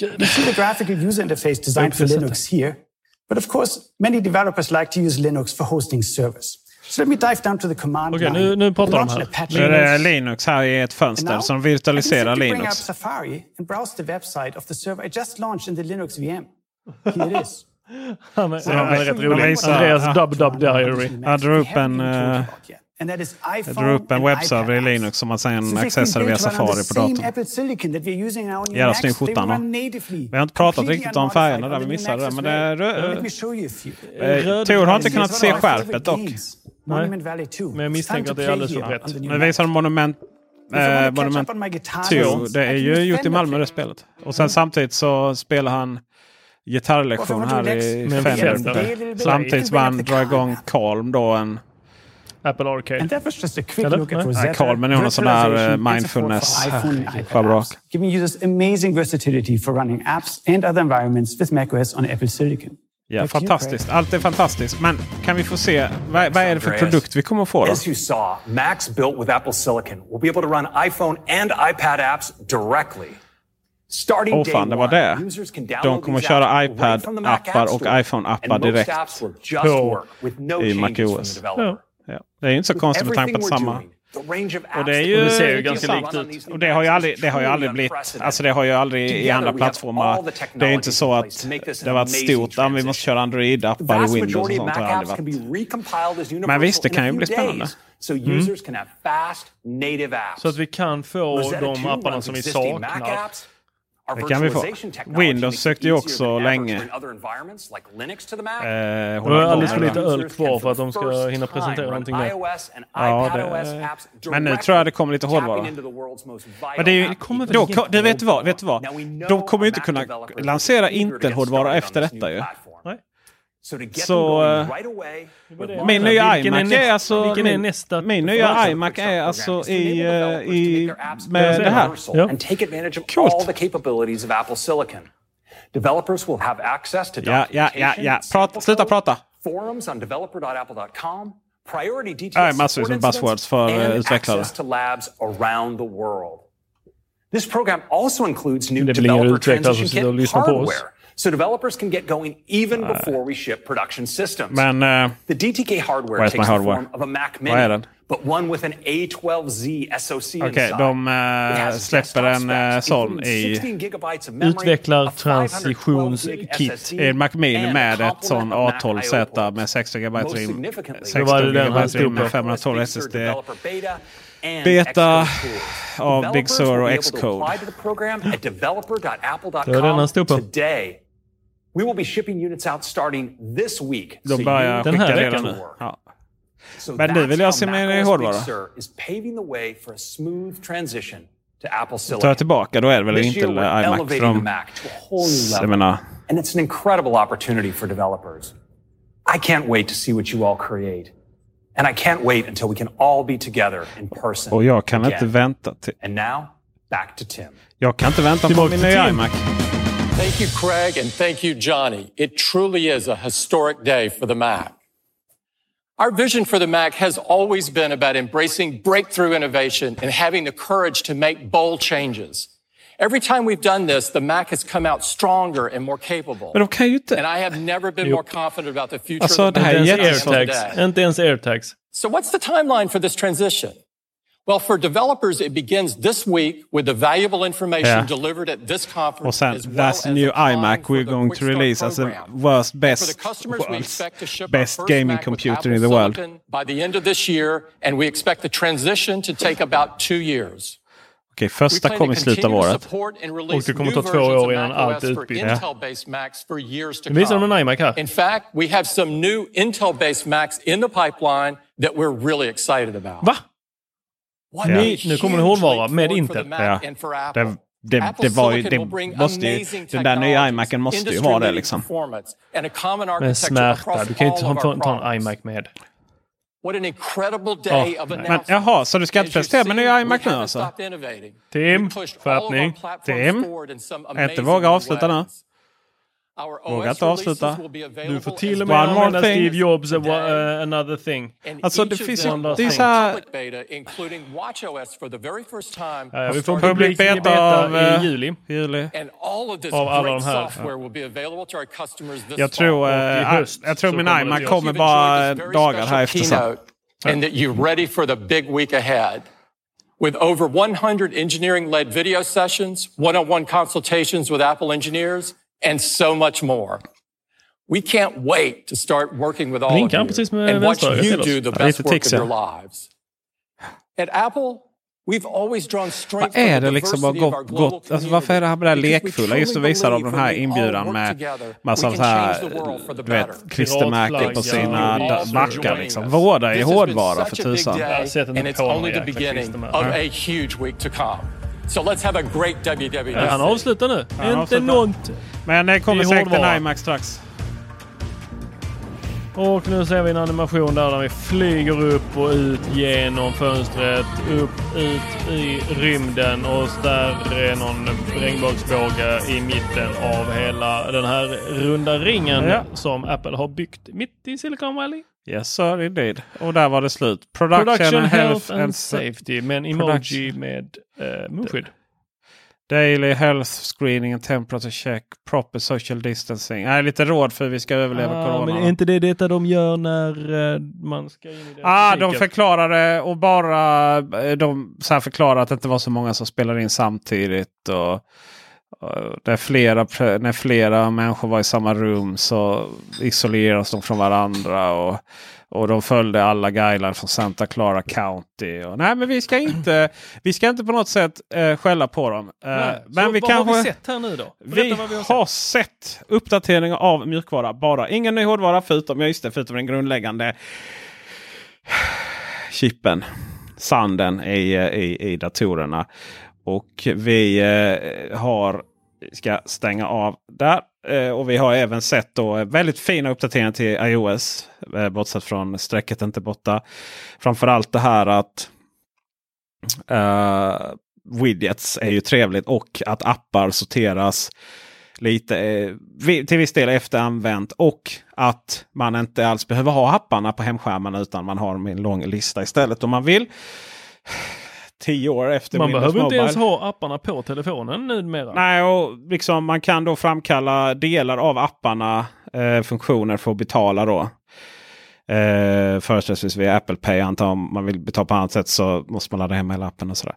You see the graphical user interface designed for Linux here, but of course many developers like to use Linux for hosting service. Okej, okay, nu, nu pratar de här. Nu är det Linux här i ett fönster som virtualiserar Linux. Han är, rätt rolig. Andreas Dubdub Diary. Han drar upp en, jag drar upp en webbserver i Linux som man sen accessar via Safari på datorn. Jävla snygg skjorta han Vi har inte pratat riktigt om färgerna där. Vi missade det. Eh, Tor har inte kunnat se skärpet dock games. Monument Valley 2. Men jag misstänker att det är alldeles för brett. Men visar de Monument, eh, Monument up on my guitar 2. lessons, Det är ju gjort i Malmö det spelet. Och sen samtidigt så spelar han gitarrlektion här i? Fender. Samtidigt som han drar igång Calm då. En, Apple Arcade. And that was just a quick Eller? look at Nej. Rosetta. Nej, Calm är nog någon sån där eh, mindfulness. bra. apps, Giving users amazing versatility for running apps and other environments with macOS on Apple Silicon. Ja, you, fantastiskt. Allt är fantastiskt. Men kan vi få se, vad, vad är det för produkt vi kommer att få då? As you saw, Macs built with Apple Silicon will be able to run iPhone and iPad apps directly. Starting day fan, det var one, det. users can De kommer att köra apps right from the Mac App iPad-appar och iPhone-appar direkt på- work with no i MacOS. the developer. Ja. Det är ju inte så konstigt med tanke på att samma... Och det är ju... det ser ju ganska likt ut. Och det har ju aldrig, det har ju aldrig blivit... Alltså det har ju aldrig i andra plattformar... Det är ju inte så att det har varit stort. Vi måste köra Android-appar i Windows och sånt. Har aldrig varit. Men visst, det kan ju bli spännande. Mm. Så att vi kan få de 2 apparna som vi saknar. Det kan vi få. Windows sökte ju också länge. Eh, är på alldeles för lite öl kvar för att de ska hinna presentera någonting mer. Ja, det, men nu tror jag det kommer lite hårdvara. Men det är ju, då, det vet du vad, vet du vad? De kommer ju inte kunna lansera Intel-hårdvara efter detta ju. Så eh, min nya iMac är alltså... min- nästa Min nya iMac är alltså i, eh, i med det här. Developers will have access to Ja, ja, ja, ja. Prata, sluta prata. forums on developer.apple.com, priority details support med buzzwords för, eh, and utvecklare. access to labs around the world. This program also includes new developer transition kit hardware, so developers can get going even before we ship production systems. Men... eh, The DTK hardware takes the hardware? form of a Mac Mini, den? but one with an A12Z SoC Okej, inside. de has släpper en specs, sån i 16 gigabytes of memory, Utvecklar a 512 transitionskit. en Mac Mini med ett sån complement of Mac A12Z IO med 16 GB significantly, 16 var det den han GB stod rim med på. 512 SSD. Beta av Big Sur och be able to Xcode. apply to the program at developer.apple.com Det var den han stod på. today. We will be shipping units out starting this week. De so börjar Den här veckan nu. Ja. So Men nu vill jag se mer hårdvara. Tar jag tillbaka, då är det väl This inte iMac. För de, jag menar, And it's an incredible opportunity for developers. I can't wait to see what you all create. And I can't wait until we can all be together in person. och jag kan again. inte vänta till... And now, back to Tim. Jag kan inte vänta på min nya iMac. Thank you, Craig, and thank you, Johnny. It truly is a historic day for the Mac. Our vision for the Mac has always been about embracing breakthrough innovation and having the courage to make bold changes. Every time we've done this, the Mac has come out stronger and more capable. Men de kan ju inte... And I have never been Jo. more confident about the future Alltså, of the det här är than I jättesvårt. airtags. Inte ens airtags. So what's the timeline for this transition? Well, for developers, it begins this week with the valuable information Yeah. delivered at this conference. Och sen, as well that's as new iMac we're going to release as the program. worst, for best, the customers, we world's expect to ship best gaming Mac computer in the world. By the end of this year, and we expect the transition to take about two years. Okej, We första kommer i to slutet av continue to året. support and Och release det kommer new ta två versions år of innan allt är for utbyggt. Intel-based Macs for years to Nu visar de come. en iMac här. In fact, we have some new Intel-based Macs in the pipeline that we're really excited about. Va? What Ja. nu kommer hårdvara leap med Intel. Ja. Det, det, det var ju, det måste ju, den där nya iMacen måste ju ha det liksom. architecture smärta, du kan ju inte ta, ta, ta en iMac med. What an incredible day of men- jaha, så du ska inte presentera med nya iMac nu alltså? Tim, skärpning. Tim, inte våga avsluta nu. Ways. Our Våga OS inte avsluta. releases will be available Du får as till och med One more använda thing. Steve Jobs uh, today. another thing. And Alltså, each det of finns ju- them det är will så här- public beta, including WatchOS for the very first time. Ja, vi får starting Public public beta beta, av, i eh, juli. Juli. And all of this Av alla great de här. software will be available to our customers this Jag tror, fall. eh, i höst jag tror så min kommer det iMac bli- kommer You've bara enjoyed this very dagar special här efter sen. keynote And that you're ready for the big week ahead. With over 100 engineering-led video sessions, one-on-one consultations with Apple engineers, and so much more. We can't wait to start working with all Blinkar of you med and watch you do the best work of your lives. At Apple, Vad är det liksom har gått, gått alltså varför är det här med det här lekfulla? Just att visa dem den här inbjudan med massa så här, du vet, klistermärken på sina backar. Liksom. Vårda i hårdvara för tusan. So let's have a great WWDC. Han avslutar nu. Han Inte något. Men det kommer säkert en IMAX strax. Och nu ser vi en animation där, där vi flyger upp och ut genom fönstret, upp, ut i rymden och där är någon regnbågsbåge i mitten av hela den här runda ringen Ja. som Apple har byggt mitt i Silicon Valley. Yes sir indeed. Och där var det slut. Production, Production, and health, and, and safety med en emoji med eh, munskydd. Daily health screening and temperature check. Proper social distancing. Nej, lite råd för hur vi ska överleva Ah, corona. men är inte det detta de gör när eh, man ska in i Ah, de förklarade och bara eh, de så här förklarade att det inte var så många som spelade in samtidigt. Och när, flera, när flera människor var i samma rum så isoleras de från varandra. Och, och de följde alla guidelines från Santa Clara County. Och, nej, men vi ska inte, vi ska inte på något sätt eh, skälla på dem. Eh, Nej, men vi vad kanske, har vi sett här nu då? Vi vi har har sett uppdateringar av mjukvara. Bara ingen ny hårdvara förutom, ja, just det, förutom den grundläggande chippen. Sanden i, i, i datorerna. Och vi eh, har ska stänga av där. Eh, och vi har även sett då eh, väldigt fina uppdateringar till iOS. Eh, bortsett från strecket inte borta. Framförallt det här att eh, widgets är ju trevligt och att appar sorteras lite eh, till viss del efter använt och att man inte alls behöver ha apparna på hemskärmen utan man har en lång lista istället om man vill. Tio år efter Man Windows behöver inte Mobile. ens ha apparna på telefonen numera. Nej, och liksom man kan då framkalla delar av apparna, eh, funktioner för att betala då. Eh, Företrädesvis via Apple Pay. Antar om man vill betala på annat sätt så måste man ladda hem hela appen och sådär.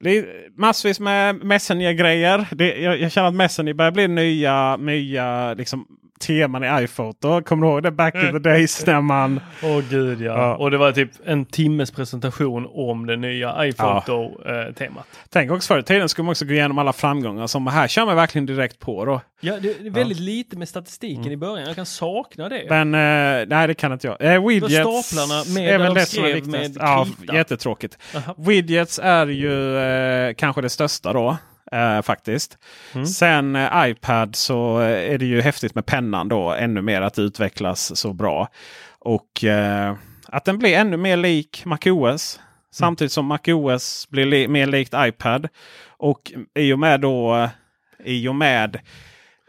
Det är massvis med Messenger-grejer. Jag, jag känner att Messenger börjar bli nya, nya liksom, teman i iPhoto. Kommer du ihåg det back in the days när man... Åh gud ja. Ja. Och det var typ en timmes presentation om det nya iPhoto-temat. Tänk också förr i tiden skulle man också gå igenom alla framgångar. Som här kör man verkligen direkt på. Då. Ja, det det är väldigt lite med statistiken i början. Jag kan sakna det. Men eh, nej, det kan inte jag. Eh, widgets staplarna med är väl de det som är viktigast. med Ja, jättetråkigt. Aha. Widgets är ju eh, kanske det största då. Eh, faktiskt. Mm. Sen eh, iPad så eh, är det ju häftigt med pennan då. Ännu mer att det utvecklas så bra. Och eh, att den blir ännu mer lik MacOS. Samtidigt som MacOS blir li mer likt iPad. Och i och med då eh, i och med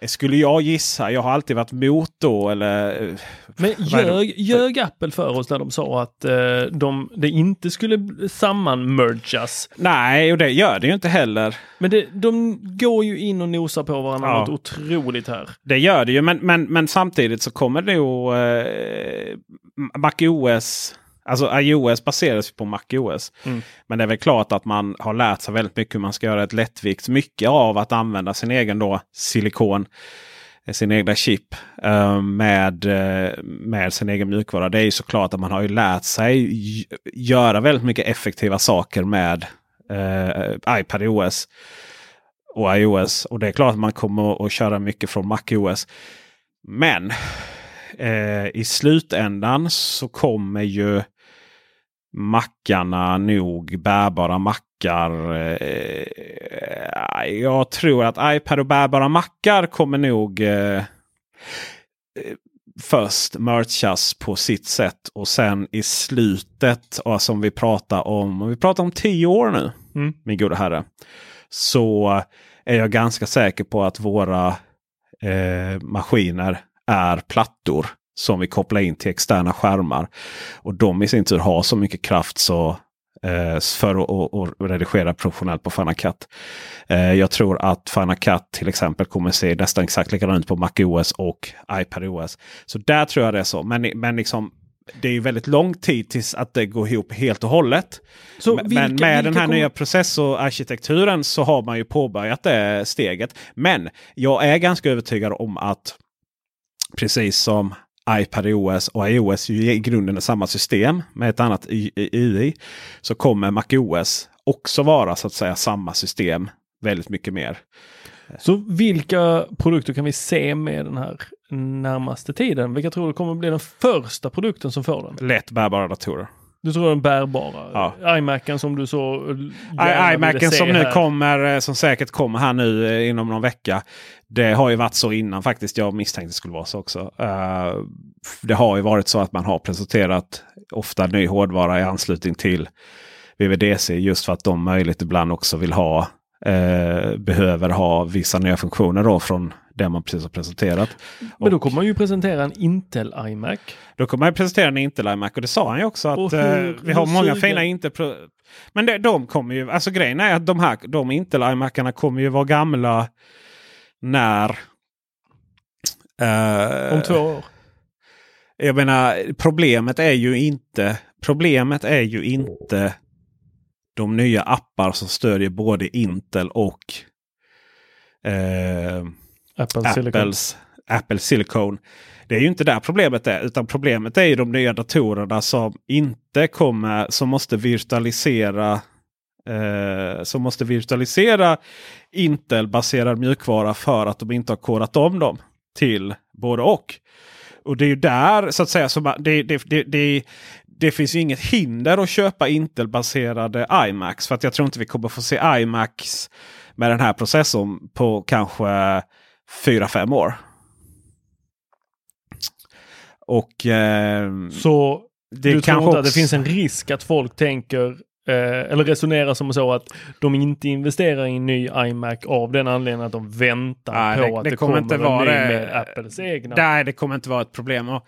skulle jag gissa, jag har alltid varit mot då eller... eh, Men det? ljög, ljög Apple för oss när de sa att eh, de, det inte skulle sammanmergas? Nej, och det gör det ju inte heller. Men det, de går ju in och nosar på varandra Ja. något otroligt här. Det gör det ju, men, men, men samtidigt så kommer det ju eh, MacOS, alltså iOS baseras på MacOS. Mm. Men det är väl klart att man har lärt sig väldigt mycket hur man ska göra ett lättvikt. Mycket av att använda sin egen då silikon, eh, sin egna chip eh, med, eh, med sin egen mjukvara. Det är ju såklart att man har ju lärt sig göra väldigt mycket effektiva saker med eh, iPad OS och iOS. Och det är klart att man kommer att köra mycket från MacOS. Men eh, i slutändan så kommer ju mackarna nog bärbara mackar. Eh, jag tror att iPad och bärbara mackar kommer nog eh, eh, först merchas på sitt sätt och sen i slutet, och som vi pratar om, om vi pratar om tio år nu, Mm. min gode herre. Så är jag ganska säker på att våra eh, maskiner är plattor som vi kopplar in till externa skärmar. Och de i sin tur har så mycket kraft så eh, för att, att, att redigera professionellt på Final Cut. Eh, jag tror att Final Cut till exempel kommer se nästan exakt likadant ut på MacOS och iPadOS. Så där tror jag det är så. Men, men liksom, det är ju väldigt lång tid tills att det går ihop helt och hållet. Så Men- vilka- med den här kommer- nya processorarkitekturen så har man ju påbörjat det steget. Men jag är ganska övertygad om att precis som iPadOS och iOS ju i grunden är samma system med ett annat UI så kommer MacOS också vara så att säga samma system väldigt mycket mer. Så vilka produkter kan vi se med den här närmaste tiden? Vilka tror du kommer bli den första produkten som får den? Lätt bärbara datorer. Du tror den bärbara? Ja. iMacen som du så I- iMacen som nu här. kommer, eh, som säkert kommer här nu eh, inom någon vecka. Det har ju varit så innan faktiskt. Jag misstänkte det skulle vara så också. Eh, det har ju varit så att man har presenterat ofta ny hårdvara i anslutning till VVDC. Just för att de möjligt ibland också vill ha eh, behöver ha vissa nya funktioner då från det man precis har presenterat. Men då kommer man ju presentera en Intel iMac. Då kommer man presentera en Intel iMac och det sa han ju också att hur- eh, vi har hur många sugen- fina Intel. Men det, de kommer ju, alltså grejen är att de här de Intel iMacarna kommer ju vara gamla när... eh, Om två år. Jag menar problemet är ju inte Problemet är ju inte de nya appar som stödjer både Intel och eh, Apple Silicon. Apples, Apple Silicon. Det är ju inte där problemet är. Utan problemet är ju de nya datorerna som inte kommer, som måste virtualisera eh, som måste virtualisera Intel-baserad mjukvara för att de inte har kodat om dem till både och. Och det är ju där så att säga som det, det, det, det, det finns ju inget hinder att köpa Intel-baserade iMacs. För att jag tror inte vi kommer få se iMacs med den här processorn på kanske 4-5 år. Och eh, Så det du tror kanske inte att det finns en risk att folk tänker eh, eller resonerar som så att de inte investerar i en ny iMac av den anledningen att de väntar Nej, på det- att det kommer kommer inte en vara ny det. med Apples egna. Nej, det kommer inte vara ett problem. Och,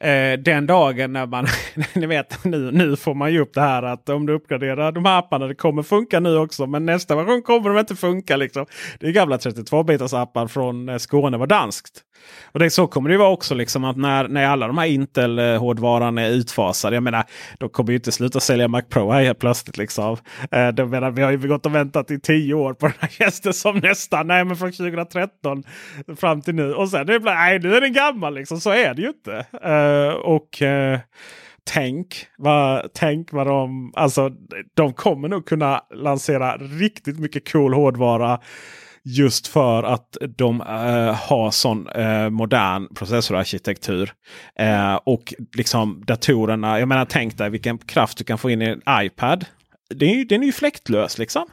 eh, den dagen när man, ni vet nu, nu får man ju upp det här att om du uppgraderar de här apparna, det kommer funka nu också. Men nästa version kommer de inte funka. Liksom. Det är gamla 32-bitars appar från eh, Skåne var danskt. Och det, så kommer det ju vara också liksom att när, när alla de här Intel-hårdvaran är utfasade. Jag menar, de kommer ju inte sluta sälja Mac Pro här helt plötsligt. Liksom. Eh, de menar, vi har ju gått och väntat i tio år på den här gästen som nästan, nej men från 2013 fram till nu. Och sen är det bara, nej nu är den gammal liksom. Så är det ju inte. Eh, och eh, tänk vad, tänk vad de, alltså de kommer nog kunna lansera riktigt mycket cool hårdvara. Just för att de äh, har sån äh, modern processorarkitektur. Äh, och liksom datorerna, jag menar tänk dig vilken kraft du kan få in i en iPad. Det är, ju- den är ju fläktlös liksom.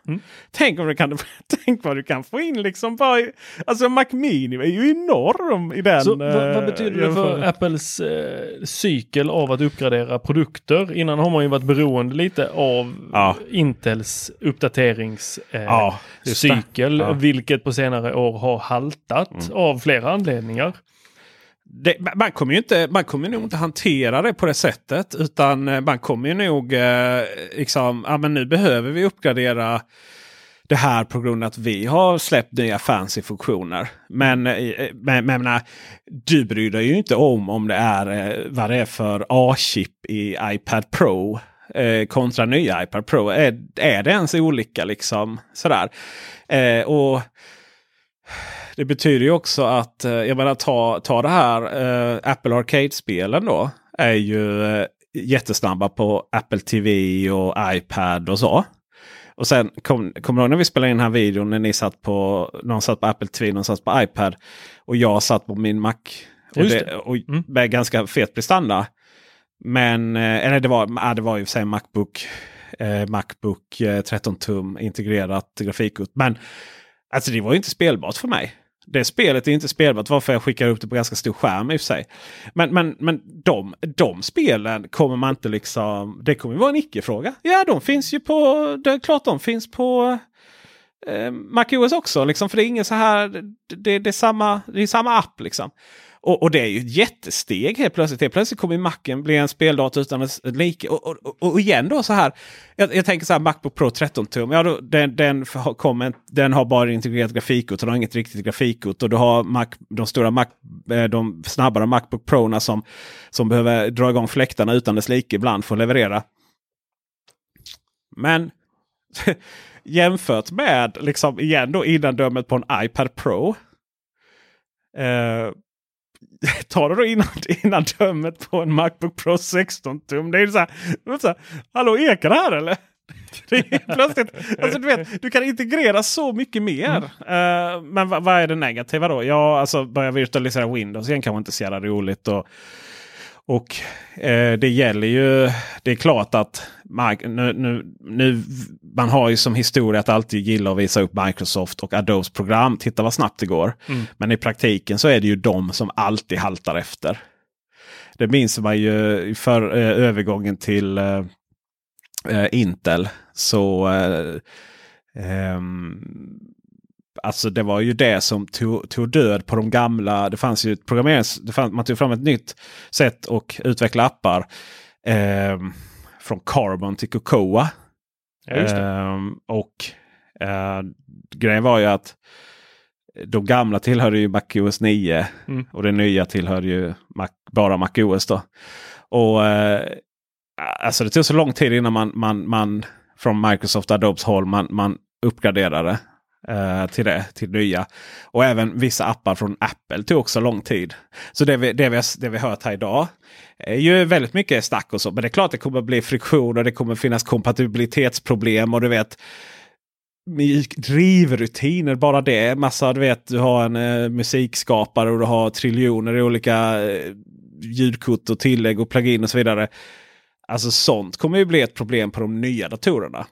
Tänk, om du kan, tänk vad du kan få in liksom. Bara, alltså Mac Mini är ju enorm i den. Så vad, vad eh, betyder det för Apples eh, cykel av att uppgradera produkter? Innan har man ju varit beroende lite av Intels uppdateringscykel, eh, Ja, Ja. vilket på senare år har haltat av flera anledningar det, man kommer ju inte, man kommer nog inte hantera det på det sättet. Utan eh, man kommer ju nog eh, liksom, ja men nu behöver vi uppgradera det här på grund av att vi har släppt nya fancy funktioner. Men, eh, eh, men, men menar, du bryr dig ju inte om om det är vad det är för A-chip i iPad Pro. Eh, kontra nya iPad Pro. Är, är det ens olika liksom? Sådär. Eh, och det betyder ju också att, eh, jag menar ta, ta det här eh, Apple Arcade-spelen då. Är ju eh, jättesnabba på Apple TV och iPad och så. Och sen kom, kommer du när vi spelade in den här videon när ni satt på, någon satt på Apple TV, någon satt på iPad. Och jag satt på min Mac. Och det, det. och med ganska fet prestanda. Men, eh, eller det var, ja, det var ju för sig Macbook, eh, Macbook eh, 13 tum integrerat grafikkort. Men alltså det var ju inte spelbart för mig. Det spelet är inte spelbart varför jag skickar upp det på ganska stor skärm i och för sig. Men, men, men de, de spelen kommer man inte liksom... Det kommer vara en icke-fråga. Ja, de finns ju på... Det är klart de finns på eh, MacOS också. Liksom, för det är ingen så här... Det, det, det, är, samma, det är samma app liksom. Och, och det är ju ett jättesteg helt plötsligt. Helt plötsligt kommer ju Macen bli en speldator utan dess like. Och, och, och, igen då så här. Jag, jag tänker så här Macbook Pro 13 tum. Ja, då, den, den, har- en, den har bara integrerat grafikkort. Den har inget riktigt grafikkort. Och du har Mac, de stora Mac, eh, de snabbare Macbook Pro som, som behöver dra igång fläktarna utan dess like ibland för att leverera. Men jämfört med liksom igen då innandömet på en iPad Pro. Eh, tar du då innan, innan dömet på en Macbook Pro 16 tum. Det är ju så här, så här Hallå ekar det här eller? Det är plötsligt, alltså du, vet, du kan integrera så mycket mer. Mm. Uh, men vad, är det negativa då? Ja, alltså börja virtualisera Windows igen kanske inte så jävla roligt. Och, och eh, det gäller ju, det är klart att nu, nu, nu, man har ju som historia att alltid gilla att visa upp Microsoft och Adobes program. Titta vad snabbt det går. Mm. Men i praktiken så är det ju de som alltid haltar efter. Det minns man ju för eh, övergången till eh, eh, Intel. Så eh, ehm, Alltså det var ju det som tog, tog död på de gamla. Det fanns ju ett programmerings... Det fanns, man tog fram ett nytt sätt att utveckla appar. Från Carbon till Cocoa. Ja. Eh, och eh, grejen var ju att de gamla tillhörde ju MacOS 9. Mm. Och det nya tillhörde ju Mac, bara MacOS. Då. Och eh, alltså det tog så lång tid innan man, man, man från Microsoft Adobes håll man, man uppgraderade eh, till det, till nya. Och även vissa appar från Apple tog också lång tid. Så det vi, det vi, det vi hört här idag är ju väldigt mycket snack och så. Men det är klart det kommer bli friktion och det kommer finnas kompatibilitetsproblem. och du vet drivrutiner, bara det. Massa, du vet, du har en eh, musikskapare och du har triljoner i olika eh, ljudkort och tillägg och plugin och så vidare. Alltså sånt kommer ju bli ett problem på de nya datorerna.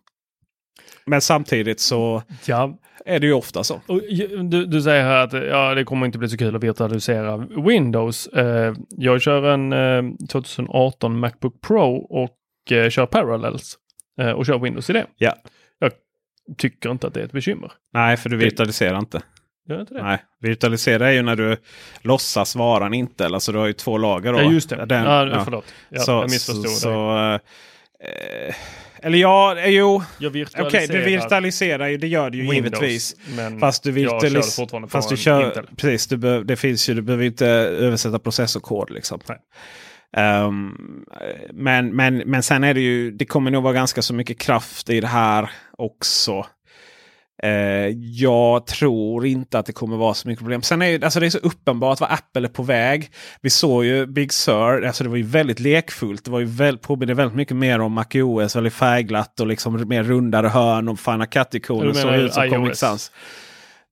Men samtidigt så ja. är det ju ofta så. Och du, du säger här att ja, det kommer inte bli så kul att virtualisera Windows. Eh, jag kör en eh, 2018 Macbook Pro och eh, kör Parallels eh, och kör Windows i det. Ja. Jag tycker inte att det är ett bekymmer. Nej, för du virtualiserar inte. Gör inte det? Nej, virtualisera är ju när du låtsas vara en Intel. Alltså du har ju två lager. Då. Ja, just det. Den, ja, förlåt. Ja, så, jag missförstod så. Så, eh, eller ja, eh, jo. Jag Okej, virtualiserar du virtualiserar ju. Det gör du ju Windows, givetvis. men fast du virtualiserar Fast du kör, Intel. precis, du behöver, det finns ju, du behöver inte översätta processorkod. Liksom. Um, men, men, men sen är det ju, det kommer nog vara ganska så mycket kraft i det här också. Eh, jag tror inte att det kommer vara så mycket problem. Sen är det, alltså det är så uppenbart vad Apple är på väg. Vi såg ju Big Sur, alltså det var ju väldigt lekfullt. Det var ju väl, påminner väldigt mycket mer om MacOS, väldigt färgglatt och liksom mer rundare hörn och Final Cut-ikoner Du såg ut som? Comic Sans.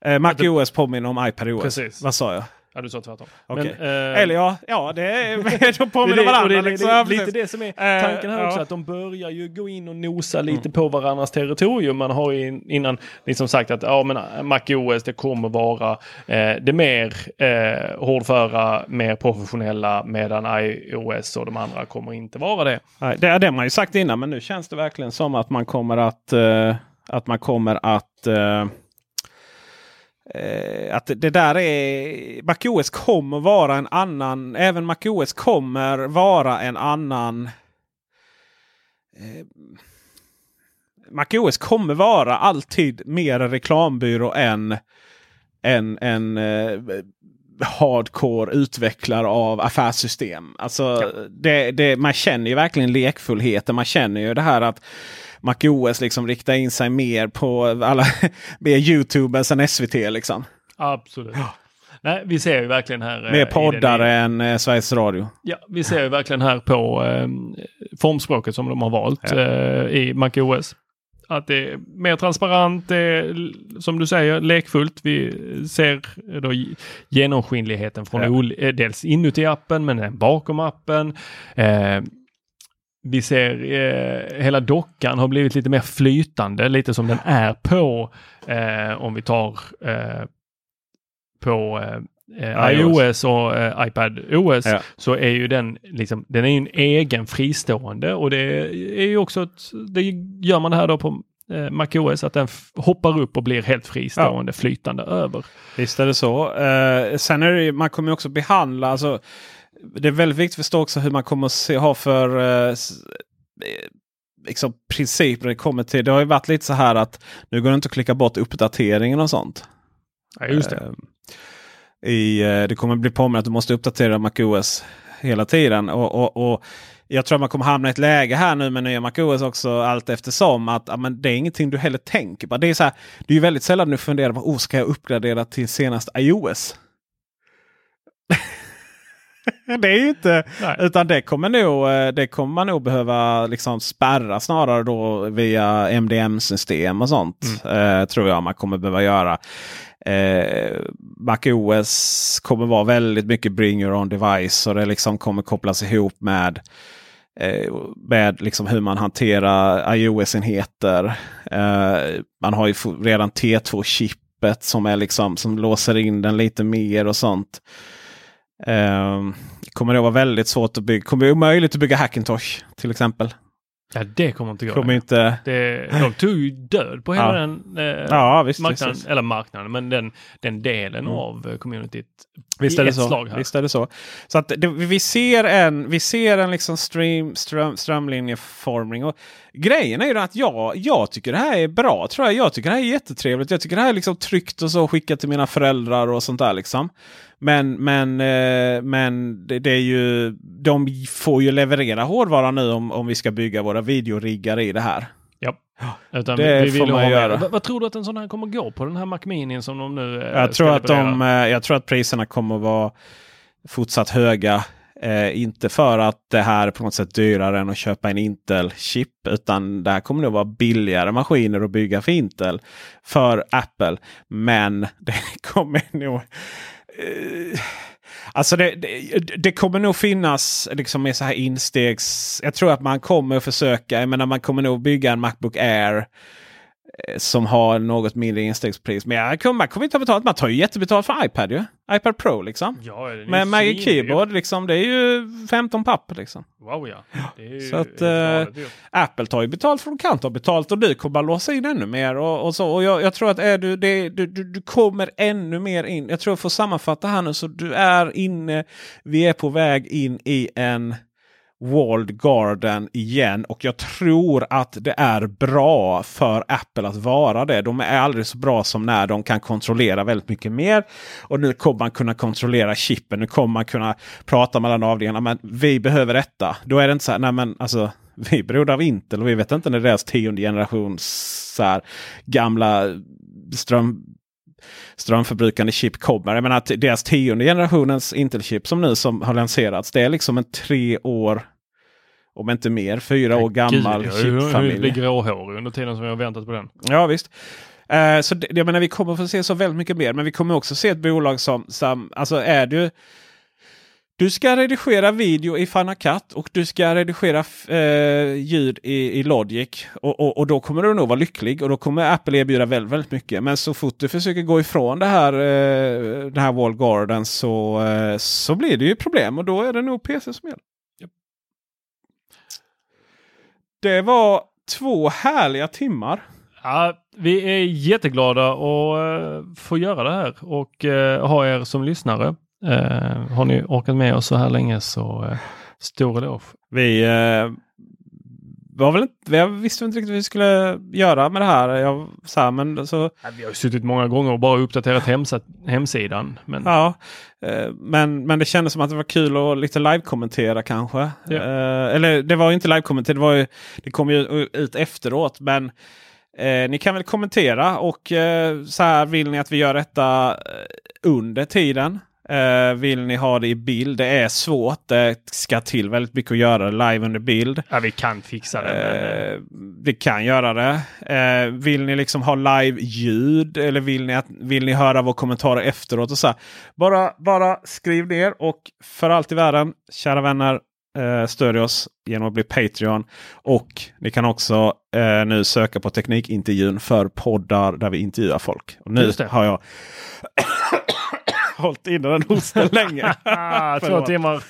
Eh, MacOS påminner om iPadOS. Precis. Vad sa jag? Ja, du sa tvärtom. Okej. Men, eh, Eller ja, ja det är, de påminner det, det- varandra. det, är- liksom. det, är lite det som är tanken här Eh, också. ja. Att de börjar ju gå in och nosa lite på varandras territorium. Man har ju innan liksom sagt att ja, men MacOS det kommer vara eh, det mer eh, hårdföra, mer professionella medan iOS och de andra kommer inte vara det. Nej, det är det man ju sagt innan, men nu känns det verkligen som att man kommer att, eh, att man kommer att eh, att det där är... MacOS kommer vara en annan... Även MacOS kommer vara en annan... Eh, MacOS kommer vara alltid mer reklambyrå än en, en eh, hardcore utvecklare av affärssystem. Alltså, det, det, man känner ju verkligen lekfullheten. Man känner ju det här att MacOS liksom riktar in sig mer på alla mer YouTubers än SVT. Liksom. Absolut. Nej, vi ser ju verkligen här. eh, Mer poddare än eh, Sveriges Radio. Ja, vi ser ju verkligen här på eh, formspråket som de har valt Ja. eh, i MacOS. Att det är mer transparent, det är, som du säger, lekfullt. Vi ser då ge- genomskinligheten från Ja. eh, dels inuti appen men även bakom appen. Eh, vi ser eh, hela dockan har blivit lite mer flytande, lite som den är på eh, om vi tar eh, på eh, iOS. och eh, iPad OS Ja. så är ju den liksom, den är ju en egen fristående och det är ju också ett, det gör man det här då på eh, MacOS att den hoppar upp och blir helt fristående flytande över. Visst är det så. Eh, sen är det ju, man kommer ju också behandla, alltså, det är väldigt viktigt att förstå också hur man kommer att se, ha för eh, eh, liksom, principer det kommer till. Det har ju varit lite så här att nu går det inte att klicka bort uppdateringen och sånt. Ja, just det. Eh, i, eh, det kommer bli påminn att du måste uppdatera MacOS hela tiden. Och, och, och jag tror att man kommer hamna i ett läge här nu med nya MacOS också allt eftersom. Att ja, men det är ingenting du heller tänker på. Det är, så här, det är ju väldigt sällan du funderar på oh, ska jag uppgradera till senast iOS? det är ju inte, Nej. utan det kommer, nog, eh, det kommer man nog behöva liksom spärra snarare då via MDM-system och sånt. Mm. Eh, tror jag man kommer behöva göra. Eh, MacOS kommer vara väldigt mycket bring your own device och det liksom kommer kopplas ihop med eh, med liksom hur man hanterar iOS-enheter. Eh, man har ju redan T2-chippet som, är liksom, som låser in den lite mer och sånt. Um, kommer det vara väldigt svårt att bygga. Kommer det omöjligt att bygga Hackintosh till exempel. Ja, det kommer inte gå. Kommer inte... Det, de tog ju död på hela ja. den eh, ja, visst, marknaden, visst. eller marknaden, men den, den delen mm. av communityt. Visst är, det så. visst är det så. Så att det, vi ser en, vi ser en liksom stream, ström, strömlinjeformning. Och grejen är ju att jag, jag tycker det här är bra. tror Jag Jag tycker det här är jättetrevligt. Jag tycker det här är liksom tryggt och så skicka till mina föräldrar och sånt där. liksom. Men, men, eh, men det, det, är ju, de får ju leverera hårdvara nu om, om vi ska bygga våra videoriggar i det här. Ja. Utan det vi, vi får man göra. Vad, vad, tror du att en sån här kommer gå på den här Mac Mini som de nu eh, jag tror att de, eh, Jag tror att priserna kommer vara fortsatt höga. Eh, inte för att det här är på något sätt dyrare än att köpa en Intel-chip. Utan det här kommer nog vara billigare maskiner att bygga för Intel. För Apple. Men det kommer nog Eh, alltså det, det, det, kommer nog finnas liksom med så här instegs... Jag tror att man kommer att försöka. Jag menar man kommer nog bygga en Macbook Air som har något mindre instegspris. Men jag kommer, man kommer inte ha betalt. Man tar ju jättebetalt för iPad ju. iPad Pro liksom. Ja, Med Magic Keyboard liksom. Det är ju 15 papp liksom. Wow ja. så att äh, Apple tar ju betalt för de kan ta betalt och du kommer bara låsa in ännu mer. Och, och så. Och jag, jag, tror att är du, det, du, du, du, kommer ännu mer in. Jag tror jag får sammanfatta här nu. Så du är inne. Vi är på väg in i en Walled Garden igen. Och jag tror att det är bra för Apple att vara det. De är aldrig så bra som när de kan kontrollera väldigt mycket mer. Och nu kommer man kunna kontrollera chippen. Nu kommer man kunna prata mellan avdelningarna. Men vi behöver detta. Då är det inte så här, nej men alltså vi är beroende av Intel och vi vet inte när deras tionde generations så här, gamla ström strömförbrukande chip kommer. Jag menar att deras tionde generationens Intel-chip som nu som har lanserats. Det är liksom en tre år om inte mer, fyra år gammal Gud, chipfamilj. Det blir gråhårig under tiden som har väntat på den. Ja visst. Uh, så det, jag menar, vi kommer få se så väldigt mycket mer. Men vi kommer också se ett bolag som, som alltså är du du ska redigera video i Final Cut och du ska redigera eh, ljud i, i Logic. Och, och, och, då kommer du nog vara lycklig och då kommer Apple erbjuda väldigt, väldigt mycket. Men så fort du försöker gå ifrån det här, eh, den här Wall Garden så, eh, så blir det ju problem och då är det nog PC som gäller. Det var två härliga timmar. Ja, vi är jätteglada att uh, få göra det här och uh, ha er som lyssnare. Uh, har ni orkat med oss så här länge så stor eloge. Vi var väl inte, jag visste inte riktigt vad vi skulle göra med det här. Jag, så här men så... Ja, vi har ju suttit många gånger och bara uppdaterat hemsidan. Men... Ja, eh, men, men det kändes som att det var kul att lite live-kommentera kanske. Ja. Eh, eller det var inte live-kommentera, det, var ju, det kom ju ut efteråt. Men eh, ni kan väl kommentera och eh, så här vill ni att vi gör detta under tiden. Uh, vill ni ha det i bild? Det är svårt. Det ska till väldigt mycket att göra det live under bild. Ja, vi kan fixa det. Uh, vi kan göra det. Uh, vill ni liksom ha live-ljud? Eller vill ni, att, vill ni höra våra kommentarer efteråt? Och så bara, bara skriv ner och för allt i världen, kära vänner, uh, stödj oss genom att bli Patreon. Och ni kan också nu söka på Teknikintervjun för poddar där vi intervjuar folk. Och nu har jag hållit inne den hosten länge. Två timmar.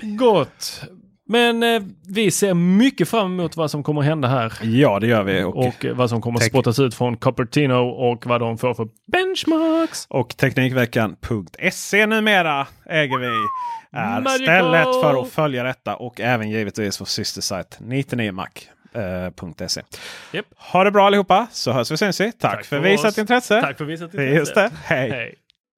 Gott. Men eh, vi ser mycket fram emot vad som kommer hända här. Ja, det gör vi. Och, och vad som kommer spottas ut från Cupertino och vad de får för benchmarks. Och Teknikveckan.se numera äger vi. Är Magical. stället för att följa detta och även givetvis vår systersajt 99mac. .se. Yep. Ha det bra allihopa så hörs vi sen. Tack, Tack för, för visat intresse. Tack för visat intresse. Just det. Hej. Hej.